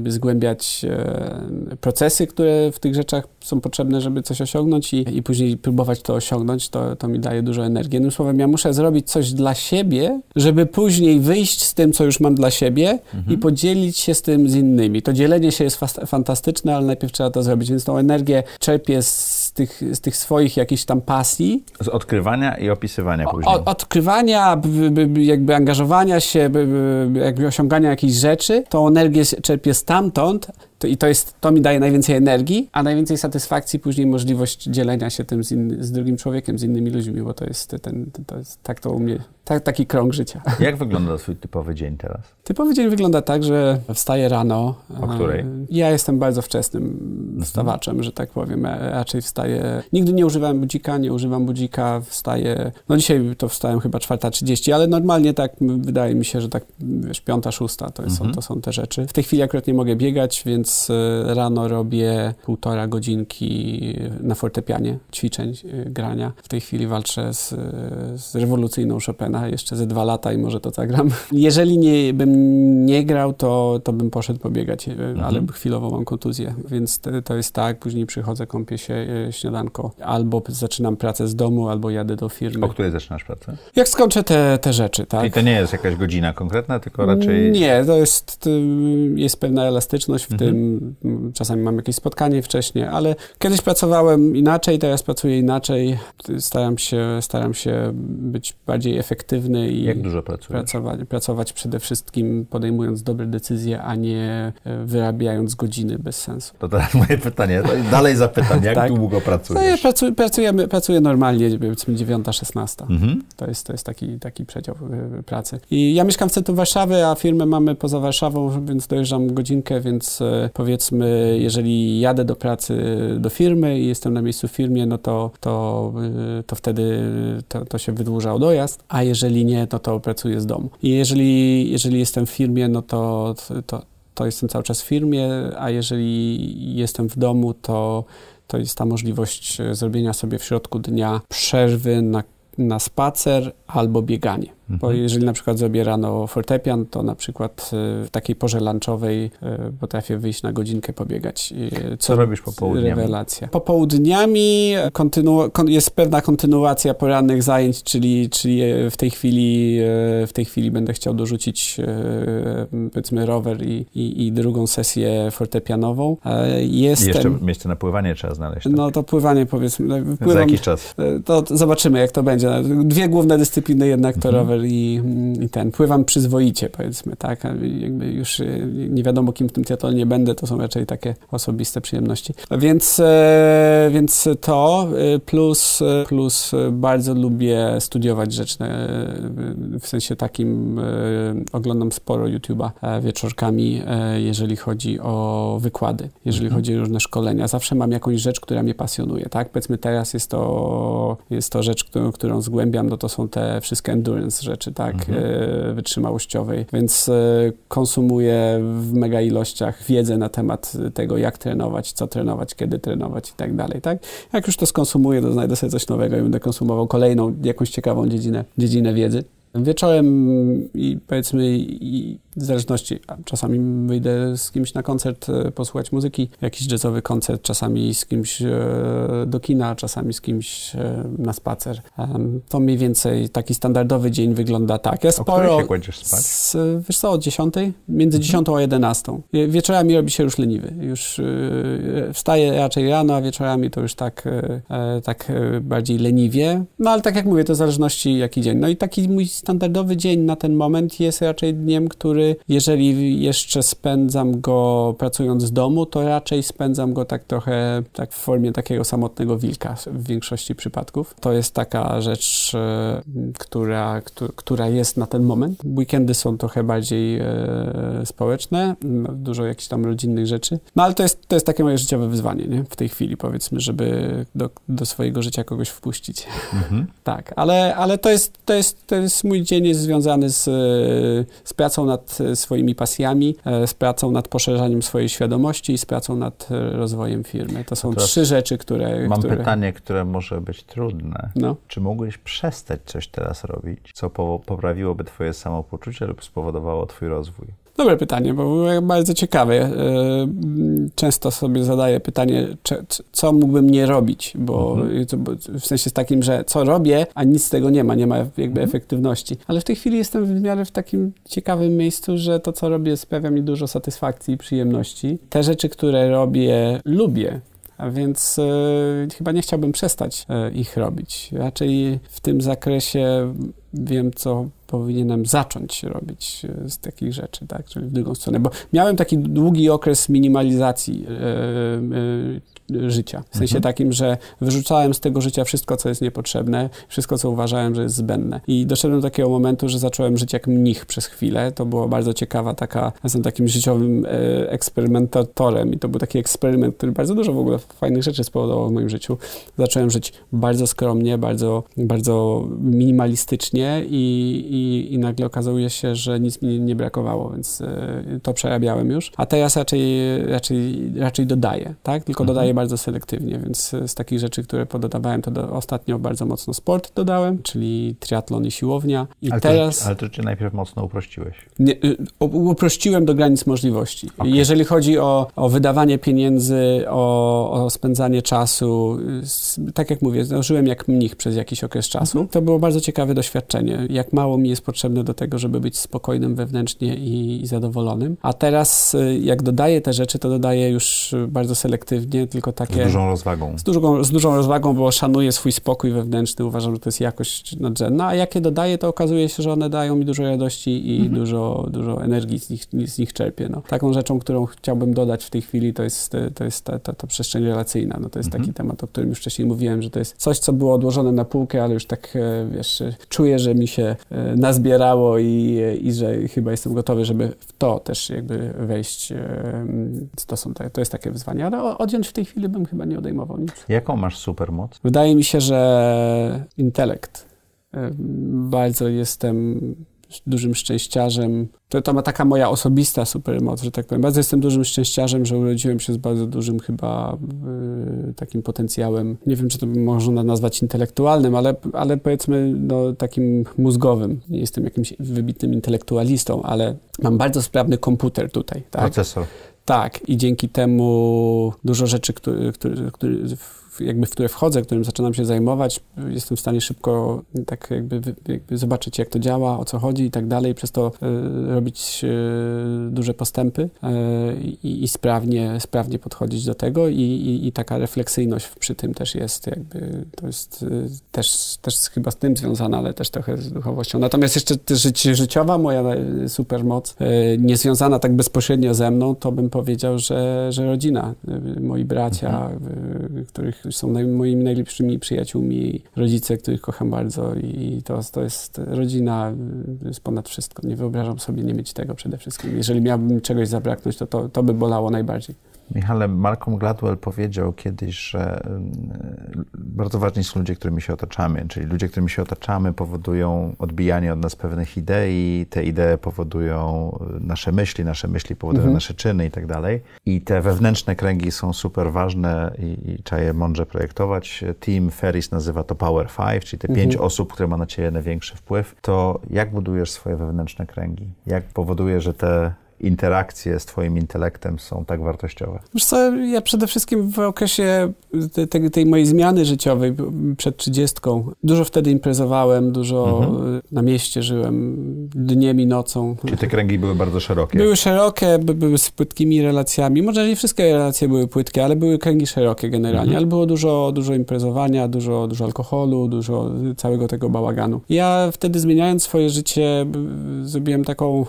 C: zgłębiać e, procesy, które w tych rzeczach są potrzebne, żeby coś osiągnąć i, i później próbować to osiągnąć, to, to mi daje dużo energii. Jednym słowem, ja muszę zrobić coś dla siebie, żeby później wyjść z tym, co już mam dla siebie mhm. i podzielić się z tym z innymi. To dzielenie się jest fantastyczne, ale najpierw trzeba to zrobić, więc tą energię czerpię z tych, z tych swoich jakichś tam pasji.
B: Z odkrywania i opisywania później.
C: Odkrywania, jakby angażowania się, jakby osiągania jakichś rzeczy, tą energię czerpię stamtąd, to, I to, jest, to mi daje najwięcej energii, a najwięcej satysfakcji później możliwość dzielenia się tym z, in, z drugim człowiekiem, z innymi ludźmi, bo to jest, ten, to jest tak to u mnie, tak, taki krąg życia.
B: Jak wygląda twój typowy dzień teraz?
C: Typowy dzień wygląda tak, że wstaję rano.
B: O której?
C: Ja jestem bardzo wczesnym mhm. wstawaczem, że tak powiem. Ja raczej wstaję. Nigdy nie używałem budzika, nie używam budzika, wstaję. No dzisiaj to wstałem chyba 4.30, ale normalnie tak wydaje mi się, że tak wiesz, piąta, szósta to, mhm. są, to są te rzeczy. W tej chwili akurat nie mogę biegać, więc więc e, rano robię półtora godzinki na fortepianie ćwiczeń, e, grania. W tej chwili walczę z, z rewolucyjną Chopina jeszcze ze dwa lata i może to zagram. Jeżeli nie, bym nie grał, to, to bym poszedł pobiegać, e, mhm. ale chwilowo mam kontuzję, więc to, to jest tak, później przychodzę, kąpię się, śniadanko, albo zaczynam pracę z domu, albo jadę do firmy.
B: O której zaczynasz pracę?
C: Jak skończę te, te rzeczy, tak.
B: I to nie jest jakaś godzina konkretna, tylko raczej...
C: Nie, to jest, jest pewna elastyczność w mhm. tym, czasami mam jakieś spotkanie wcześniej, ale kiedyś pracowałem inaczej, teraz pracuję inaczej. Staram się, staram się być bardziej efektywny i
B: Jak dużo pracujesz?
C: Pracować, pracować przede wszystkim podejmując dobre decyzje, a nie e, wyrabiając godziny bez sensu.
B: To teraz moje pytanie, dalej zapytam, jak tak. długo pracujesz?
C: No ja pracuję, pracujemy, pracuję normalnie, powiedzmy 9-16. Mhm. To jest, to jest taki, taki przedział e, pracy. I ja mieszkam w centrum Warszawy, a firmę mamy poza Warszawą, więc dojeżdżam godzinkę, więc e, powiedzmy, jeżeli jadę do pracy, do firmy i jestem na miejscu w firmie, no to, to, y, to wtedy to, to się wydłuża dojazd, a jeżeli nie, no to pracuję z domu. I jeżeli, jeżeli jestem w firmie, no to, to, to jestem cały czas w firmie, a jeżeli jestem w domu, to, to jest ta możliwość zrobienia sobie w środku dnia przerwy na, na spacer albo bieganie. Bo mhm. jeżeli na przykład zrobię rano fortepian, to na przykład y, w takiej porze lunchowej y, potrafię wyjść na godzinkę pobiegać.
B: Co, Co robisz popołudniami?
C: Rewelacja. Popołudniami kontynu- jest pewna kontynuacja porannych zajęć, czyli, czyli w tej chwili y, w tej chwili będę chciał dorzucić powiedzmy rower i, i, i drugą sesję fortepianową.
B: Jestem, jeszcze miejsce na pływanie trzeba znaleźć. Tak?
C: No to pływanie powiedzmy. No,
B: pływam, Za jakiś czas.
C: To zobaczymy jak to będzie. Dwie główne dyscypliny jednak to mhm. rower i, i, ten, pływam przyzwoicie, powiedzmy, tak, jakby już y, nie wiadomo, kim w tym nie będę, to są raczej takie osobiste przyjemności. Więc, e, więc to, y, plus, y, plus bardzo lubię studiować rzeczy, w sensie takim oglądam sporo YouTube'a e, wieczorkami, e, jeżeli chodzi o wykłady, jeżeli mhm. chodzi o różne szkolenia. Zawsze mam jakąś rzecz, która mnie pasjonuje, tak, powiedzmy teraz jest to, jest to rzecz, którą, którą zgłębiam, no to są te wszystkie endurance rzeczy, tak, mhm. E, wytrzymałościowej, więc e, konsumuję w mega ilościach wiedzę na temat tego, jak trenować, co trenować, kiedy trenować i tak dalej, tak. Jak już to skonsumuję, to znajdę sobie coś nowego i będę konsumował kolejną, jakąś ciekawą dziedzinę, dziedzinę wiedzy. Wieczorem i powiedzmy i w zależności, czasami wyjdę z kimś na koncert e, posłuchać muzyki, jakiś jazzowy koncert, czasami z kimś e, do kina, czasami z kimś e, na spacer. To mniej więcej taki standardowy dzień wygląda tak.
B: Ja sporo... O się kładziesz spać?
C: Z, wiesz co, o 10? Między mhm. 10 a 11. Wieczorami robi się już leniwy. Już wstaję raczej rano, a wieczorami to już tak, tak bardziej leniwie. No ale tak jak mówię, to w zależności jaki dzień. No i taki mój standardowy dzień na ten moment jest raczej dniem, który jeżeli jeszcze spędzam go pracując z domu, to raczej spędzam go tak trochę tak w formie takiego samotnego wilka w większości przypadków. To jest taka rzecz, e, która, która jest na ten moment. Weekendy są trochę bardziej e, społeczne, dużo jakichś tam rodzinnych rzeczy. No ale to jest, to jest takie moje życiowe wyzwanie, nie? W tej chwili powiedzmy, żeby do, do swojego życia kogoś wpuścić. Mhm. tak, ale, ale to, jest, to, jest, to jest mój dzień jest związany z, z pracą nad nad swoimi pasjami, z pracą nad poszerzaniem swojej świadomości i z pracą nad rozwojem firmy. To są trzy rzeczy, które...
B: Mam
C: które...
B: pytanie, które może być trudne. No. Czy mógłbyś przestać coś teraz robić, co poprawiłoby twoje samopoczucie lub spowodowało twój rozwój?
C: Dobre pytanie, bo bardzo ciekawe. E, często sobie zadaję pytanie, co mógłbym nie robić, bo mhm. w sensie takim, że co robię, a nic z tego nie ma, nie ma jakby mhm. efektywności. Ale w tej chwili jestem w miarę w takim ciekawym miejscu, że to, co robię, sprawia mi dużo satysfakcji i przyjemności. Te rzeczy, które robię, lubię. A więc e, chyba nie chciałbym przestać e, ich robić. Raczej w tym zakresie wiem, co powinienem zacząć robić e, z takich rzeczy, tak, czyli w drugą stronę, bo miałem taki długi okres minimalizacji e, e, życia, w sensie mhm. takim, że wyrzucałem z tego życia wszystko, co jest niepotrzebne, wszystko, co uważałem, że jest zbędne. I doszedłem do takiego momentu, że zacząłem żyć jak mnich przez chwilę. To było bardzo ciekawa taka, jestem takim życiowym e, eksperymentatorem i to był taki eksperyment, który bardzo dużo w ogóle fajnych rzeczy spowodował w moim życiu. Zacząłem żyć bardzo skromnie, bardzo, bardzo minimalistycznie i, i, i nagle okazuje się, że nic mi nie brakowało, więc e, to przerabiałem już. A teraz raczej, raczej, raczej dodaję, tak? Tylko mhm. dodaję bardzo selektywnie, więc z takich rzeczy, które pododawałem, to do, ostatnio bardzo mocno sport dodałem, czyli triatlon i siłownia. I
B: ale
C: teraz...
B: To, ale to cię najpierw mocno uprościłeś.
C: Nie, y, uprościłem do granic możliwości. Okay. Jeżeli chodzi o, o wydawanie pieniędzy, o, o spędzanie czasu, tak jak mówię, zdążyłem jak mnich przez jakiś okres czasu. Mhm. To było bardzo ciekawe doświadczenie. Jak mało mi jest potrzebne do tego, żeby być spokojnym wewnętrznie i, i zadowolonym. A teraz, y, jak dodaję te rzeczy, to dodaję już bardzo selektywnie, tylko takie...
B: Z dużą rozwagą.
C: Z dużą, z dużą rozwagą, bo szanuję swój spokój wewnętrzny, uważam, że to jest jakość nadrzędna, a jak je dodaję, to okazuje się, że one dają mi dużo radości i mhm. dużo, dużo energii z nich, z nich czerpię. No. Taką rzeczą, którą chciałbym dodać w tej chwili, to jest, to jest ta, ta, ta przestrzeń relacyjna. No, to jest mhm. taki temat, o którym już wcześniej mówiłem, że to jest coś, co było odłożone na półkę, ale już tak, e, wiesz, czuję, że mi się e, nazbierało i, i że chyba jestem gotowy, żeby w to też jakby wejść. To, są, to jest takie wyzwanie, ale odjąć w tej chwili bym chyba nie odejmował nic.
B: Jaką masz supermoc?
C: Wydaje mi się, że intelekt. Bardzo jestem dużym szczęściarzem. To, to ma taka moja osobista supermoc, że tak powiem. Bardzo jestem dużym szczęściarzem, że urodziłem się z bardzo dużym chyba y, takim potencjałem. Nie wiem, czy to można nazwać intelektualnym, ale, ale powiedzmy no, takim mózgowym. Nie jestem jakimś wybitnym intelektualistą, ale mam bardzo sprawny komputer tutaj. Tak?
B: Procesor.
C: Tak, i dzięki temu dużo rzeczy, które, które, które jakby w które wchodzę, którym zaczynam się zajmować, jestem w stanie szybko tak jakby, jakby zobaczyć, jak to działa, o co chodzi i tak dalej, przez to y, robić y, duże postępy i, i, sprawnie, sprawnie podchodzić do tego i, i, i, taka refleksyjność przy tym też jest jakby, to jest też, też chyba z tym związana, ale też trochę z duchowością. Natomiast jeszcze życie, życiowa, moja supermoc, nie związana tak bezpośrednio ze mną, to bym powiedział, że, że rodzina, moi bracia, mhm. których są naj, moimi najlepszymi przyjaciółmi, rodzice, których kocham bardzo i to, to jest rodzina jest ponad wszystko. Nie wyobrażam sobie nie mieć tego przede wszystkim. Jeżeli miałbym czegoś zabraknąć, to to, to by bolało najbardziej.
B: Michale, Malcolm Gladwell powiedział kiedyś, że bardzo ważni są ludzie, którymi się otaczamy, czyli ludzie, którymi się otaczamy powodują odbijanie od nas pewnych idei, te idee powodują y, nasze myśli, nasze myśli powodują mhm. nasze czyny i tak dalej. I te wewnętrzne kręgi są super ważne i, i trzeba je mądrze projektować. Team Ferris nazywa to Power Five, czyli te mhm. pięć osób, które ma na ciebie największy wpływ. To jak budujesz swoje wewnętrzne kręgi? Jak powoduje, że te interakcje z twoim intelektem są tak wartościowe?
C: Wiesz co, ja przede wszystkim w okresie tej, tej mojej zmiany życiowej przed trzydziestką dużo wtedy imprezowałem, dużo mhm. na mieście żyłem, dniem i nocą.
B: Czyli te kręgi były bardzo szerokie?
C: Były szerokie, by, były z płytkimi relacjami. Może nie wszystkie relacje były płytkie, ale były kręgi szerokie generalnie, mhm. ale było dużo, dużo imprezowania, dużo, dużo alkoholu, dużo całego tego bałaganu. Ja wtedy zmieniając swoje życie zrobiłem taką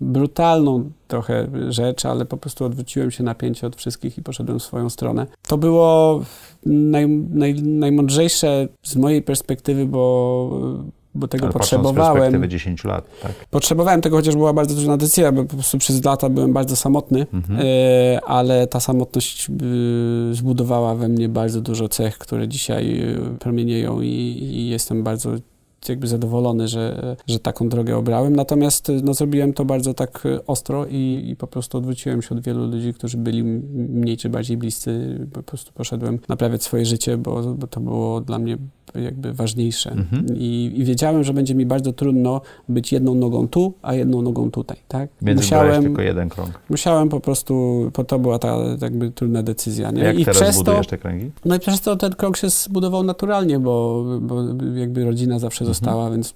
C: brutalną trochę rzecz, ale po prostu odwróciłem się napięcie od wszystkich i poszedłem w swoją stronę. To było naj, naj, najmądrzejsze z mojej perspektywy, bo bo tego
B: ale
C: potrzebowałem. Z
B: perspektywy 10 lat, tak.
C: Potrzebowałem tego, chociaż była bardzo trudna decyzja, bo po prostu przez lata byłem bardzo samotny, mhm. e, ale ta samotność e, zbudowała we mnie bardzo dużo cech, które dzisiaj e, promienieją i, i jestem bardzo jakby zadowolony, że, że taką drogę obrałem. Natomiast no, zrobiłem to bardzo tak ostro i, i po prostu odwróciłem się od wielu ludzi, którzy byli mniej czy bardziej bliscy. Po prostu poszedłem naprawiać swoje życie, bo, bo to było dla mnie jakby ważniejsze. Mhm. I, I, wiedziałem, że będzie mi bardzo trudno być jedną nogą tu, a jedną nogą tutaj, tak?
B: Więc musiałem tylko jeden krąg.
C: Musiałem po prostu, po to była ta jakby trudna decyzja. Nie?
B: Jak I teraz budujesz to, te kręgi?
C: No i przez to ten krąg się zbudował naturalnie, bo, bo jakby rodzina zawsze mhm. została, więc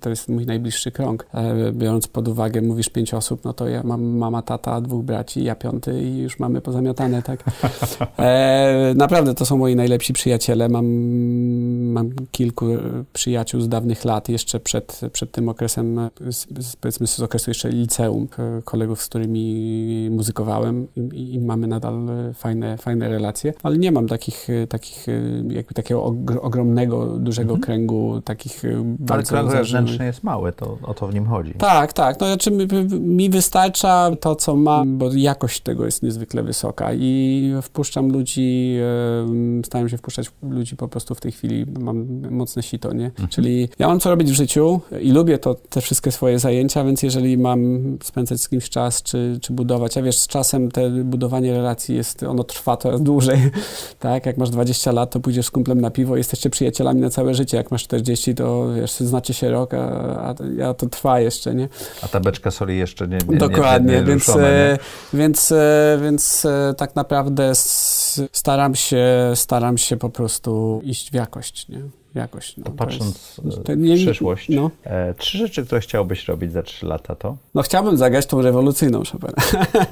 C: to jest mój najbliższy krąg. E, biorąc pod uwagę, mówisz pięć osób, no to ja mam mama, tata, dwóch braci, ja piąty i już mamy pozamiatane, tak? E, naprawdę to są moi najlepsi przyjaciele. Mam mam kilku przyjaciół z dawnych lat, jeszcze przed, przed tym okresem, z, powiedzmy z okresu jeszcze liceum, kolegów, z którymi muzykowałem i, i, mamy nadal fajne, fajne relacje, ale nie mam takich, takich jakby takiego ogromnego, dużego mhm. kręgu takich
B: bardzo... Ale krąg wewnętrzny jest mały, to o to w nim chodzi.
C: Tak, tak, no znaczy mi, mi wystarcza to, co mam, bo jakość tego jest niezwykle wysoka i wpuszczam ludzi, staram się wpuszczać ludzi po prostu w tej chwili mam mocne sito, nie? Mhm. Czyli ja mam co robić w życiu i lubię to, te wszystkie swoje zajęcia, więc jeżeli mam spędzać z kimś czas, czy, czy budować, a wiesz, z czasem te budowanie relacji jest, ono trwa coraz dłużej, tak? Jak masz 20 lat, to pójdziesz z kumplem na piwo, jesteście przyjacielami na całe życie, jak masz 40, to wiesz, znacie się rok, a, a, a to trwa jeszcze, nie?
B: A ta beczka soli jeszcze nie, nie
C: Dokładnie,
B: nie, nie
C: więc,
B: ruszone,
C: e, więc, e, więc e, tak naprawdę staram się, staram się po prostu iść w jakość, nie? Jakoś. No,
B: to patrząc to w przyszłość, no. e, trzy rzeczy, które chciałbyś robić za trzy lata, to?
C: No chciałbym zagrać tą rewolucyjną Chopina.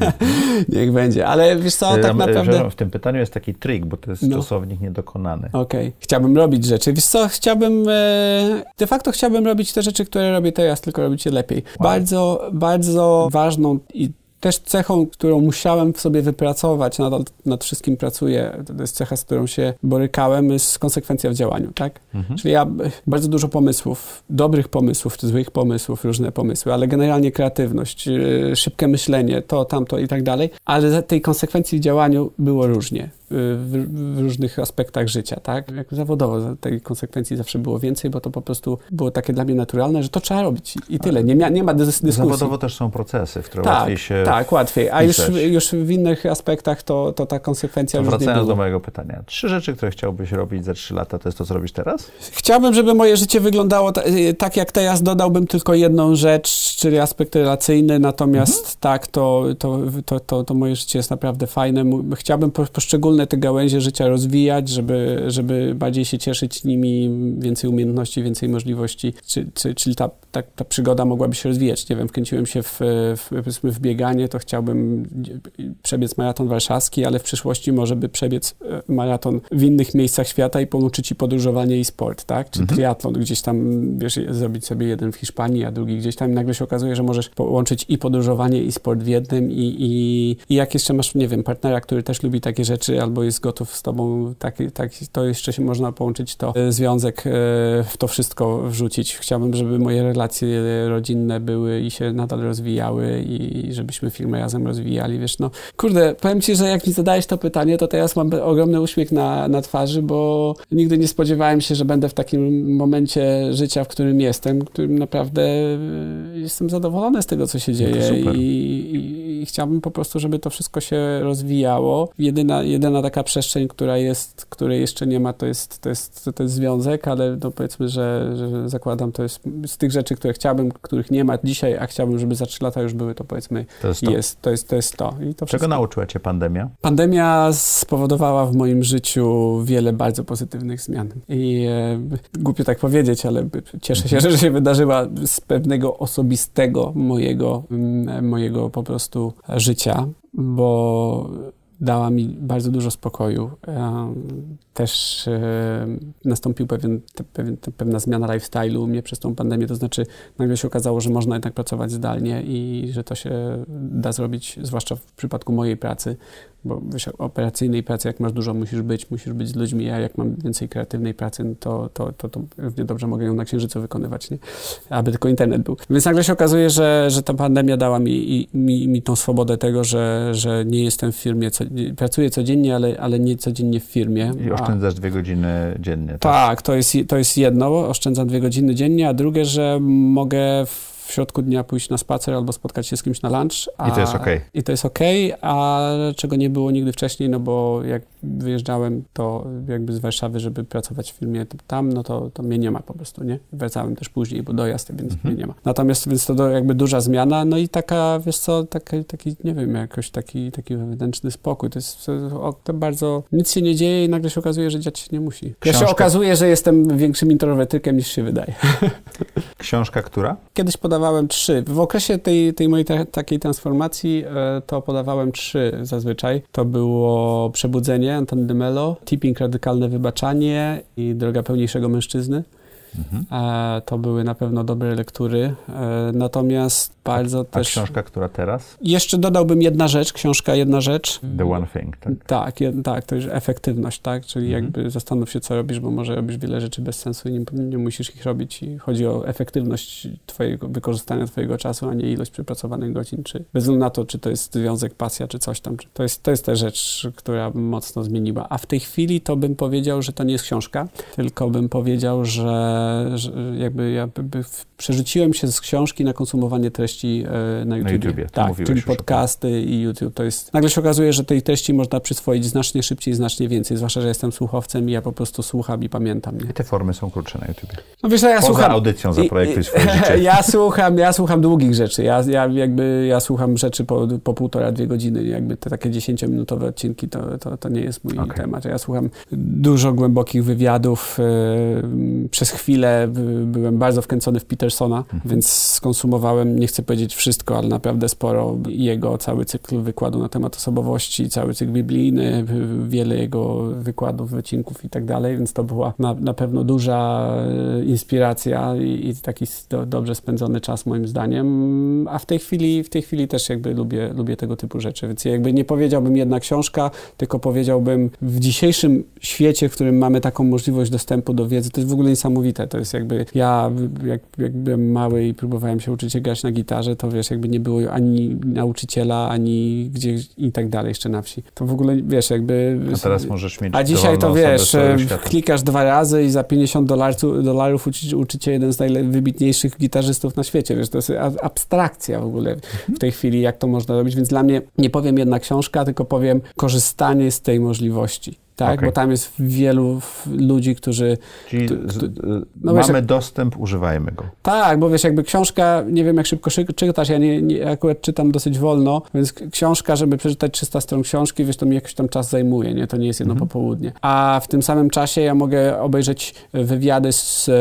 C: Niech będzie, ale wiesz co, tak naprawdę...
B: W tym pytaniu jest taki trik, bo to jest no. czasownik niedokonany.
C: Okej. Okay. Chciałbym robić rzeczy. Wiesz co, chciałbym... E, de facto chciałbym robić te rzeczy, które robię teraz, tylko robić je lepiej. Wow. Bardzo, bardzo ważną i też cechą, którą musiałem w sobie wypracować, nadal nad wszystkim pracuję, to jest cecha, z którą się borykałem, jest konsekwencja w działaniu, tak? Mhm. Czyli ja bardzo dużo pomysłów, dobrych pomysłów, złych pomysłów, różne pomysły, ale generalnie kreatywność, yy, szybkie myślenie, to, tamto i tak dalej, ale tej konsekwencji w działaniu było różnie w, w, różnych aspektach życia, tak? Jak zawodowo tej konsekwencji zawsze było więcej, bo to po prostu było takie dla mnie naturalne, że to trzeba robić i tyle. Nie, nie ma dyskusji.
B: Zawodowo też są procesy, w które
C: tak,
B: łatwiej się
C: Tak, łatwiej. A już, już w innych aspektach to, to ta konsekwencja to
B: wracając do mojego pytania. Trzy rzeczy, które chciałbyś robić za trzy lata, to jest to, co robisz teraz?
C: Chciałbym, żeby moje życie wyglądało y, tak, jak teraz. Dodałbym tylko jedną rzecz, czyli aspekt relacyjny, natomiast mhm. tak, to, to, to, to, to moje życie jest naprawdę fajne. Chciałbym poszczególne te gałęzie życia rozwijać, żeby, żeby bardziej się cieszyć nimi, więcej umiejętności, więcej możliwości, czy, czy, czyli ta, ta, ta przygoda mogłaby się rozwijać. Nie wiem, wkręciłem się w, w, w bieganie, to chciałbym przebiec maraton warszawski, ale w przyszłości może by przebiec e, maraton w innych miejscach świata i połączyć i podróżowanie i sport, tak? Czy mhm. triatlon, gdzieś tam, wiesz, zrobić sobie jeden w Hiszpanii, a drugi gdzieś tam i nagle się okazuje, że możesz połączyć i podróżowanie i sport w jednym i, i, i jak jeszcze masz, nie wiem, partnera, który też lubi takie rzeczy, albo jest gotów z tobą, tak, tak, to jeszcze się można połączyć, to e, związek e, w to wszystko wrzucić. Chciałbym, żeby moje relacje rodzinne były i się nadal rozwijały i żebyśmy filmy razem rozwijali, wiesz, no kurde, powiem ci, że jak mi zadałeś to pytanie, to teraz mam ogromny uśmiech na, na twarzy, bo nigdy nie spodziewałem się, że będę w takim momencie życia, w którym jestem, którym naprawdę e, jestem zadowolony z tego, co się dzieje i, i, i chciałbym po prostu, żeby to wszystko się rozwijało. Jedyna, jedyna taka przestrzeń, która jest, której jeszcze nie ma, to jest, to jest, to jest związek, ale no powiedzmy, że, że zakładam, to jest z tych rzeczy, które chciałbym, których nie ma dzisiaj, a chciałbym, żeby za trzy lata już były, to powiedzmy to jest to. Jest, to, jest, to, jest to. I to
B: Czego nauczyła cię pandemia?
C: Pandemia spowodowała w moim życiu wiele bardzo pozytywnych zmian. I e, głupio tak powiedzieć, ale cieszę się, że się wydarzyła z pewnego osobistego mojego, mojego po prostu życia, bo dała mi bardzo dużo spokoju. Też e, nastąpił pewien, pewien, pewna zmiana lifestyle'u u mnie przez tą pandemię, to znaczy nagle się okazało, że można jednak pracować zdalnie i że to się da zrobić, zwłaszcza w przypadku mojej pracy, bo wiesz, operacyjnej pracy, jak masz dużo, musisz być, musisz być z ludźmi, a jak mam więcej kreatywnej pracy, no to, to, to, to równie dobrze mogę ją na księżycu wykonywać, nie? aby tylko internet był. Więc nagle się okazuje, że, że ta pandemia dała mi, mi, mi tą swobodę tego, że, że nie jestem w firmie, co, pracuję codziennie, ale, ale nie codziennie w firmie.
B: I oszczędzasz a, dwie godziny dziennie. Tak,
C: tak to, jest, to jest jedno, oszczędzam dwie godziny dziennie, a drugie, że mogę w w środku dnia pójść na spacer albo spotkać się z kimś na lunch.
B: A, I to jest okej. Okay.
C: I to jest okej, okay, a czego nie było nigdy wcześniej, no bo jak wyjeżdżałem to jakby z Warszawy, żeby pracować w filmie tam, no to, to mnie nie ma po prostu, nie? Wracałem też później, bo dojazd, więc mhm. mnie nie ma. Natomiast, więc to jakby duża zmiana, no i taka, wiesz co, taki, taki nie wiem, jakoś taki, taki wewnętrzny spokój. To jest to, to bardzo, nic się nie dzieje i nagle się okazuje, że dziać się nie musi. Książka... Ja się okazuje, że jestem większym introwertykiem niż się wydaje.
B: Książka która?
C: Kiedyś podawałem trzy. W okresie tej, tej mojej ta, takiej transformacji e, to podawałem trzy zazwyczaj. To było Przebudzenie, Antony de Mello, Tipping Radykalne Wybaczanie i Droga Pełniejszego Mężczyzny. Mhm. To były na pewno dobre lektury. E, natomiast bardzo a, też...
B: A książka, która teraz?
C: Jeszcze dodałbym jedna rzecz, książka jedna rzecz.
B: The One Thing, tak?
C: Tak, tak to już efektywność, tak? Czyli mhm. jakby zastanów się, co robisz, bo może robisz wiele rzeczy bez sensu i nie, nie musisz ich robić. I chodzi o efektywność twojego, wykorzystania twojego czasu, a nie ilość przepracowanych godzin, czy bez względu na to, czy to jest związek, pasja, czy coś tam. To jest, to jest ta rzecz, która mocno zmieniła. A w tej chwili to bym powiedział, że to nie jest książka, tylko bym powiedział, że że jakby ja przerzuciłem się z książki na konsumowanie treści e, na YouTube.
B: Na YouTubie,
C: tak, czyli podcasty i YouTube. To jest, nagle się okazuje, że tej treści można przyswoić znacznie szybciej, znacznie więcej, zwłaszcza, że jestem słuchowcem i ja po prostu słucham i pamiętam. Nie?
B: I te formy są krótsze na YouTube.
C: No wiesz, ja
B: Poza
C: słucham...
B: audycją zaprojektuj swoje życie.
C: Ja słucham, ja słucham długich rzeczy. Ja, ja jakby, ja słucham rzeczy po, po półtora, dwie godziny. Jakby te takie dziesięciominutowe odcinki to, to, to nie jest mój okay. temat. Ja słucham dużo głębokich wywiadów. Yy, przez chwilę byłem bardzo wkręcony w Petersona, mhm. więc skonsumowałem, nie chcę powiedzieć wszystko, ale naprawdę sporo jego cały cykl wykładu na temat osobowości, cały cykl biblijny, wiele jego wykładów, wycinków i tak dalej, więc to była na, na pewno duża e, inspiracja i, i taki do, dobrze spędzony czas moim zdaniem, a w tej chwili, w tej chwili też jakby lubię, lubię tego typu rzeczy, więc jakby nie powiedziałbym jedna książka, tylko powiedziałbym w dzisiejszym świecie, w którym mamy taką możliwość dostępu do wiedzy, to jest w ogóle niesamowite, to jest jakby ja, jak, jak byłem mały i próbowałem się uczyć grać na gitarze, to wiesz, jakby nie było ani nauczyciela, ani gdzie i tak dalej jeszcze na wsi. To w ogóle, wiesz, jakby...
B: A teraz możesz mieć
C: A dzisiaj to wiesz, klikasz dwa razy i za 50 dolarów, dolarów uczy, uczycie jeden z najwybitniejszych gitarzystów na świecie, wiesz, to jest abstrakcja w ogóle w tej chwili, jak to można robić, więc dla mnie nie powiem jedna książka, tylko powiem korzystanie z tej możliwości tak? Okay. Bo tam jest wielu ludzi, którzy...
B: Czyli no mamy wiesz, dostęp, używajmy go.
C: Tak, bo wiesz, jakby książka, nie wiem jak szybko czytasz, ja nie, nie, akurat czytam dosyć wolno, więc książka, żeby przeczytać 300 stron książki, wiesz, to mi jakiś tam czas zajmuje, nie? To nie jest jedno mhm. popołudnie. A w tym samym czasie ja mogę obejrzeć wywiady z e,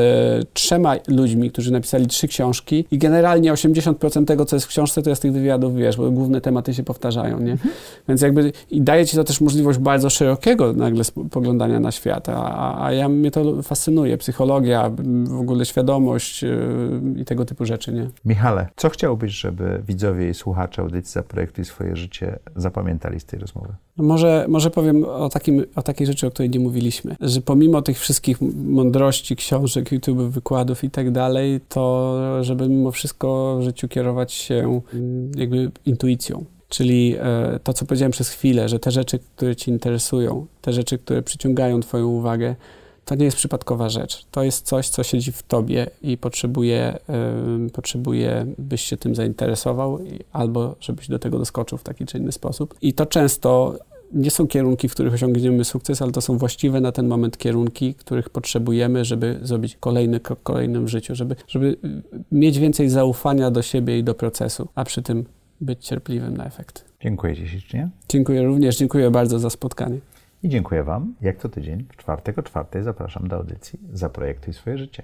C: trzema ludźmi, którzy napisali trzy książki i generalnie 80% tego, co jest w książce, to jest tych wywiadów, wiesz, bo główne tematy się powtarzają, nie? Mhm. Więc jakby i daje ci to też możliwość bardzo szerokiego nagle poglądania na świat, a, a ja, mnie to fascynuje, psychologia, w ogóle świadomość yy, i tego typu rzeczy, nie?
B: Michale, co chciałbyś, żeby widzowie i słuchacze audycji Zaprojektuj swoje życie zapamiętali z tej rozmowy?
C: No może, może powiem o, takim, o takiej rzeczy, o której nie mówiliśmy, że pomimo tych wszystkich mądrości, książek, YouTube, wykładów i tak dalej, to żeby mimo wszystko w życiu kierować się mm, jakby intuicją. Czyli e, to, co powiedziałem przez chwilę, że te rzeczy, które Ci interesują, te rzeczy, które przyciągają Twoją uwagę, to nie jest przypadkowa rzecz. To jest coś, co siedzi w Tobie i potrzebuje, potrzebuje byś się tym zainteresował albo żebyś do tego doskoczył w taki czy inny sposób. I to często nie są kierunki, w których osiągniemy sukces, ale to są właściwe na ten moment kierunki, których potrzebujemy, żeby zrobić kolejny krok kolejnym w życiu, żeby, żeby mieć więcej zaufania do siebie i do procesu, a przy tym być cierpliwym na efekt.
B: Dziękuję Ci ślicznie.
C: Dziękuję również, dziękuję bardzo za spotkanie.
B: I dziękuję Wam. Jak to tydzień, w czwartek o czwartej zapraszam do audycji Zaprojektuj swoje życie.